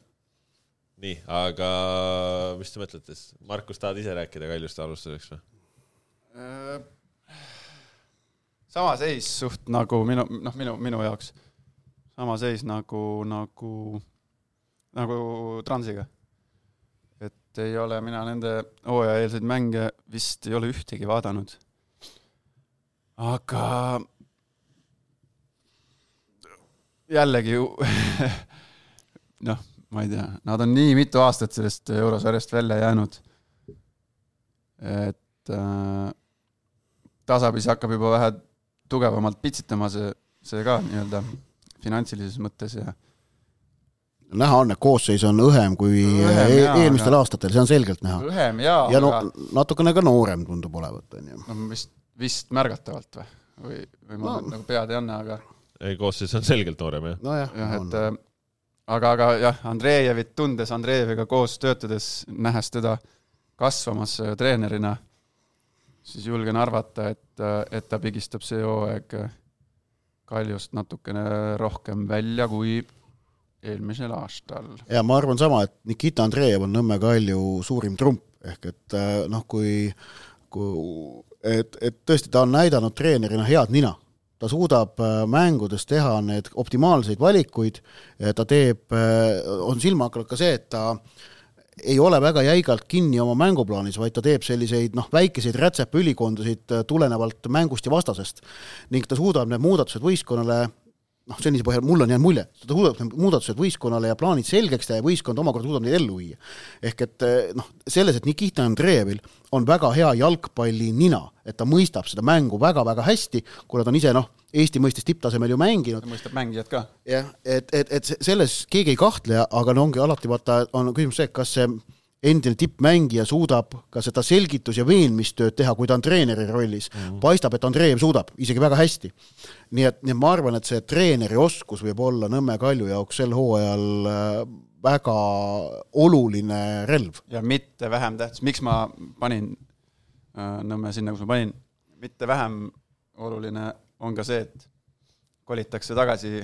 Speaker 1: nii, aga mis te mõtlete, Markus, tahad ise rääkida Kaljust alustuseks või?
Speaker 3: Äh, sama seis suht nagu minu, noh, minu, minu jaoks. sama seis nagu, nagu, nagu Transiga. et ei ole mina nende hooajaeelseid mänge vist ei ole ühtegi vaadanud. aga jällegi <laughs> noh, ma ei tea, nad on nii mitu aastat sellest eurosarjast välja jäänud, et äh, tasapisi hakkab juba vähe tugevamalt pitsitama see, see ka nii-öelda finantsilises mõttes ja
Speaker 2: näha on, et koosseis on õhem kui õhem, e jaa, eelmistel aga... aastatel, see on selgelt näha.
Speaker 3: õhem jaa,
Speaker 2: ja no aga... natukene ka noorem tundub olevat, on ju.
Speaker 3: no vist, vist märgatavalt või, või, või ma no. nagu pead ei anna, aga
Speaker 1: koosseis on selgelt noorem, jah.
Speaker 2: nojah,
Speaker 3: jah, et äh, aga, aga jah, Andreejevit tundes, Andreejeviga koos töötades, nähes teda kasvamas äh, treenerina, siis julgen arvata, et, et ta pigistab see hooaeg Kaljust natukene rohkem välja kui eelmisel aastal.
Speaker 2: ja ma arvan sama, et Nikita Andreev on Nõmme Kalju suurim trump, ehk et äh, noh, kui, kui, et, et tõesti, ta on näidanud treenerina head nina. Ta suudab äh, mängudes teha need optimaalseid valikuid, ta teeb, on silma hakanud ka see, et ta ei ole väga jäigalt kinni oma mänguplaanis, vaid ta teeb selliseid noh, väikeseid rätsepaülikondasid äh, tulenevalt mängust ja vastasest. ning ta suudab need muudatused võistkonnale noh, senise põhjal mul on jäänud mulje, ta suudab need muudatused võistkonnale ja plaanid selgeks teha ja võistkond omakorda suudab neid ellu viia. ehk et noh, selles, et Nikita Andreevil on väga hea jalgpalli nina, et ta mõistab seda mängu väga-väga hästi, kuna ta on ise noh, Eesti mõistes tipptasemel ju mänginud,
Speaker 3: ta mõistab mängijat ka.
Speaker 2: jah, et, et, et se- selles keegi ei kahtle, aga no ongi alati vaata, on küsimus see, kas see endine tippmängija suudab ka seda selgitus- ja veenmistööd teha, kui ta on treeneri rollis mm. -hmm. paistab, et Andreev suudab isegi väga hästi. nii et, nii et ma arvan, et see treeneri oskus võib olla Nõmme Kalju jaoks sel hooajal äh, väga oluline relv.
Speaker 3: ja mitte vähem tähtis, miks ma panin äh, Nõmme sinna, kus ma panin, mitte vähem oluline on ka see, et kolitakse tagasi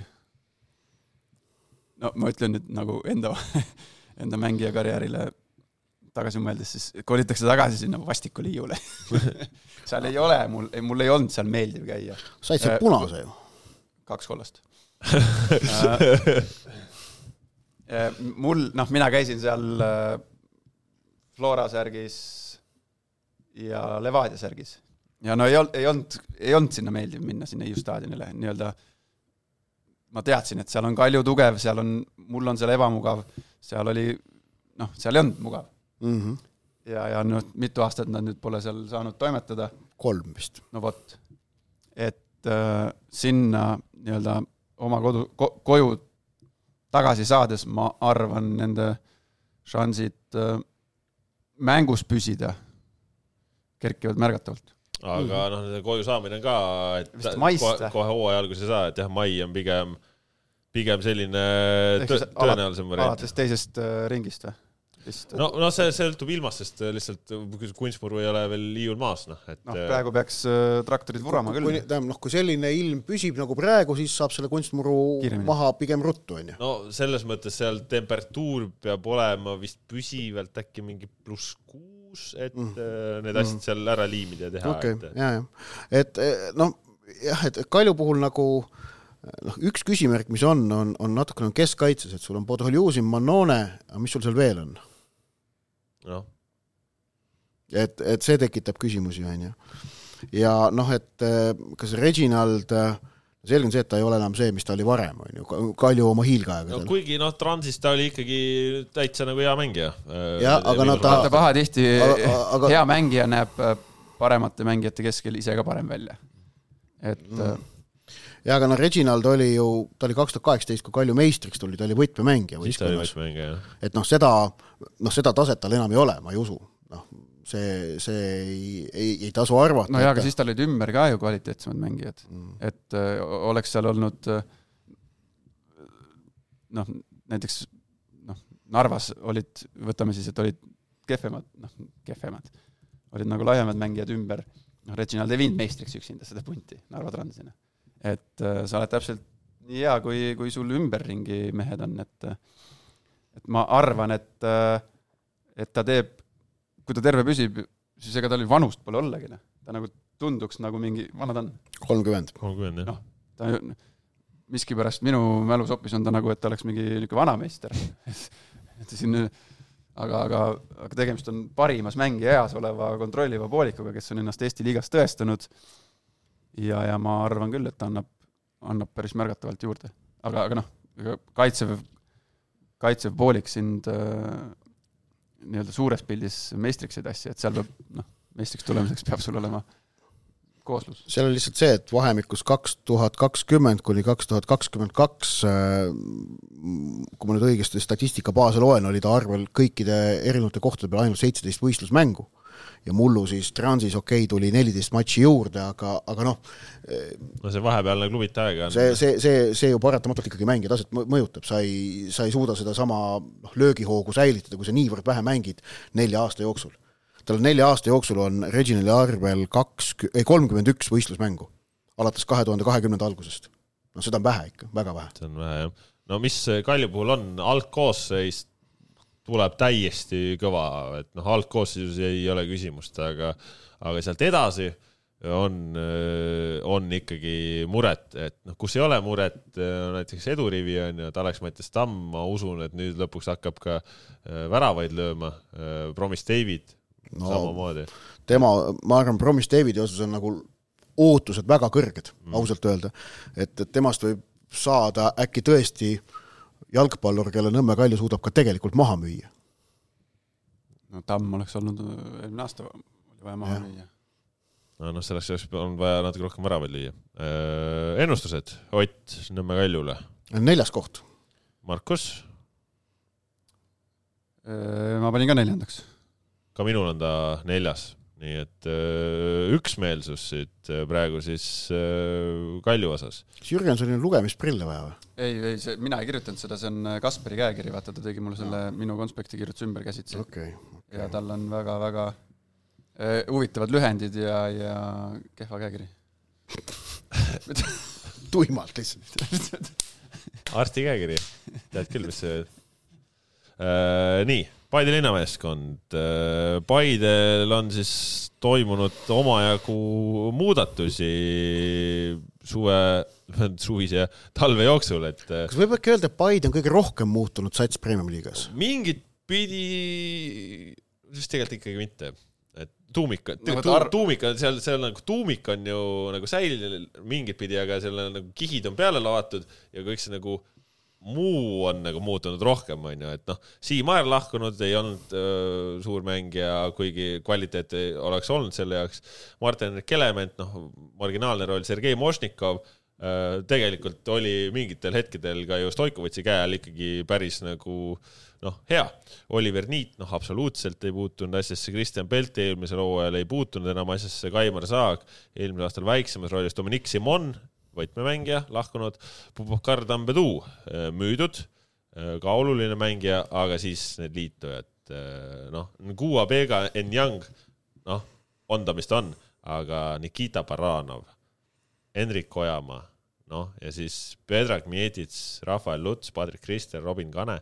Speaker 3: no ma ütlen nüüd nagu enda, <laughs> enda mängija karjäärile tagasi mõeldes, siis kolitakse tagasi sinna vastikoliiule. <laughs> seal ei ole mul, mul ei olnud seal meeldiv käia,
Speaker 2: said sealt
Speaker 3: Äh,
Speaker 2: punase ju.
Speaker 3: kaks kollast. <laughs> mul, noh, mina käisin seal äh, Flora särgis ja Levadia särgis ja no ei olnud, ei olnud, ei olnud sinna meeldiv minna sinna Hiiu staadionile nii-öelda. ma teadsin, et seal on Kalju tugev, seal on, mul on seal ebamugav, seal oli noh, seal ei olnud mugav
Speaker 2: Mm -hmm.
Speaker 3: ja, ja noh, mitu aastat nad nüüd pole seal saanud toimetada
Speaker 2: kolm vist.
Speaker 3: no vot, et äh, sinna nii-öelda oma kodu ko,, koju tagasi saades ma arvan, nende šansid äh, mängus püsida kerkivad märgatavalt.
Speaker 1: aga noh, see koju saamine on ka, et kohe,
Speaker 3: või?
Speaker 1: kohe hooaja alguses ei saa, et jah, mai on pigem, pigem selline tõ, tõenäolisem variant.
Speaker 3: alates teisest äh, ringist või? vist,
Speaker 1: no, no see sõltub ilmast, sest lihtsalt kunstmuru ei ole veel liiul maas, noh, et
Speaker 3: noh, praegu peaks äh, traktorid vurama
Speaker 2: kui
Speaker 3: küll.
Speaker 2: tähendab noh, kui selline ilm püsib nagu praegu, siis saab selle kunstmuru
Speaker 3: Kiiremini.
Speaker 2: maha pigem ruttu, onju.
Speaker 1: no selles mõttes seal temperatuur peab olema vist püsivalt äkki mingi pluss kuus, et
Speaker 2: Mm.
Speaker 1: mm. need asjad seal ära liimida ja teha
Speaker 2: okei
Speaker 1: et...,
Speaker 2: ja, ja, et noh, jah, et Kalju puhul nagu noh, üks küsimärk, mis on, on, on natukene keskkaitses, et sul on Podoljusin, Manone, aga mis sul seal veel on? et, et see tekitab küsimusi, onju. ja noh, et eh, kas Reginald, selge on see, et ta ei ole enam see, mis ta oli varem, onju, Kalju oma
Speaker 1: no
Speaker 2: hiilgeaegadel.
Speaker 1: kuigi noh, Transis ta oli ikkagi täitsa nagu hea mängija.
Speaker 2: Jah, aga no ta-
Speaker 3: vaata, pahatihti
Speaker 2: Aga-
Speaker 3: hea mängija näeb äh, paremate mängijate keskel ise ka parem välja. et mm.
Speaker 2: ja aga no Reginald oli ju, ta oli kaks tuhat kaheksateist, kui Kalju meistriks tuli, ta oli võtmemängija
Speaker 1: siis ta oli võtmemängija, jah.
Speaker 2: et noh, seda, noh, seda taset tal enam ei ole, ma ei usu. noh, see, see ei, ei, ei tasu arvata.
Speaker 3: no jaa, aga siis tal olid ümber ka ju kvaliteetsemad mängijad
Speaker 2: Mm.
Speaker 3: et äh, oleks seal olnud äh, noh, näiteks noh, Narvas olid, võtame siis, et olid kehvemad, noh, kehvemad, olid nagu laiemad mängijad ümber, noh, Reginald ei viinud meistriks üksinda seda punti Narva Transina. et äh, sa oled täpselt nii hea, kui, kui sul ümberringi mehed on, et et ma arvan, et äh, et ta teeb, kui ta terve püsib, siis ega tal ju vanust pole ollagi, noh. ta nagu tunduks nagu mingi, vana ta on?
Speaker 2: kolmkümmend.
Speaker 1: kolmkümmend, jah
Speaker 3: Noh. ta miskipärast minu mälus hoopis on ta nagu, et ta oleks mingi niisugune vanameister. <laughs> et siin, aga, aga, aga tegemist on parimas mängija eas oleva kontrolliva poolikuga, kes on ennast Eesti liigas tõestanud. ja, ja ma arvan küll, et ta annab, annab päris märgatavalt juurde. aga, aga noh, ega kaitsev, poolik sind äh, nii-öelda suures pildis meistriks ei tassi, et seal peab, noh, meistriks tulemiseks peab sul olema kooslus.
Speaker 2: seal on lihtsalt see, et vahemikus kaks tuhat kakskümmend kuni kaks tuhat kakskümmend kaks, kui ma nüüd õigesti statistikabaase loen, oli ta arvel kõikide erinevate kohtade peal ainult seitseteist võistlusmängu. Ja mullu siis Transis okei okay,, tuli neliteist matši juurde, aga, aga noh,
Speaker 1: no see vahepealne klubite aeg on.
Speaker 2: see, see, see, see ju paratamatult ikkagi mängija taset mõ- mõjutab, sa ei, sa ei suuda sedasama noh, löögihoogu säilitada, kui sa niivõrd vähe mängid nelja aasta jooksul. tal on nelja aasta jooksul on Reginali arvel kaks, ei kolmkümmend üks võistlusmängu alates kahe tuhande kahekümnenda algusest. no seda on vähe ikka, väga vähe.
Speaker 1: see on vähe jah. no mis Kalju puhul on, algkoosseis tuleb täiesti kõva, et noh, algkoosseisus ei ole küsimust, aga, aga sealt edasi on, on ikkagi muret, et noh, kus ei ole muret, näiteks edurivi on ju, et Alex Mattias Tamm, ma usun, et nüüd lõpuks hakkab ka äh, väravaid lööma, Promis David no. Samamoodi.
Speaker 2: tema, ma arvan, Promise Davidi osas on nagu ootused väga kõrged mm., ausalt öelda. et, et temast võib saada äkki tõesti jalgpallur, kelle Nõmme Kalju suudab ka tegelikult maha müüa.
Speaker 3: no Tamm oleks olnud äh, eelmine aasta, oli vaja maha
Speaker 2: Jah.
Speaker 3: müüa.
Speaker 1: no noh, selleks oleks on vaja natuke rohkem väravaid lüüa. ennustused, Ott Nõmme Kaljule,
Speaker 2: neljas koht.
Speaker 1: Markus,
Speaker 3: Äh, ma panin ka neljandaks.
Speaker 1: ka minul on ta neljas, nii et öö, üksmeelsus siit öö, praegu siis öö, Kalju osas.
Speaker 2: kas Jürgensonil on lugemisprille vaja või?
Speaker 3: ei, ei see, mina ei kirjutanud seda, see on äh, Kasperi käekiri, vaata ta tegi mulle selle minu konspekti kirjutas ümber käsitsi
Speaker 2: okei okay..
Speaker 3: ja tal on väga-väga äh, huvitavad lühendid ja, ja kehva käekiri. <laughs>
Speaker 2: tuimalt lihtsalt.
Speaker 1: arsti käekiri, tead küll, mis see äh,. nii, Paide linnameeskond äh,. Paidel on siis toimunud omajagu muudatusi suve, <laughs> suvise ja talve jooksul, et äh,
Speaker 2: kas võib äkki öelda, et Paide on kõige rohkem muutunud sats Premiumi liigas?
Speaker 1: mingit pidi, vist tegelikult ikkagi mitte, et tuumik
Speaker 3: No
Speaker 1: tu,,
Speaker 3: ar-
Speaker 1: tuumik on seal, seal nagu tuumik on ju nagu säilinud mingit pidi, aga seal on nagu kihid on peale lavatud ja kõik see nagu muu on nagu muutunud rohkem, onju, et noh, Siim Aer lahkunud ei olnud öö, suur mängija, kuigi kvaliteet ei oleks olnud selle jaoks. Martin Kelement, noh, marginaalne roll, Sergei Mošnikov öö, tegelikult oli mingitel hetkedel ka ju Stoikovitši käe all ikkagi päris nagu noh, hea. Oliver Niit, noh, absoluutselt ei puutunud asjasse, Kristjan Pelt eelmisel hooajal ei puutunud enam asjasse, Kaimar Saag eelmisel aastal väiksemas rollis, Dominic Simon, võtmemängija, lahkunud, Pupakar Tambedu müüdud, ka oluline mängija, aga siis need liitujad, noh, Ngua Pega Enyang, noh, on ta, mis ta on, aga Nikita Baranov, Hendrik Ojamaa, noh, ja siis Predrag Mietits, Rafael Luts, Padrik Kristel, Robin Kane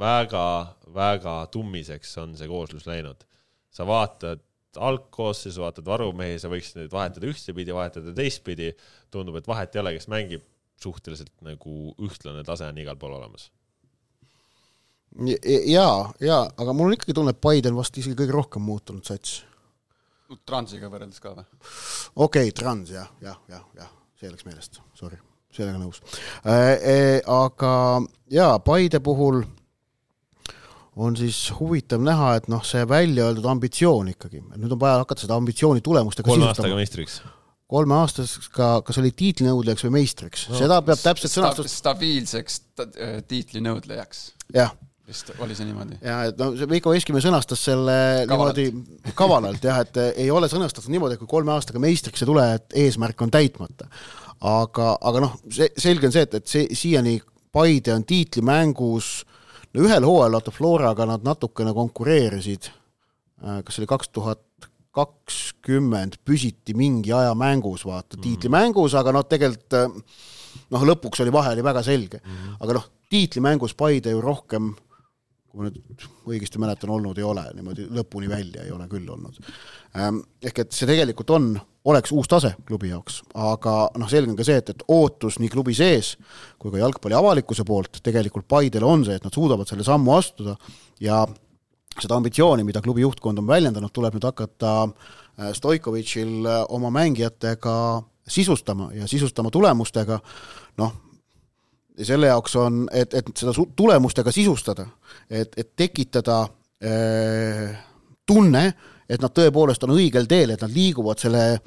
Speaker 1: väga-väga tummiseks on see kooslus läinud. sa vaatad algkoosseisu, vaatad varumehi, sa võiksid neid vahetada ühtepidi, vahetada teistpidi. tundub, et vahet ei ole, kes mängib, suhteliselt nagu ühtlane tase on igal pool olemas.
Speaker 2: jaa, jaa, aga mul on ikkagi tunne, et Paide on vast isegi kõige rohkem muutunud sats.
Speaker 3: Transiga võrreldes ka või?
Speaker 2: okei okay,, Trans jah, jah, jah, jah, see läks meelest, sorry, sellega nõus äh,. Äh, aga jaa, Paide puhul on siis huvitav näha, et noh, see välja öeldud ambitsioon ikkagi, nüüd on vaja hakata seda ambitsiooni tulemustega
Speaker 1: kolme aastaga meistriks.
Speaker 2: kolme aastasega, kas oli tiitlinõudlejaks või meistriks no,, seda peab täpselt
Speaker 3: Sta
Speaker 2: sõnastust,
Speaker 3: stabiilseks ta- äh, tiitlinõudlejaks,
Speaker 2: jah
Speaker 3: vist oli see niimoodi?
Speaker 2: ja et no see Veiko Veskimäe sõnastas selle
Speaker 3: Kavalalt.
Speaker 2: niimoodi kavalalt jah, et ei ole sõnastatud niimoodi, et kui kolme aastaga meistriks ei tule, et eesmärk on täitmata. aga, aga noh, see selge on see, et, et see siiani Paide on tiitlimängus, no ühel hooajal vaata Floraga nad natukene konkureerisid, kas see oli kaks tuhat kakskümmend, püsiti mingi aja mängus, vaata tiitlimängus, aga noh, tegelikult äh, noh, lõpuks oli vahe oli väga selge. Mm, aga noh, tiitlimängus Paide ju rohkem kui ma nüüd õigesti mäletan, olnud ei ole, niimoodi lõpuni välja ei ole küll olnud. Ehk et see tegelikult on, oleks uus tase klubi jaoks, aga noh, selge on ka see, et, et ootus nii klubi sees kui ka jalgpalli avalikkuse poolt tegelikult Paidele on see, et nad suudavad selle sammu astuda ja seda ambitsiooni, mida klubi juhtkond on väljendanud, tuleb nüüd hakata äh, Stoikovitšil äh, oma mängijatega sisustama ja sisustama tulemustega, noh, selle jaoks on, et, et seda tulemustega sisustada, et, et tekitada äh, tunne, et nad tõepoolest on õigel teel, et nad liiguvad selle äh,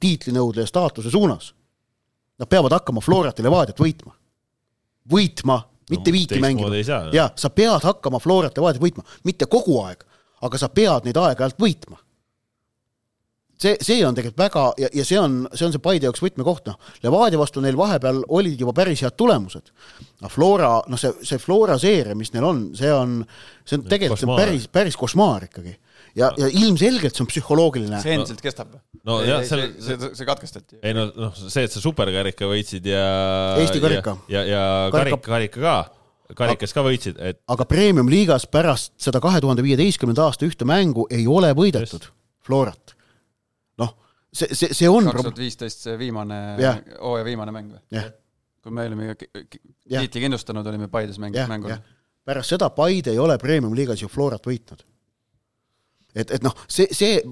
Speaker 2: tiitlinõudleja staatuse suunas. Nad peavad hakkama Florat ja Levadiat võitma. võitma, mitte viiki mängima. jaa, sa pead hakkama Florat ja Levadiat võitma, mitte kogu aeg, aga sa pead neid aeg-ajalt võitma. see, see on tegelikult väga ja, ja see on, see on see Paide jaoks võtmekoht, noh, Levadia vastu neil vahepeal olid juba päris head tulemused. noh, Flora, noh, see, see Flora seeria, mis neil on, see on, see on tegelikult see on päris, päris košmaar ikkagi. ja, ja ilmselgelt see on psühholoogiline.
Speaker 3: see endiselt kestab või?
Speaker 1: No jah, seal-
Speaker 3: see, see, see katkestati.
Speaker 1: ei no, noh, see, et sa superkarika võitsid ja
Speaker 2: Eesti karika.
Speaker 1: ja, ja, ja
Speaker 2: Karika-
Speaker 1: karika, karika ka, karikas ka võitsid, et
Speaker 2: aga Premium-liigas pärast seda kahe tuhande viieteistkümnenda aasta ühte mängu ei ole võidetud Florat. noh, see, see, see on
Speaker 3: kaks tuhat viisteist see viimane
Speaker 2: Jah.,
Speaker 3: hooaja viimane mäng või?
Speaker 2: jah,
Speaker 3: kui me olime tiitli kindlustanud, olime Paides mäng,
Speaker 2: jah,
Speaker 3: mängul
Speaker 2: jah. pärast seda Paide ei ole Premium-liigas ju Florat võitnud. et, et noh, see, see,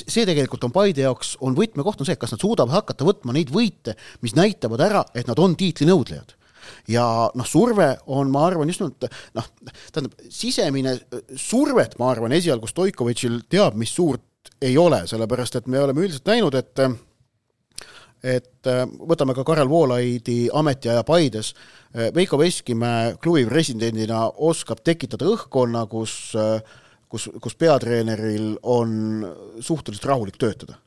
Speaker 2: see tegelikult on Paide jaoks, on võtmekoht on see, et kas nad suudavad hakata võtma neid võite, mis näitavad ära, et nad on tiitlinõudlejad. Ja noh, surve on, ma arvan, just nimelt noh, tähendab, sisemine survet, ma arvan, esialgu Stoikovitšil teab, mis suurt ei ole, sellepärast et me oleme üldiselt näinud, et et äh, võtame ka Karel Voolaidi ametiaja Paides, Veiko Veskimäe klubi presidendina oskab tekitada õhkkonna, kus, kus, kus peatreeneril on suhteliselt rahulik töötada.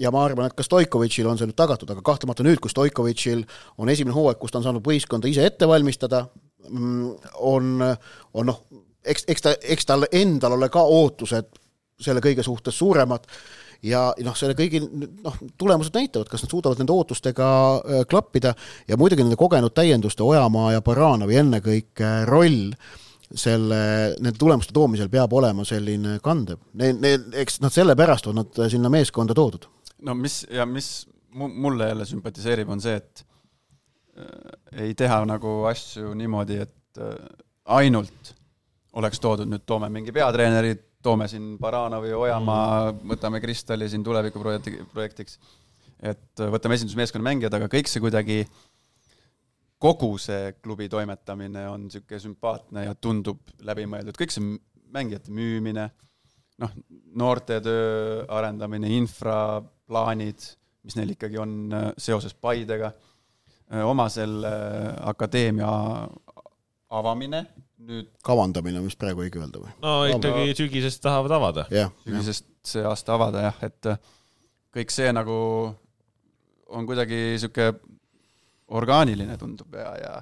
Speaker 2: Ja ma arvan, et ka Stoikovitšil on see nüüd tagatud, aga kahtlemata nüüd, kui Stoikovitšil on esimene hooaeg, kus ta on saanud võistkonda ise ette valmistada, on, on noh, eks, eks ta, eks tal endal ole ka ootused selle kõige suhtes suuremad ja noh, selle kõigi noh, tulemused näitavad, kas nad suudavad nende ootustega äh, klappida. Ja muidugi nende kogenud täienduste Ojamaa ja Baranovi ennekõike roll selle, nende tulemuste toomisel peab olema selline kandev. eks nad sellepärast on nad sinna meeskonda toodud
Speaker 3: no mis ja mis mu- mulle jälle sümpatiseerib, on see, et äh, ei teha nagu asju niimoodi, et äh, ainult oleks toodud, nüüd toome mingi peatreeneri, toome siin Baranovi, Ojamaa mm., võtame Kristali siin tulevikuprojekti, projektiks, et äh, võtame esindusmeeskonna mängijad, aga kõik see kuidagi, kogu see klubi toimetamine on niisugune sümpaatne ja tundub läbimõeldud, kõik see mängijate müümine, noh, noortetöö arendamine, infraplaanid, mis neil ikkagi on äh, seoses Paidega, oma selle akadeemia avamine nüüd
Speaker 2: kavandamine, mis praegu õige öelda või?
Speaker 1: no ikkagi sügisest tahavad avada.
Speaker 2: jah,
Speaker 3: sügisest see aasta avada jah, et äh, kõik see nagu on kuidagi sihuke orgaaniline tundub ja, ja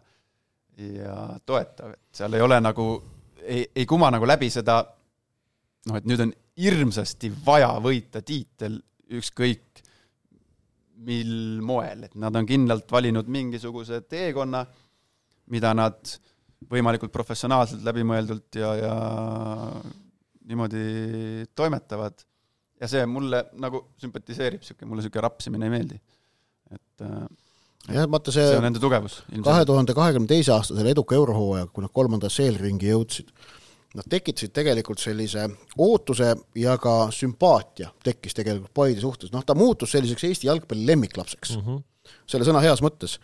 Speaker 3: ja toetav, et seal ei ole nagu, ei, ei kuma nagu läbi seda noh, et nüüd on hirmsasti vaja võita tiitel ükskõik mil moel, et nad on kindlalt valinud mingisuguse teekonna, mida nad võimalikult professionaalselt, läbimõeldult ja, ja niimoodi toimetavad. ja see mulle nagu sümpatiseerib, sihuke, mulle sihuke rapsimine ei meeldi. et äh,
Speaker 2: jah, vaata
Speaker 3: see
Speaker 2: see
Speaker 3: on nende tugevus
Speaker 2: kahe tuhande kahekümne teise aasta selle eduka eurohooajaga, kui nad kolmandasse eelringi jõudsid, nad tekitasid tegelikult sellise ootuse ja ka sümpaatia tekkis tegelikult Paide suhtes, noh ta muutus selliseks Eesti jalgpalli lemmiklapseks mm. -hmm selle sõna heas mõttes.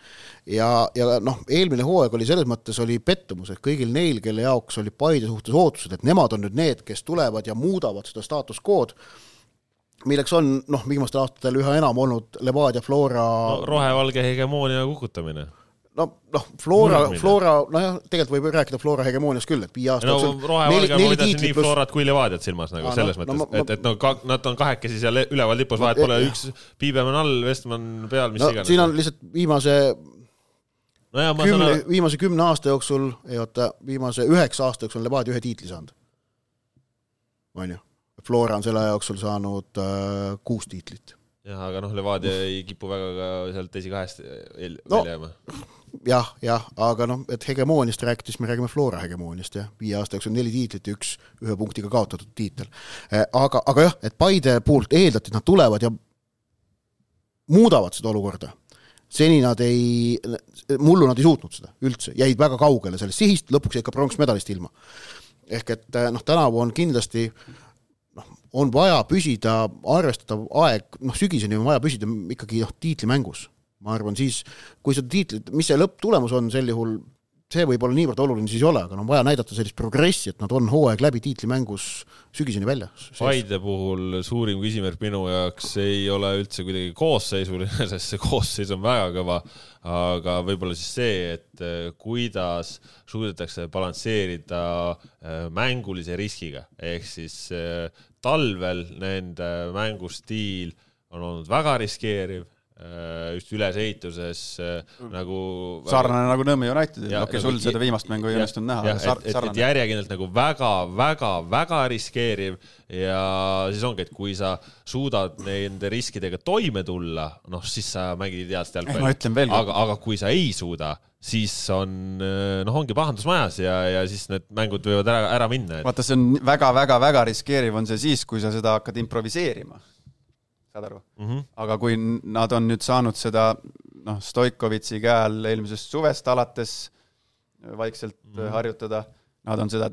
Speaker 2: ja, ja noh, eelmine hooaeg oli selles mõttes oli pettumus, et kõigil neil, kelle jaoks oli Paide suhtes ootused, et nemad on nüüd need, kes tulevad ja muudavad seda status quo'd, milleks on noh, viimastel aastatel üha enam olnud Levadia, Flora
Speaker 1: no, rohevalge hegemoonia kukutamine.
Speaker 2: no noh, Flora Flora, nojah, tegelikult võib rääkida Flora hegemooniast küll, et viie aasta
Speaker 1: no
Speaker 2: jooksul
Speaker 1: rohevalge, ma pidasin nii
Speaker 2: pluss,
Speaker 1: Florat kui Levadiat silmas nagu
Speaker 2: Aa, no,
Speaker 1: selles
Speaker 2: no
Speaker 1: mõttes
Speaker 2: ma-
Speaker 1: et, et no ka, nad on kahekesi seal üleval tipus, vahet pole,
Speaker 2: jah.
Speaker 1: üks Piibemann all, Vestmann peal, mis
Speaker 2: no
Speaker 1: iganes.
Speaker 2: siin on lihtsalt viimase
Speaker 1: ma saan
Speaker 2: kümne
Speaker 1: aru,,
Speaker 2: viimase kümne aasta jooksul, ei oota, viimase üheksa aasta jooksul on Levadia ühe tiitli saanud. on ju, Flora on selle aja jooksul saanud äh, kuus tiitlit.
Speaker 1: jah, aga noh, Levadia ei kipu väga ka sealt esikahest
Speaker 2: No.
Speaker 1: välja jääma.
Speaker 2: jah, jah, aga noh, et hegemooniast rääkides me räägime Flora hegemooniast jah, viie aasta jooksul neli tiitlit ja üks ühe punktiga kaotatud tiitel. aga, aga jah, et Paide poolt eeldati, et nad tulevad ja muudavad seda olukorda. seni nad ei, mullu nad ei suutnud seda üldse, jäid väga kaugele sellest sihist, lõpuks jäid ka pronksmedalist ilma. ehk et noh, tänavu on kindlasti noh, on vaja püsida arvestatav aeg, noh sügiseni on vaja püsida ikkagi noh, tiitlimängus. Ma arvan, siis kui seda tiitlit, mis see lõpptulemus on sel juhul, see võib-olla niivõrd oluline siis ei ole, aga no on vaja näidata sellist progressi, et nad on hooaeg läbi tiitlimängus sügiseni väljas.
Speaker 1: Paide puhul suurim küsimärk minu jaoks ei ole üldse kuidagi koosseisuline, <laughs> sest see koosseis on väga kõva, aga võib-olla siis see, et eh, kuidas suudetakse balansseerida eh, mängulise riskiga, ehk siis eh, talvel nende mängustiil on olnud väga riskeeriv just ülesehituses äh, nagu
Speaker 3: sarnane nagu Nõmme Unitedil, okei okay, nagu, sul seda viimast mängu ei õnnestunud näha,
Speaker 1: aga sar-, sarnane. et järjekindlalt nagu väga, väga, väga riskeeriv ja siis ongi, et kui sa suudad nende riskidega toime tulla, noh, siis sa mängid ideaalset
Speaker 3: jalgpalli.
Speaker 1: aga, aga kui sa ei suuda, siis on, noh, ongi pahandus majas ja, ja siis need mängud võivad ära, ära minna
Speaker 3: et.... vaata, see on väga-väga-väga riskeeriv on see siis, kui sa seda hakkad improviseerima saad aru mm? -hmm. aga kui nad on nüüd saanud seda noh, Stoikovitši käe all eelmisest suvest alates vaikselt mm -hmm. harjutada, nad on seda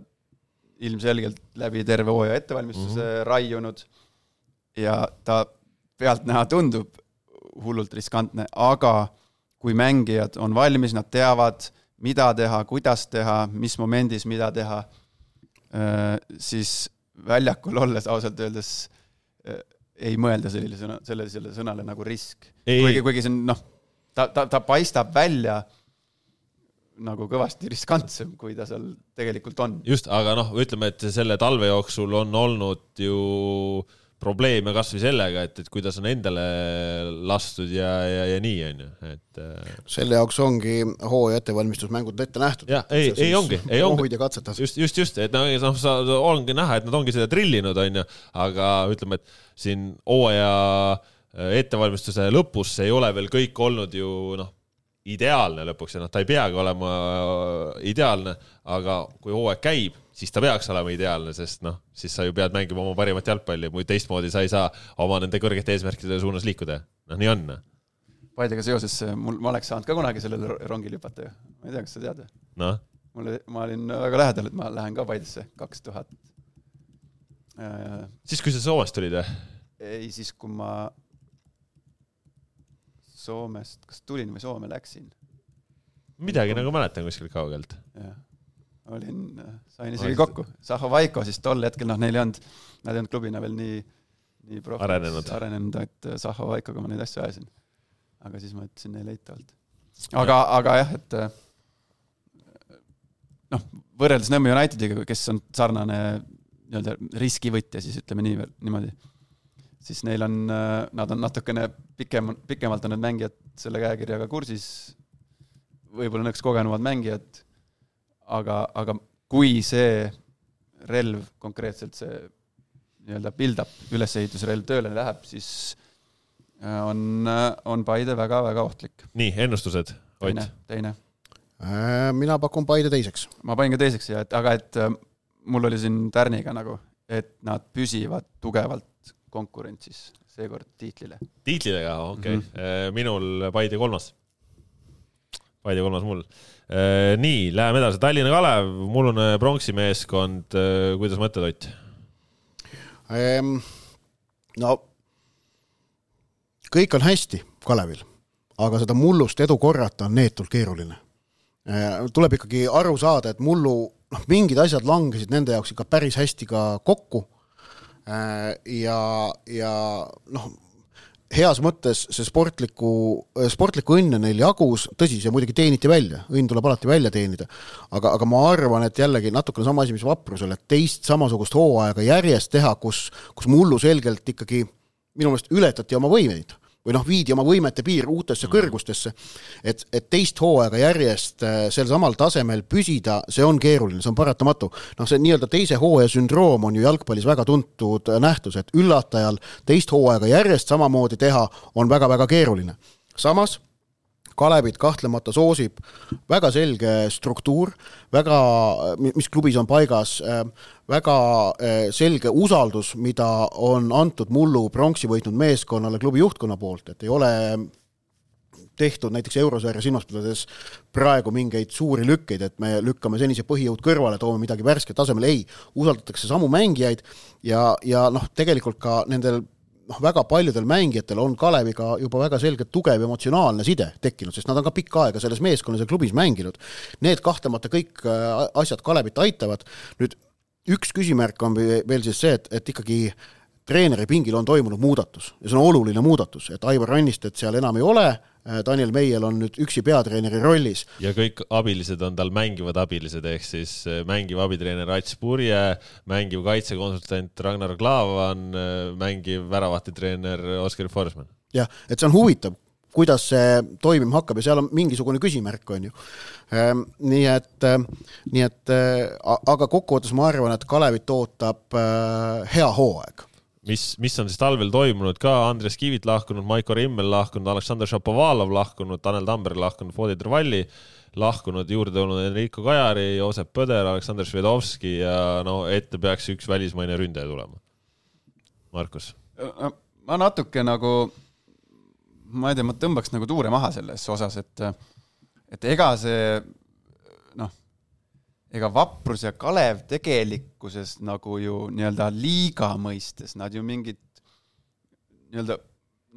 Speaker 3: ilmselgelt läbi terve hooaja ettevalmistuse mm -hmm. raiunud ja ta pealtnäha tundub hullult riskantne, aga kui mängijad on valmis, nad teavad, mida teha, kuidas teha, mis momendis mida teha, siis väljakul olles ausalt öeldes ei mõelda sellisele sõna, sellisele sõnale nagu risk. kuigi, kuigi see on noh, ta, ta, ta paistab välja nagu kõvasti riskantsem, kui ta seal tegelikult on.
Speaker 1: just, aga noh, ütleme, et selle talve jooksul on olnud ju äh, probleeme kasvõi sellega, et, et kuidas on endale lastud ja, ja, ja nii, on ju, et
Speaker 2: äh, selle jaoks ongi hooaja ettevalmistusmängud ette nähtud.
Speaker 1: jah, ei, ei ongi, ei ongi.
Speaker 2: ja katsetada.
Speaker 1: just, just, just, et noh, noh, sa, ongi näha, et nad ongi seda trillinud, on ju, aga ütleme, et siin hooaja äh, ettevalmistuse lõpus ei ole veel kõik olnud ju noh, ideaalne lõpuks ja noh, ta ei peagi olema äh, ideaalne, aga kui hooaeg käib, siis ta peaks olema ideaalne, sest noh, siis sa ju pead mängima oma parimat jalgpalli, muid teistmoodi sa ei saa oma nende kõrgete eesmärkide suunas liikuda. noh, nii on.
Speaker 3: Paidega seoses mul, ma oleks saanud ka kunagi sellele rongile hüpata ju, ma ei tea, kas sa tead?
Speaker 1: noh?
Speaker 3: mul, ma olin väga lähedal, et ma lähen ka Paidesse kaks tuhat.
Speaker 1: siis, kui sa Soomest tulid või?
Speaker 3: ei, siis kui ma Soomest, kas tulin või Soome läksin.
Speaker 1: midagi nagu mäletan kuskilt kaugelt.
Speaker 3: jah olin, sain isegi kokku. Zahovaiko siis tol hetkel, noh, neil ei olnud, nad ei olnud klubina veel nii, nii
Speaker 1: profiks arenenud,
Speaker 3: arenenud, et Zahovaikoga ma neid asju ajasin. aga siis ma ütlesin neile eitavalt. aga, aga jah, et noh, võrreldes Nõmme Unitediga, kes on sarnane nii-öelda riskivõtja, siis ütleme nii, niimoodi, siis neil on, nad on natukene pikem, pikemalt on need mängijad selle käekirjaga kursis, võib-olla nõks kogenumad mängijad aga, aga kui see relv, konkreetselt see nii-öelda build-up, ülesehitusrelv tööle läheb, siis äh, on, äh, on Paide väga-väga ohtlik.
Speaker 1: nii, ennustused,
Speaker 3: Ott? teine, teine.
Speaker 2: Äh, mina pakun Paide teiseks.
Speaker 3: ma panin ka teiseks ja et, aga et mul oli siin Tärniga nagu, et nad püsivad tugevalt konkurentsis seekord tiitlile.
Speaker 1: tiitlile ka, okei okay. mm. -hmm. minul Paide kolmas. Paide kolmas mul nii, läheme edasi, Tallinna Kalev, mullune pronksi meeskond, äh, kuidas mõtled, Ott
Speaker 2: ehm,? no kõik on hästi Kalevil, aga seda mullust edu korrata on neetult keeruline. Äh, tuleb ikkagi aru saada, et mullu noh, mingid asjad langesid nende jaoks ikka päris hästi ka kokku ja, ja noh, heas mõttes see sportliku, sportlikku õnne neil jagus, tõsi, see muidugi teeniti välja, õnn tuleb alati välja teenida, aga, aga ma arvan, et jällegi natukene sama asi, mis vaprusel, et teist samasugust hooaega järjest teha, kus, kus mullu selgelt ikkagi minu meelest ületati oma võimeid või noh, viidi oma võimete piir uutesse mm. kõrgustesse, et, et teist hooaega järjest äh, sel samal tasemel püsida, see on keeruline, see on paratamatu. noh, see nii-öelda teise hooaja sündroom on ju jalgpallis väga tuntud äh, nähtus, et üllatajal teist hooaega järjest samamoodi teha on väga-väga keeruline. samas Kalevit kahtlemata soosib väga selge struktuur, väga, mis klubis on paigas, väga eh, selge usaldus, mida on antud mullu pronksi võitnud meeskonnale klubi juhtkonna poolt, et ei ole tehtud näiteks eurosarja silmas pidades praegu mingeid suuri lükkeid, et me lükkame senise põhijõud kõrvale, toome midagi värsket asemele, ei, usaldatakse samu mängijaid ja, ja noh, tegelikult ka nendel noh, väga paljudel mängijatel on Kaleviga juba väga selgelt tugev emotsionaalne side tekkinud, sest nad on ka pikka aega selles meeskonnas ja klubis mänginud. Need kahtlemata kõik äh, asjad Kalevit aitavad. nüüd üks küsimärk on veel siis see, et, et ikkagi treeneri pingil on toimunud muudatus ja see on oluline muudatus, et Aivar Rannistet seal enam ei ole, Daniel Meiel on nüüd üksi peatreeneri rollis.
Speaker 1: ja kõik abilised on tal mängivad abilised, ehk siis äh, mängiv abitreener Ats Purje, mängiv kaitsekonsultant Ragnar Klavan, äh, mängiv väravahtetreener Oskar Forsman.
Speaker 2: jah, et see on huvitav, kuidas see toimima hakkab ja seal on mingisugune küsimärk, on ju. Ehm, nii et, nii et aga kokkuvõttes ma arvan, et Kalevit ootab hea hooaeg
Speaker 1: mis, mis on siis talvel toimunud ka, Andres Kivit lahkunud, Maiko Rimmel lahkunud, Aleksandr Šapovalov lahkunud, Tanel Tamberg lahkunud, Vodi Trvalli lahkunud, juurde tulnud Enrico Kajari, Joosep Põder, Aleksandr Švedovski ja no ette peaks üks välismaine ründaja tulema. Markus?
Speaker 3: ma natuke nagu, ma ei tea, ma tõmbaks nagu tuure maha selles osas, et, et ega see ega Vaprus ja Kalev tegelikkuses nagu ju nii-öelda liiga mõistes, nad ju mingit nii-öelda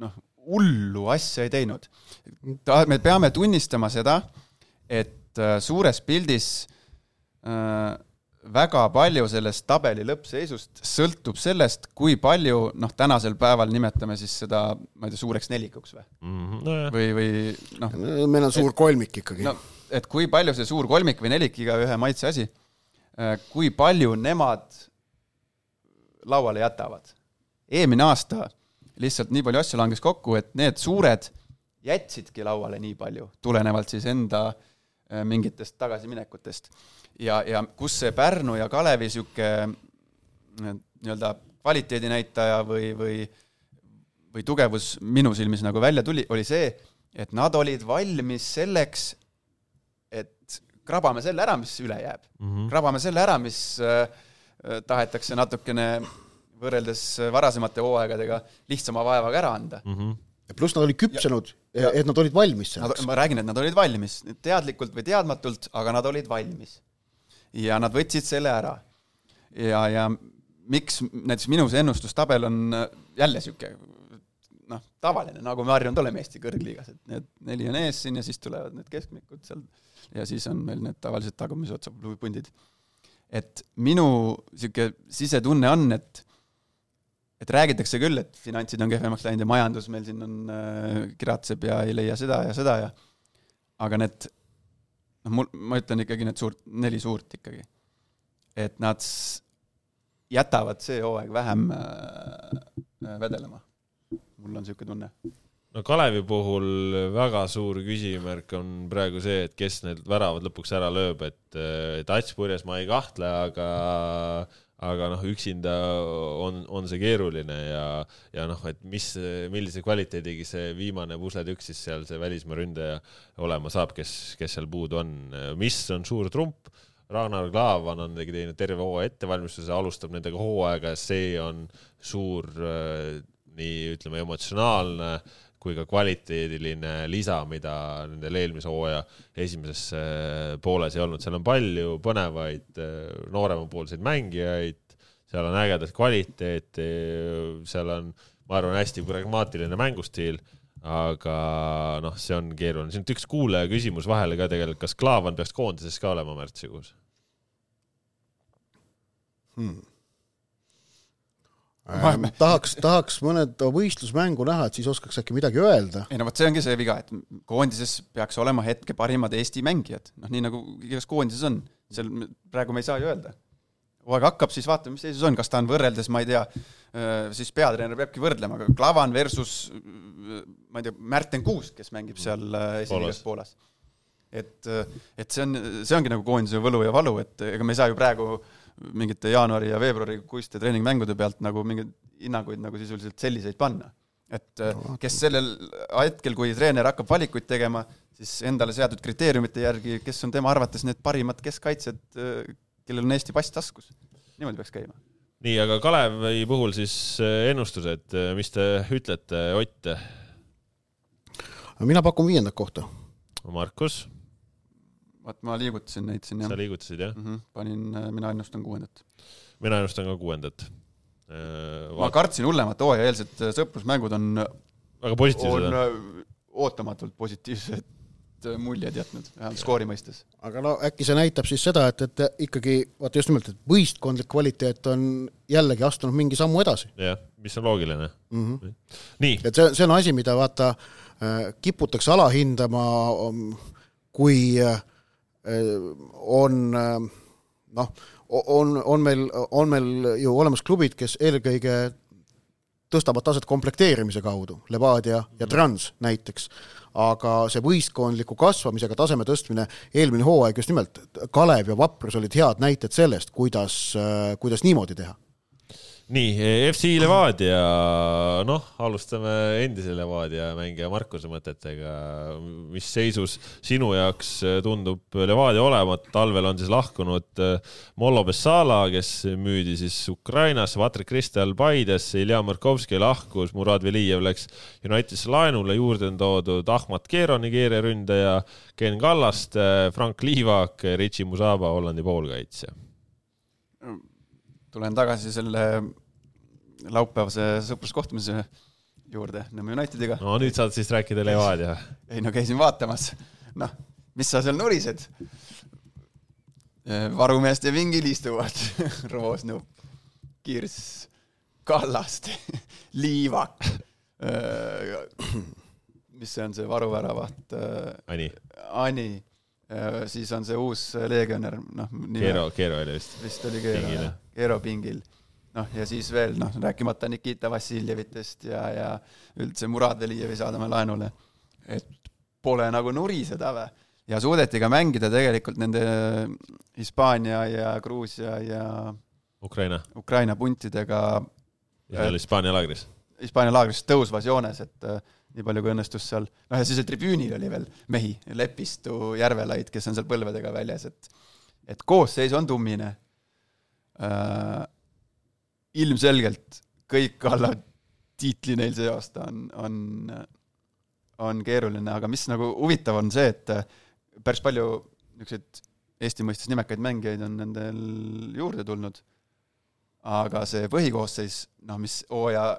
Speaker 3: noh, hullu asja ei teinud. me peame tunnistama seda, et äh, suures pildis äh, väga palju sellest tabeli lõppseisust sõltub sellest, kui palju noh, tänasel päeval nimetame siis seda, ma ei tea, suureks nelikuks või mm? -hmm, no või, või noh.
Speaker 2: meil on suur kolmik ikkagi
Speaker 3: no, et kui palju see suur kolmik või nelik, igaühe maitse asi, äh, kui palju nemad lauale jätavad. eelmine aasta lihtsalt nii palju asju langes kokku, et need suured jätsidki lauale nii palju, tulenevalt siis enda äh, mingitest tagasiminekutest. ja, ja kus see Pärnu ja Kalevi niisugune äh, nii-öelda kvaliteedinäitaja või, või või tugevus minu silmis nagu välja tuli, oli see, et nad olid valmis selleks, krabame selle ära, mis üle jääb mm. -hmm. krabame selle ära, mis äh, tahetakse natukene võrreldes varasemate hooaegadega lihtsama vaevaga ära anda mm.
Speaker 2: -hmm. ja pluss nad olid küpsenud, et nad olid valmis
Speaker 3: selleks. ma räägin, et nad olid valmis, teadlikult või teadmatult, aga nad olid valmis. ja nad võtsid selle ära. ja, ja miks näiteks minu see ennustustabel on äh, jälle niisugune noh, tavaline, nagu me harjunud oleme Eesti kõrgliigas, et need neli on ees siin ja siis tulevad need keskmikud seal ja siis on meil need tavalised tagumise otsa pundid. et minu niisugune sisetunne on, et et räägitakse küll, et finantsid on kehvemaks läinud ja majandus meil siin on äh,, kiratseb ja ei leia seda ja seda ja aga need, noh, mul, ma ütlen ikkagi need suurt, neli suurt ikkagi. et nad jätavad see hooaeg vähem äh, vedelema. mul on niisugune tunne
Speaker 1: no Kalevi puhul väga suur küsimärk on praegu see, et kes need väravad lõpuks ära lööb, et, et Ats purjes ma ei kahtle, aga aga noh, üksinda on, on see keeruline ja, ja noh, et mis, millise kvaliteediga see viimane pusletükk siis seal see välismaa ründaja olema saab, kes, kes seal puudu on, mis on suur trump. Ragnar Klavan on teinud terve hooaja ettevalmistuse, alustab nendega hooaega, see on suur nii ütleme emotsionaalne äh, kui ka kvaliteediline lisa, mida nendel eelmise hooaja esimeses äh, pooles ei olnud, seal on palju põnevaid äh, nooremapoolseid mängijaid, seal on ägedat kvaliteeti, seal on, ma arvan, hästi pragmaatiline mängustiil, aga noh, see on keeruline, siin üks kuulaja küsimus vahele ka tegelikult, kas Klaavan peaks koondises ka olema märtsikuus
Speaker 2: hmm.? Ähm, tahaks, tahaks mõned võistlusmängu näha, et siis oskaks äkki midagi öelda.
Speaker 3: ei no vot, see ongi see viga, et koondises peaks olema hetke parimad Eesti mängijad, noh nii nagu igas koondises on, seal praegu me ei saa ju öelda. hooaeg hakkab, siis vaatame, mis seisus on, kas ta on võrreldes, ma ei tea, äh, siis peatreener peabki võrdlema, aga Klavan versus ma ei tea, Märten Kuusk, kes mängib seal äh, esiliigas Poolas. et, et see on, see ongi nagu koondise võlu ja valu, et ega me ei saa ju praegu äh, mingite jaanuari ja veebruarikuiste treeningmängude pealt nagu mingeid hinnanguid nagu sisuliselt selliseid panna. et äh, kes sellel hetkel, kui treener hakkab valikuid tegema, siis endale seatud kriteeriumite järgi, kes on tema arvates need parimad keskkaitsjad, äh, kellel on Eesti pass taskus. niimoodi peaks käima.
Speaker 1: nii, aga Kalevi puhul siis äh, ennustused, mis te ütlete, Ott?
Speaker 2: mina pakun viiendat kohta.
Speaker 1: Markus
Speaker 3: vaat ma liigutasin neid siin jah.
Speaker 1: sa liigutasid jah mm?
Speaker 3: -hmm. panin, äh, mina ennustan kuuendat.
Speaker 1: mina ennustan ka kuuendat
Speaker 3: äh,. ma kartsin hullemat, hooajaeelsed äh, sõprusmängud on
Speaker 1: väga positiivsed
Speaker 3: on äh, ootamatult positiivsed muljed jätnud, vähemalt skoori mõistes.
Speaker 2: aga no äkki see näitab siis seda, et, et ikkagi vaata just nimelt, et võistkondlik kvaliteet on jällegi astunud mingi sammu edasi.
Speaker 1: jah, mis on loogiline
Speaker 2: mm. -hmm. nii. et see, see on asi, mida vaata kiputakse alahindama, kui on noh, on, on meil, on meil ju olemas klubid, kes eelkõige tõstavad taset komplekteerimise kaudu, Levadia ja Trans näiteks, aga see võistkondliku kasvamisega taseme tõstmine, eelmine hooaeg just nimelt, Kalev ja Vaprus olid head näited sellest, kuidas, kuidas niimoodi teha
Speaker 1: nii, FC Levadia, noh, alustame endise Levadia mängija Markuse mõtetega. mis seisus sinu jaoks tundub Levadia olevat, talvel on siis lahkunud Mollo Bessala, kes müüdi siis Ukrainasse, Vatrik Kristel Paidesse, Ilja Markovski lahkus, Murad Velijev läks Unitedisse laenule, juurde on toodud Ahmad Kero, Nigeeria ründaja, Ken Kallaste, Frank Liivak, Richie Musaba, Hollandi poolkaitsja
Speaker 3: tulen tagasi selle laupäevase sõpruskohtumise juurde Nõmme Unitediga.
Speaker 1: no nüüd saad siis rääkida Levadia.
Speaker 3: ei no käisin vaatamas, noh, mis sa seal nurised? varumeeste vingil istuvad <laughs> Roosnup, Kirss, Kallaste, <laughs> Liivak. mis see on, see varuväravat?
Speaker 1: Ani.
Speaker 3: Ani siis on see uus legionär, noh.
Speaker 1: Keero, Keero oli vist.
Speaker 3: vist oli Keero, Keero pingil. noh, ja siis veel noh, rääkimata Nikita Vassiljevitest ja, ja üldse Murad Velijevi saadame laenule. et pole nagu nuriseda või? ja suudeti ka mängida tegelikult nende Hispaania ja Gruusia ja
Speaker 1: Ukraina,
Speaker 3: Ukraina puntidega.
Speaker 1: ja seal Hispaania laagris.
Speaker 3: Hispaania laagris tõusvas joones, et äh, nii palju kui õnnestus seal, noh ja siis tribüünil oli veel mehi, Lepistu, Järvelaid, kes on seal põlvedega väljas, et et koosseis on tummine äh,. Ilmselgelt kõik alla tiitli neil see aasta on, on, on keeruline, aga mis nagu huvitav on see, et päris palju niisuguseid Eesti mõistes nimekaid mängijaid on nendel juurde tulnud, aga see põhikoosseis, noh, mis hooaja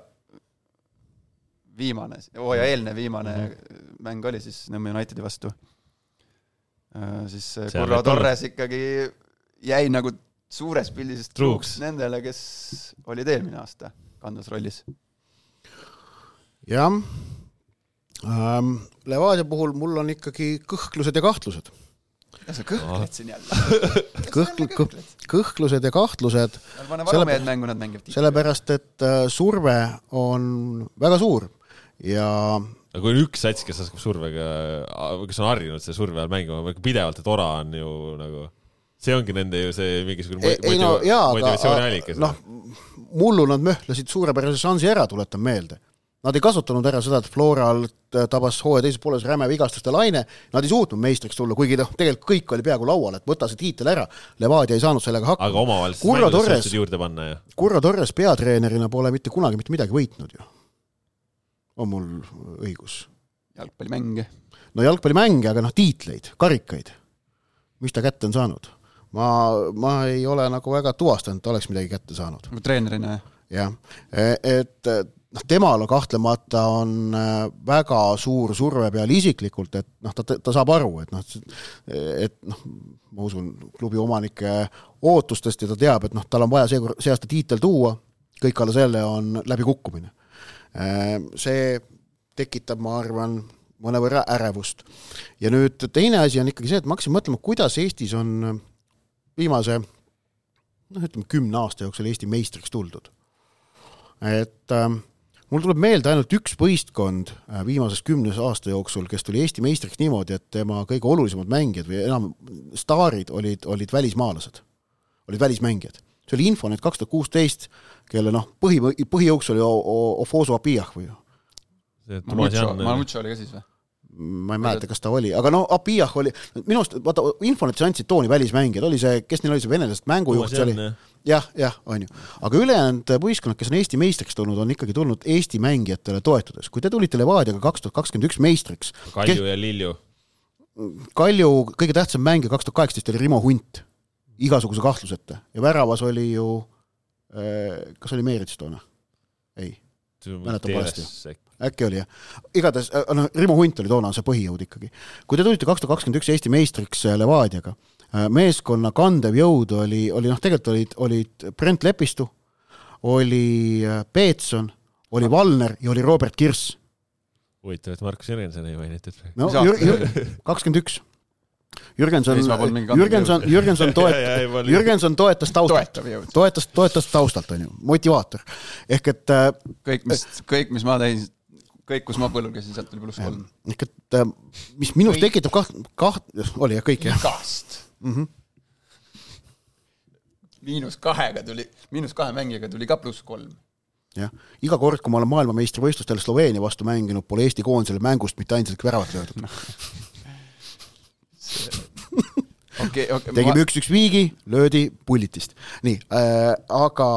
Speaker 3: viimane, hooaja eelne viimane mm -hmm. mäng oli siis Nõmme Unitedi vastu. siis Kurro Torres ikkagi jäi nagu suures pildis truuks nendele, kes olid eelmine aasta kandvas rollis.
Speaker 2: jah ähm,, Levadia puhul mul on ikkagi kõhklused ja kahtlused.
Speaker 3: ja sa kõhkled siin jälle <laughs>
Speaker 2: kõhkl-, kõh, kõhklused ja kahtlused. sellepärast, et surve on väga suur ja
Speaker 1: aga kui on üks sats, kes oskab survega, kes on harjunud selle surve all mängima pidevalt, et ora on ju nagu, see ongi nende ju see mingisugune
Speaker 2: ei, motiv no, motivatsiooniallikas. noh, mullu nad möhlasid suurepärase šansi ära, tuletan meelde. Nad ei kasutanud ära seda, et Floral tabas hooaja teises pooles räme vigastuste laine, nad ei suutnud meistriks tulla, kuigi noh, tegelikult kõik oli peaaegu laual, et võta see tiitel ära, Levadia ei saanud sellega hakkama.
Speaker 1: aga juurde panna ju.
Speaker 2: Kurro Torres peatreenerina pole mitte kunagi mitte midagi võitnud ju on mul õigus?
Speaker 3: jalgpallimänge.
Speaker 2: no jalgpallimänge, aga noh, tiitleid, karikaid, mis ta kätte on saanud? Ma, ma ei ole nagu väga tuvastanud, et oleks midagi kätte saanud.
Speaker 3: treenerina,
Speaker 2: jah? jah, et noh, temal kahtlemata on äh, väga suur surve peal isiklikult, et noh, ta, ta saab aru, et noh, et noh, ma usun klubi omanike ootustest ja ta teab, et noh, tal on vaja see, see aasta tiitel tuua, kõik alla selle on läbikukkumine Äh, see tekitab, ma arvan, mõnevõrra ärevust. ja nüüd teine asi on ikkagi see, et ma hakkasin mõtlema, kuidas Eestis on viimase noh, ütleme kümne aasta jooksul Eesti meistriks tuldud. et äh, mul tuleb meelde ainult üks võistkond äh, viimases kümnes aasta jooksul, kes tuli Eesti meistriks niimoodi, et tema kõige olulisemad mängijad või enam staarid olid, olid välismaalased, olid välismängijad see oli Infonet kaks tuhat kuusteist, kelle noh, põhi, põhijõuks oli Ofosu Apiah või?
Speaker 3: Mamutšo oli ka siis või?
Speaker 2: Ma ei mäleta, kas ta oli, aga no Apiah oli, minu arust, vaata, Infonetis andsid tooni välismängijad, oli see, kes neil oli see venelasest mängujuht, see oli jah, jah, on ju. aga ülejäänud võistkonnad, kes on Eesti meistriks tulnud, on ikkagi tulnud Eesti mängijatele toetudes. kui te tulite Levadiaga kaks tuhat kakskümmend üks meistriks
Speaker 1: Kalju kes... ja Lilju.
Speaker 2: Kalju kõige tähtsam mängija kaks tuhat kaheksateist oli Rimo Hunt igasuguse kahtluseta ja väravas oli ju, äh, kas oli Meerits toona? ei, mäletan valesti. Äkki oli jah. igatahes, äh, noh, Rimo Hunt oli toona see põhijõud ikkagi. kui te tulite kaks tuhat kakskümmend üks Eesti meistriks äh, Levadiaga, meeskonna kandev jõud oli, oli noh, tegelikult olid, olid Brent Lepistu, oli Peetson, oli Valner ja oli Robert Kirss
Speaker 1: huvitav, et Markus Jürgenson ei mainitud.
Speaker 2: no kakskümmend üks. Jürgenson Jürgenson. Jürgenson toet- Jürgenson toetas taustalt, toetas, toetas taustalt, onju, motivaator. ehk et äh,
Speaker 3: kõik, mis, kõik, mis ma tegin, kõik, kus ma põllul käisin, sealt tuli pluss kolm.
Speaker 2: ehk et äh, mis minus
Speaker 3: Kõik.
Speaker 2: tekitab kaht-, kaht-, oli jah, kõik jah
Speaker 3: igast
Speaker 2: mm. -hmm.
Speaker 3: miinus kahega tuli, miinus kahe mängijaga tuli ka pluss kolm.
Speaker 2: jah, iga kord, kui ma olen maailmameistrivõistlustel Sloveenia vastu mänginud, pole Eesti koondisele mängust mitte ainsatki väravat löödud. <laughs>
Speaker 3: okei, okei.
Speaker 2: tegime üks-üks viigi, löödi pullitist. nii äh,, aga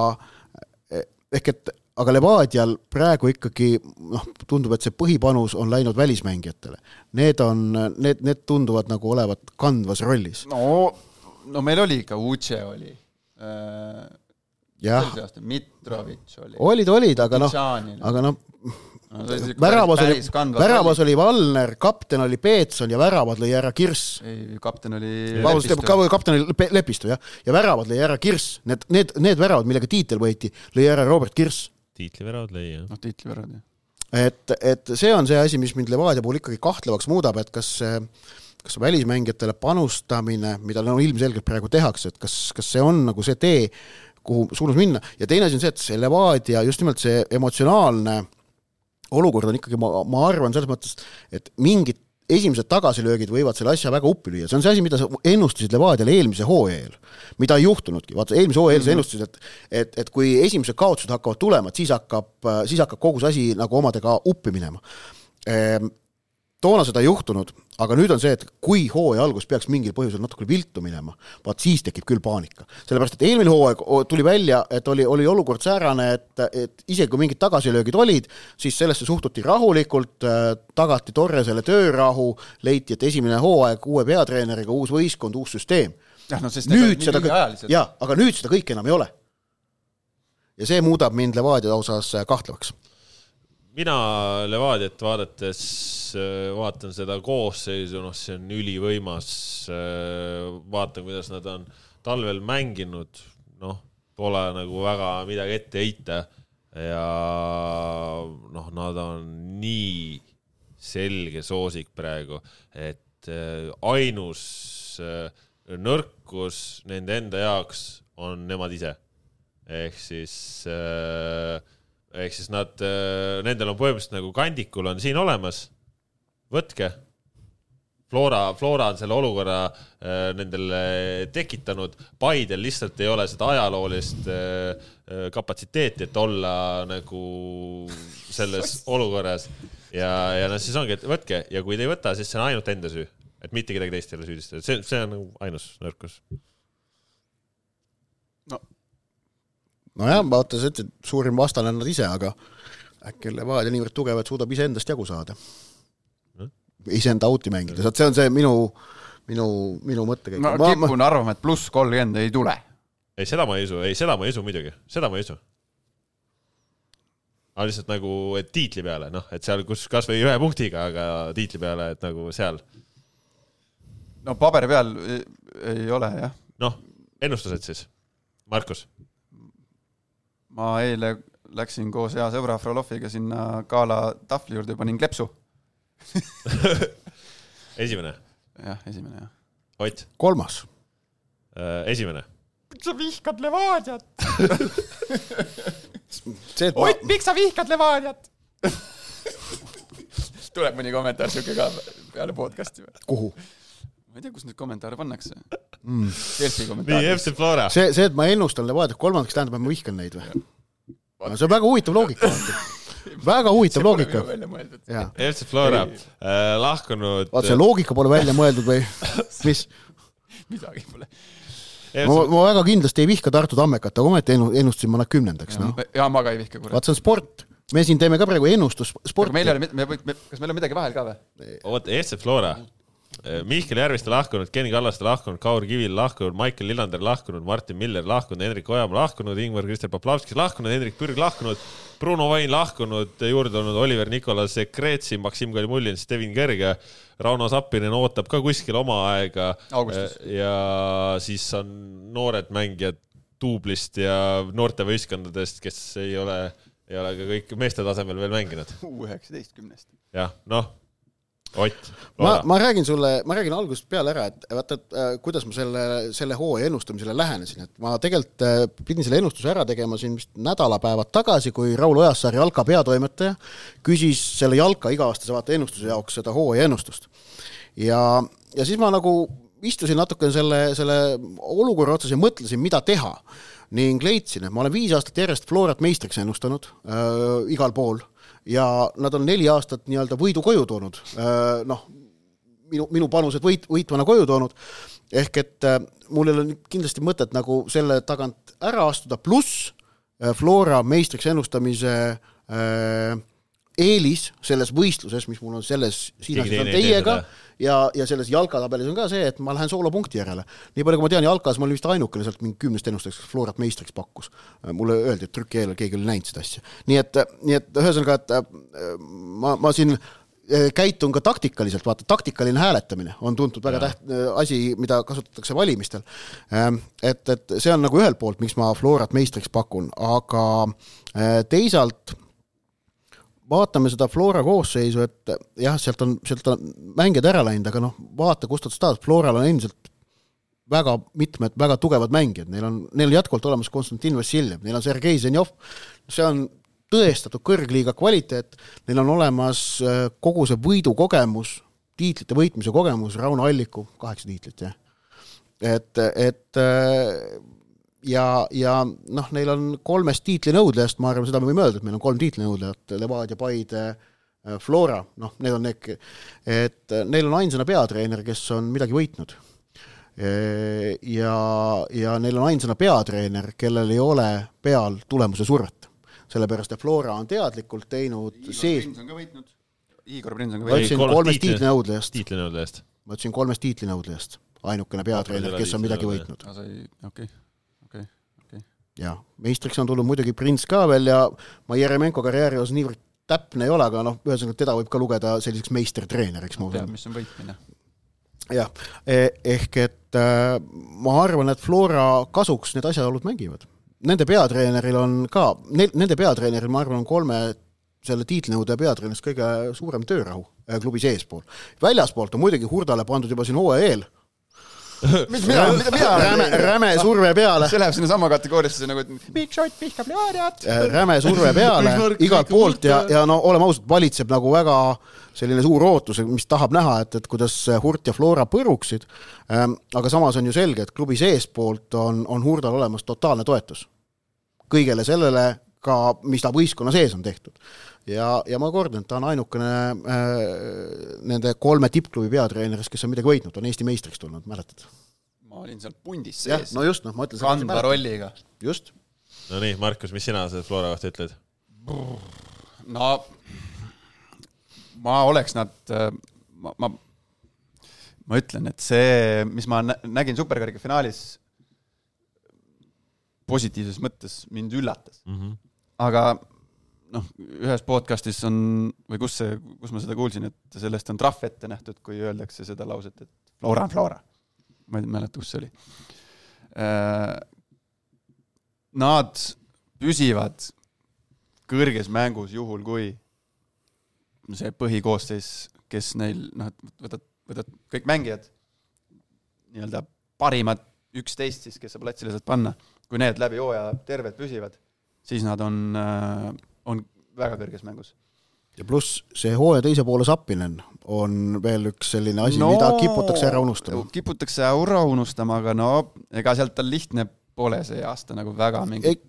Speaker 2: eh, ehk et, aga Levadial praegu ikkagi noh, tundub, et see põhipanus on läinud välismängijatele. Need on, need, need tunduvad nagu olevat kandvas rollis.
Speaker 3: no, no meil oli ikka, Uche oli äh,.
Speaker 2: jah,
Speaker 3: Mitrovic oli.
Speaker 2: olid, olid, aga noh, aga noh,
Speaker 3: No
Speaker 2: väravas oli väravas oli Valner, kapten oli Peetson ja väravad lõi ära Kirss.
Speaker 3: ei, kapten oli
Speaker 2: vabandust, kapten oli Lepistu jah, ja väravad lõi ära Kirss, need, need, need väravad, millega tiitel võeti, lõi ära Robert Kirss.
Speaker 1: Tiitliväravad lõi jah.
Speaker 3: noh, tiitlivärad jah.
Speaker 2: et, et see on see asi, mis mind Levadia puhul ikkagi kahtlevaks muudab, et kas see kas see välismängijatele panustamine, mida no ilmselgelt praegu tehakse, et kas, kas see on nagu see tee, kuhu suunas minna ja teine asi on see, et see Levadia just nimelt see emotsionaalne olukord on ikkagi, ma, ma arvan selles mõttes, et mingid esimesed tagasilöögid võivad selle asja väga uppi lüüa, see on see asi, mida sa ennustasid Levadiale eelmise hooaja eel. mida ei juhtunudki, vaata eelmise hooaja eel sa ennustasid, et et, et kui esimesed kaotused hakkavad tulema, et siis hakkab, siis hakkab kogu see asi nagu omadega uppi minema. Ehm, toona seda ei juhtunud, aga nüüd on see, et kui hooaja algus peaks mingil põhjusel natuke viltu minema, vaat siis tekib küll paanika. sellepärast, et eelmine hooaeg tuli välja, et oli, oli olukord säärane, et, et isegi kui mingid tagasilöögid olid, siis sellesse suhtuti rahulikult, tagati Torresele töörahu, leiti, et esimene hooaeg uue peatreeneriga, uus võistkond, uus süsteem.
Speaker 3: jah, no sest
Speaker 2: nüüd seda, jaa, aga nüüd seda kõike enam ei ole. ja see muudab mind Levadia osas kahtlevaks.
Speaker 1: Mina Levadiat vaadates äh, vaatan seda koosseisu, noh, see on ülivõimas. vaatan, kuidas nad on talvel mänginud, noh, pole nagu väga midagi ette heita ja noh, nad on nii selge soosik praegu, et äh, ainus äh, nõrkus nende enda jaoks on nemad ise. ehk siis äh, ehk siis nad, nendel on põhimõtteliselt nagu kandikul on siin olemas, võtke. Flora, Flora on selle olukorra äh, nendele tekitanud, Paidel lihtsalt ei ole seda ajaloolist äh, äh, kapatsiteeti, et olla nagu selles olukorras. Ja, ja noh, siis ongi, et võtke. Ja kui te ei võta, siis see on ainult enda süü, et mitte kedagi teist ei ole süüdistada, see, see on nagu ainus nõrkus.
Speaker 2: nojah, vaata, sa ütlesid, suurim vastane on nad ise, aga äkki Levadia niivõrd tugev, et suudab iseendast jagu saada
Speaker 1: Noh..
Speaker 2: iseenda out'i mängida, see on see minu, minu, minu mõttekäik
Speaker 3: ma
Speaker 2: ma, ma,
Speaker 3: kipun arvama, et pluss kolmkümmend ei tule.
Speaker 1: ei, seda ma ei usu, ei, seda ma ei usu muidugi, seda ma ei usu. aga lihtsalt nagu, et tiitli peale, noh, et seal, kus kasvõi ühe punktiga, aga tiitli peale, et nagu seal,
Speaker 3: no paberi peal ei, ei ole jah.
Speaker 1: noh, ennustused siis, Markus.
Speaker 3: Ma eile läksin koos hea sõbra Froloviga sinna gala tahvli juurde ja panin kleepsu. <laughs>
Speaker 1: esimene,
Speaker 3: jah, esimene jah.
Speaker 1: Ott,
Speaker 2: kolmas,
Speaker 1: esimene.
Speaker 3: miks sa vihkad Levadiat? <laughs>
Speaker 2: ma,
Speaker 3: miks sa vihkad Levadiat? <laughs> tuleb mõni kommentaar siuke ka peale podcast'i või?
Speaker 2: kuhu?
Speaker 3: Ma ei tea, kus neid kommentaare pannakse
Speaker 2: Mm.
Speaker 3: Delfi
Speaker 1: nii,
Speaker 3: kommentaare.
Speaker 1: FC Flora.
Speaker 2: see, see, et ma ennustan Levadiat kolmandaks, tähendab, et ma vihkan neid või? no see on väga huvitav loogika. väga huvitav <laughs> loogika.
Speaker 1: FC Flora äh, lahkunud.
Speaker 2: vaata see loogika pole välja mõeldud või <laughs> mis?
Speaker 3: midagi pole.
Speaker 2: ma, ma väga kindlasti ei vihka Tartu Tammekat, aga ometi ennu- ennustasin ma nad kümnendaks, noh.
Speaker 3: ja ma ka ei vihka kurat.
Speaker 2: vaat see on sport. me siin teeme ka praegu ennustus sporti
Speaker 3: meil ei. ole, me või, kas meil on midagi vahel ka või?
Speaker 1: oota, FC Flora. Mihkel Järviste lahkunud, Ken Kallaste lahkunud, Kaur Kivil lahkunud, Maicel Lillander lahkunud, Martin Miller lahkunud, Hendrik Ojamaa lahkunud, Ingvar Krister Poplavskis lahkunud, Hendrik Pürg lahkunud, Bruno Vain lahkunud, juurde tulnud Oliver Nikolas Sekretsi, Maksim Kalimullin, Steven Kerge, Rauno Sappinen ootab ka kuskil oma aega.
Speaker 3: Augustis.
Speaker 1: ja siis on noored mängijad duublist ja noortevõistkondadest, kes ei ole ei ole ka kõik meeste tasemel veel mänginud. <laughs>
Speaker 3: Üheksateistkümnest.
Speaker 1: jah, noh, Ott,
Speaker 2: ma, ma räägin sulle, ma räägin algusest peale ära, et vaata, et äh, kuidas ma selle, selle hooaja ennustamisele lähenesin, et ma tegelikult äh, pidin selle ennustuse ära tegema siin vist nädalapäevad tagasi, kui Raul Ojasaar, Jalka peatoimetaja, küsis selle Jalka iga-aastase vaata ennustuse jaoks seda hooaja ennustust. ja, ja siis ma nagu istusin natukene selle, selle olukorra otsas ja mõtlesin, mida teha ning leidsin, et ma olen viis aastat järjest Florat meistriks ennustanud äh, igal pool ja nad on neli aastat nii-öelda võidu koju toonud. Äh,, noh, minu, minu panused võit, võitvana koju toonud, ehk et äh, mul ei ole kindlasti mõtet nagu selle tagant ära astuda, pluss äh, Flora meistriks ennustamise äh, eelis selles võistluses, mis mul on selles, siin asjas on teiega. ja, ja selles jalkatabelis on ka see, et ma lähen soolopunkti järele. nii palju, kui ma tean, jalkas ma olin vist ainukene sealt mingi kümnest ennustajast, kes Florat meistriks pakkus. mulle öeldi, et trüki eel keegi oli näinud seda asja. nii et, nii et ühesõnaga, et äh, ma, ma siin äh, käitun ka taktikaliselt, vaata, taktikaline hääletamine on tuntud väga täht-, asi, mida kasutatakse valimistel. et, et see on nagu ühelt poolt, miks ma Florat meistriks pakun, aga äh, teisalt vaatame seda Flora koosseisu, et jah, sealt on, sealt on mängijad ära läinud, aga noh, vaata, kust nad staad, Floral on endiselt väga mitmed väga tugevad mängijad, neil on, neil on jätkuvalt olemas Konstantin Vassiljev, neil on Sergei Zenjov, see on tõestatud kõrgliiga kvaliteet, neil on olemas äh, kogu see võidukogemus, tiitlite võitmise kogemus, Rauno Alliku, kaheksa tiitlit, jah. et, et äh, ja, ja noh, neil on kolmest tiitlinõudlejast, ma arvan, seda me võime öelda, et meil on kolm tiitlinõudlejat, Levadia, Paide, Flora, noh, need on need, et neil on ainsana peatreener, kes on midagi võitnud. ja, ja neil on ainsana peatreener, kellel ei ole peal tulemuse survet. sellepärast, et Flora on teadlikult teinud sees,
Speaker 3: on ka võitnud. Igor Prins on ka
Speaker 2: ma
Speaker 3: võitnud.
Speaker 2: ütlesin
Speaker 1: kolm
Speaker 2: kolmest
Speaker 1: tiitli-
Speaker 2: tiitlinõudlejast,
Speaker 1: tiitlinõudle eest.
Speaker 2: ma ütlesin kolmest tiitlinõudlejast, ainukene peatreener, kes on midagi võitnud.
Speaker 3: okei, okei.
Speaker 2: jah, meistriks on tulnud muidugi Prints ka veel ja ma Jeremenko karjääri osas niivõrd täpne ei ole, aga noh, ühesõnaga teda võib ka lugeda selliseks meistertreeneriks, usun.
Speaker 3: mis on võitmine.
Speaker 2: jah, ehk et äh, ma arvan, et Flora kasuks need asjaolud mängivad. Nende peatreeneril on ka, nende peatreeneril, ma arvan, on kolme selle tiitlinõude peatreenerist kõige suurem töörahu äh, klubi seespool. väljaspoolt on muidugi Hurdale pandud juba siin hooaja eel
Speaker 3: mis, mida, mida, mida
Speaker 2: räme, räme surve peale,
Speaker 3: see läheb sinnasamma kategooriasse nagu, et Big Shot vihkab Levadiat.
Speaker 2: Äh, räme surve peale igalt poolt ja, ja no oleme ausad, valitseb nagu väga selline suur ootus, mis tahab näha, et, et kuidas Hurt ja Flora põruksid. aga samas on ju selge, et klubi seestpoolt on, on Hurdal olemas totaalne toetus kõigele sellele ka, mis ta võistkonna sees on tehtud. ja, ja ma kordan, ta on ainukene äh, nende kolme tippklubi peatreenerist, kes on midagi võitnud, on Eesti meistriks tulnud, mäletad?
Speaker 3: ma olin seal pundis
Speaker 2: jah,
Speaker 3: sees
Speaker 2: no just, noh, ma ütlen
Speaker 3: kandva. rolliga.
Speaker 2: just,
Speaker 1: Nonii, Markus, mis sina selle Flora kohta ütled?
Speaker 3: no ma oleks nad, ma, ma, ma ütlen, et see, mis ma nä- nägin superkarika finaalis, positiivses mõttes mind üllatas. aga noh, ühes podcastis on või kus see, kus ma seda kuulsin, et sellest on trahv ette nähtud, kui öeldakse seda lauset, et Flora on Flora. ma ei mäleta, kus see oli. Nad püsivad kõrges mängus juhul, kui see põhikoosseis, kes neil noh, võtad, võtad kõik mängijad, nii-öelda parimad üksteist siis, kes sa platsile saad panna, kui need läbi hooaja terved püsivad, siis nad on, on väga kõrges mängus.
Speaker 2: ja pluss see hooaja teise poole sappinen on veel üks selline asi no,, mida kiputakse ära unustama.
Speaker 3: kiputakse ära unustama, aga no ega sealt on lihtne pole see aasta nagu väga mingi
Speaker 2: ei,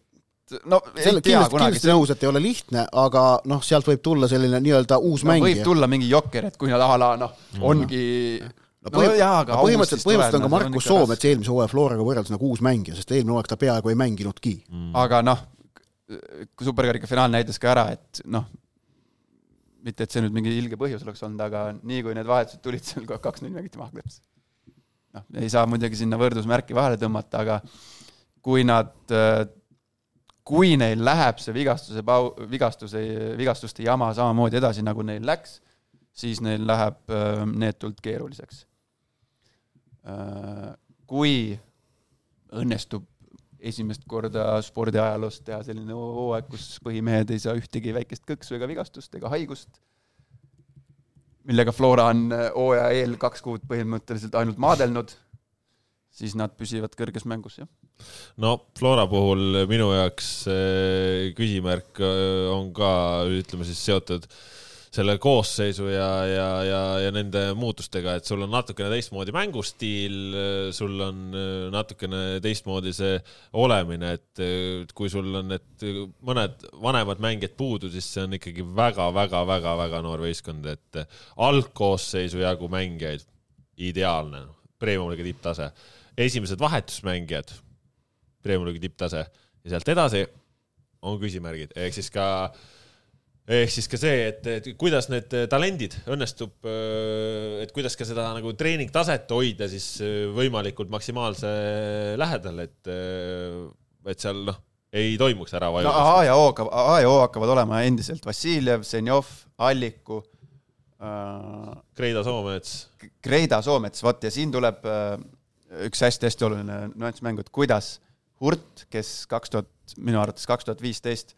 Speaker 3: no
Speaker 2: selle kindlasti, kindlasti, nõus, et ei ole lihtne, aga noh, sealt võib tulla selline nii-öelda uus
Speaker 3: no, võib
Speaker 2: mängija.
Speaker 3: tulla mingi jokker, et kui nad a la noh, ongi
Speaker 2: no,
Speaker 3: no jaa, aga
Speaker 2: põhimõtteliselt, põhimõtteliselt on ka Markus
Speaker 3: Soom,
Speaker 2: Soomets eelmise hooaja Floraga võrreldes nagu uus mängija, sest eelmine hooaeg ta peaaegu ei mänginudki.
Speaker 3: aga noh, superkarika finaal näitas ka ära, et noh, mitte et see nüüd mingi ilge põhjus oleks olnud, aga nii kui need vahetused tulid, seal kohe kaks-null mängiti maha kleeps. noh, ei saa muidugi sinna võrdusmärki vahele tõmmata, aga kui nad, kui neil läheb see vigastuse pau-, vigastuse, vigastuste jama samamoodi edasi, nagu neil läks, siis neil läheb äh, neetult keeruliseks. kui õnnestub esimest korda spordiajaloos teha selline hooaeg, kus põhimehed ei saa ühtegi väikest kõksu ega vigastust ega haigust. millega Flora on hooaja eel kaks kuud põhimõtteliselt ainult maadelnud, siis nad püsivad kõrges mängus, jah
Speaker 1: no Flora puhul minu jaoks küsimärk on ka, ütleme siis seotud selle koosseisu ja, ja, ja, ja nende muutustega, et sul on natukene teistmoodi mängustiil, sul on natukene teistmoodi see olemine, et kui sul on need mõned vanemad mängijad puudu, siis see on ikkagi väga-väga-väga-väga noor võistkond, et algkoosseisu jagu mängijaid, ideaalne, Premium-liiga tipptase. esimesed vahetusmängijad Premiumi tipptase ja sealt edasi on küsimärgid, ehk siis ka ehk siis ka see, et, et kuidas need talendid õnnestub, et kuidas ka seda nagu treeningtaset hoida siis võimalikult maksimaalse lähedal, et, et seal noh, ei toimuks ära
Speaker 3: vajumist no,. A ja O, A ja O hakkavad olema endiselt Vassiljev, Zenjov, Alliku
Speaker 1: äh,. Kreida Soomets.
Speaker 3: Kreida Soomets, vot ja siin tuleb äh, üks hästi-hästi oluline nüanss mängu, et kuidas äh, Hurt, kes kaks tuhat, minu arvates kaks tuhat viisteist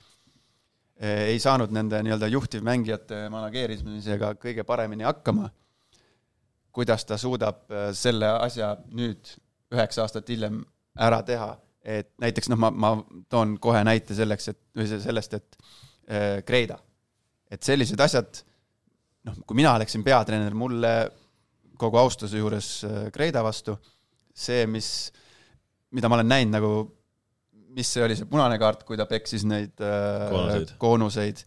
Speaker 3: ei saanud nende nii-öelda juhtivmängijate manageerimisega kõige paremini hakkama. kuidas ta suudab eh, selle asja nüüd üheksa aastat hiljem ära teha, et näiteks noh, ma, ma toon kohe näite selleks, et või sellest, et äh, Kreida, et sellised asjad, noh, kui mina oleksin peatreener, mulle kogu austuse juures Kreida vastu, see, mis mida ma olen näinud nagu, mis see oli, see punane kaart, kui ta peksis neid äh, koonuseid, koonuseid.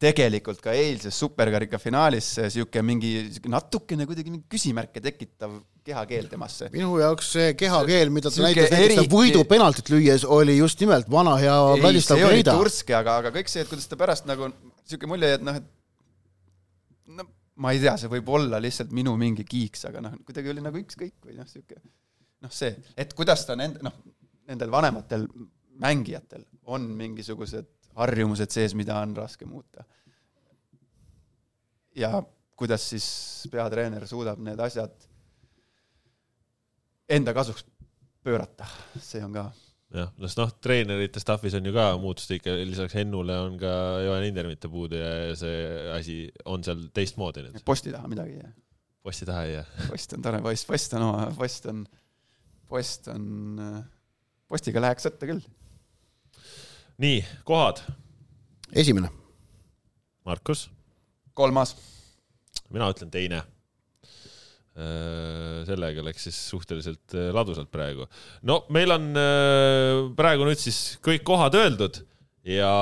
Speaker 3: Tegelikult ka eilses superkarika finaalis niisugune mingi natukene kuidagi küsimärke tekitav kehakeel temasse.
Speaker 2: minu jaoks see kehakeel, mida ta näitas näiteks eriti... võidu penaltit lüües, oli just nimelt vana hea Vladislav
Speaker 3: oli turske, aga, aga kõik see, et kuidas ta pärast nagu niisugune mulje, et noh, et no ma ei tea, see võib olla lihtsalt minu mingi kiiks, aga noh, kuidagi oli nagu ükskõik või noh, niisugune noh, see, et kuidas ta nende, noh, nendel vanematel mängijatel on mingisugused harjumused sees, mida on raske muuta. ja kuidas siis peatreener suudab need asjad enda kasuks pöörata, see on ka
Speaker 1: jah, sest noh, treenerite staff'is on ju ka muutust ikka, lisaks Hennule on ka Johan Indermitte puudu ja see asi on seal teistmoodi nüüd.
Speaker 3: posti taha midagi ei jää.
Speaker 1: posti taha ei jää.
Speaker 3: post on tore post, post on oma, post on post on, postiga läheks ette küll.
Speaker 1: nii, kohad.
Speaker 2: esimene.
Speaker 1: Markus.
Speaker 3: kolmas.
Speaker 1: mina ütlen teine äh, sellega läks siis suhteliselt äh, ladusalt praegu. no meil on äh, praegu nüüd siis kõik kohad öeldud ja.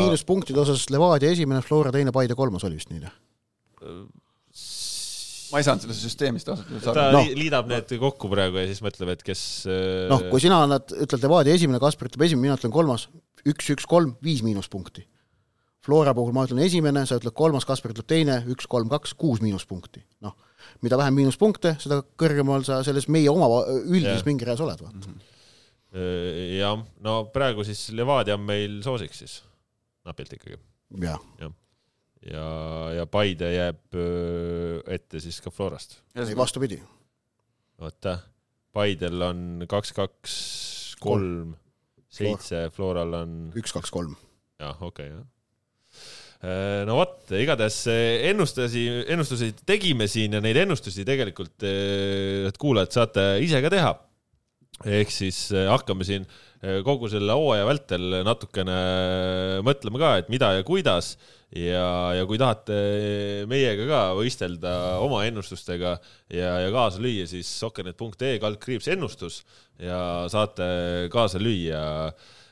Speaker 2: miinuspunktide osas Levadia esimene, Flora teine, Paide kolmas oli vist nii, jah?
Speaker 3: Ma ei saanud sellest süsteemist ausalt
Speaker 1: öeldes aru. ta no. liidab need kokku praegu ja siis mõtleb, et kes
Speaker 2: äh, noh, kui sina annad, ütled Levadia esimene, Kaspar ütleb esimene, mina ütlen kolmas, üks, üks, kolm, viis miinuspunkti. Flora puhul ma ütlen esimene, sa ütled kolmas, Kaspar ütleb teine, üks, kolm, kaks, kuus miinuspunkti. noh, mida vähem miinuspunkte, seda kõrgemal sa selles meie oma üldises pingereas oled, vaata mm. -hmm.
Speaker 1: jah, no praegu siis Levadia on meil soosiks siis, napilt ikkagi.
Speaker 2: jah ja
Speaker 1: ja, ja Paide jääb ette siis ka Florast.
Speaker 2: ei, vastupidi.
Speaker 1: oota, Paidel on kaks, kaks, kolm, seitse, Floral on.
Speaker 2: üks, kaks, kolm.
Speaker 1: jah, okei okay,, jah no vot, igatahes ennustusi, ennustusi tegime siin ja neid ennustusi tegelikult, et kuulajad saate ise ka teha. ehk siis hakkame siin kogu selle hooaja vältel natukene mõtlema ka, et mida ja kuidas. Ja, ja kui tahate meiega ka võistelda oma ennustustega ja, ja kaasa lüüa, siis sokkernet.ee kaldkriips ennustus ja saate kaasa lüüa.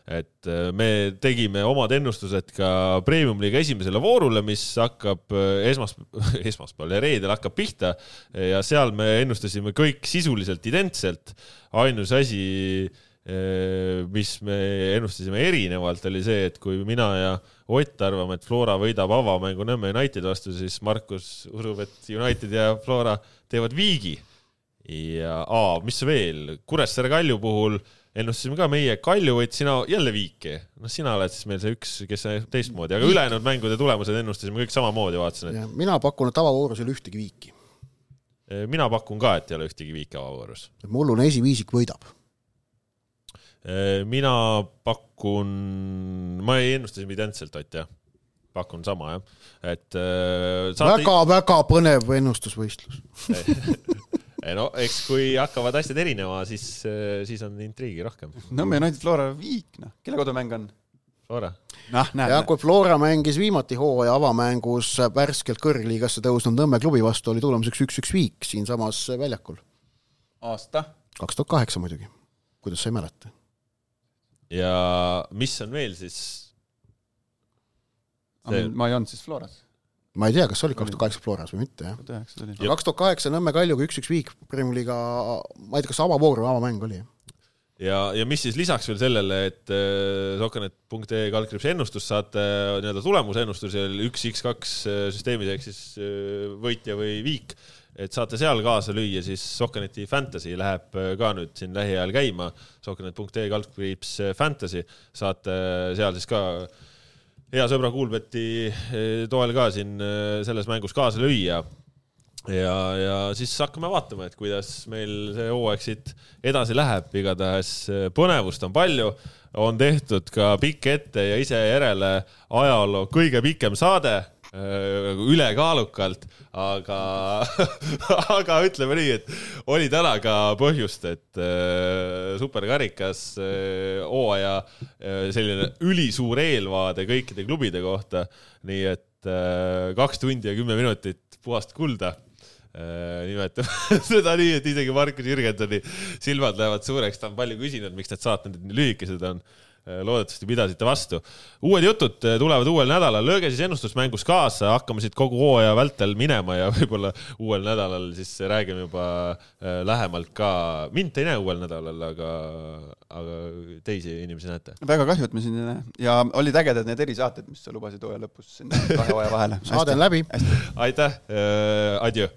Speaker 1: Et äh, me tegime omad ennustused ka Premium-liiga esimesele voorule, mis hakkab äh, esmaspäeval, <laughs> esmaspäeval ja reedel hakkab pihta. Ja seal me ennustasime kõik sisuliselt identselt. ainus asi, äh, mis me ennustasime erinevalt, oli see, et kui mina ja Ott arvame, et Flora võidab avamängu Nõmme Unitedi vastu, siis Markus usub, et United ja Flora teevad viigi. ja aa, mis veel, Kuressaare Kalju puhul ennustasime ka meie, Kalju võitis sina jälle viiki. noh, sina oled siis meil see üks, kes teistmoodi, aga ülejäänud mängude tulemused ennustasime kõik samamoodi, vaatasin
Speaker 2: et.... mina pakun, et avavoorus ei ole ühtegi viiki.
Speaker 1: mina pakun ka, et ei ole ühtegi viiki avavoorus.
Speaker 2: mullune esiviisik võidab
Speaker 1: mina pakun, ma ei ennusta siin identselt, Ott jah, pakun sama jah, et äh,
Speaker 2: väga-väga põnev ennustusvõistlus. <laughs>
Speaker 1: Ei no eks kui hakkavad asjad erinema, siis, siis on intriigi rohkem.
Speaker 3: Nõmme United Flora viik, noh, kelle kodumäng on?
Speaker 1: Flora,
Speaker 3: noh, näed
Speaker 2: ja,
Speaker 3: näed.
Speaker 2: kui Flora mängis viimati hooaja avamängus värskelt kõrgliigasse tõusnud Nõmme klubi vastu, oli tulemuseks üks-üks viik siinsamas väljakul.
Speaker 3: aasta.
Speaker 2: kaks tuhat kaheksa muidugi, kuidas sa ei mäleta?
Speaker 1: Ja mis on veel siis, See-
Speaker 3: ma ei olnud siis Floras,
Speaker 2: ma ei tea, kas oli kaks tuhat kaheksa Floras või mitte, jah. kaks tuhat kaheksa Nõmme Kaljuga üks-üks viik Premiumi liiga, ma ei tea, kas avavoor või avamäng oli.
Speaker 1: ja, ja mis siis lisaks veel sellele, et äh, sokanet.ee kaldkriips ennustus saate äh, nii-öelda tulemusennustusel üks X2 süsteemis ehk siis äh, võitja või viik, et saate seal kaasa lüüa, siis Sokaneti Fantasy läheb äh, ka nüüd siin lähiajal käima, sokanet.ee kaldkriips äh, Fantasy, saate seal siis ka hea sõbra Kuulbeti toel ka siin selles mängus kaasa lüüa. ja, ja siis hakkame vaatama, et kuidas meil see hooaeg siit edasi läheb, igatahes põnevust on palju, on tehtud ka pikk ette ja ise järele ajaloo kõige pikem saade ülekaalukalt, aga, <laughs> aga ütleme nii, et oli täna ka põhjust, et äh, superkarikas äh, hooaja äh, selline ülisuur eelvaade kõikide klubide kohta, nii et äh, kaks tundi ja kümme minutit puhast kulda. Äh, nimetame <laughs> seda nii, et isegi Markus Jürgensoni silmad lähevad suureks, ta on palju küsinud, miks need saated nii lühikesed on. Loodetavasti pidasite vastu. uued jutud äh, tulevad uuel nädalal, lööge siis ennustusmängus kaasa, hakkame siit kogu hooaja vältel minema ja <laughs> võib-olla uuel nädalal siis räägime juba äh, lähemalt ka, mind te ei näe uuel nädalal, aga, aga teisi inimesi näete.
Speaker 3: väga kahju, et me siin ei näe ja olid ägedad need erisaated, mis sa lubasid hooaja lõpus sinna kahe hooaja vahele.
Speaker 2: saade on läbi.
Speaker 1: aitäh, adjöö.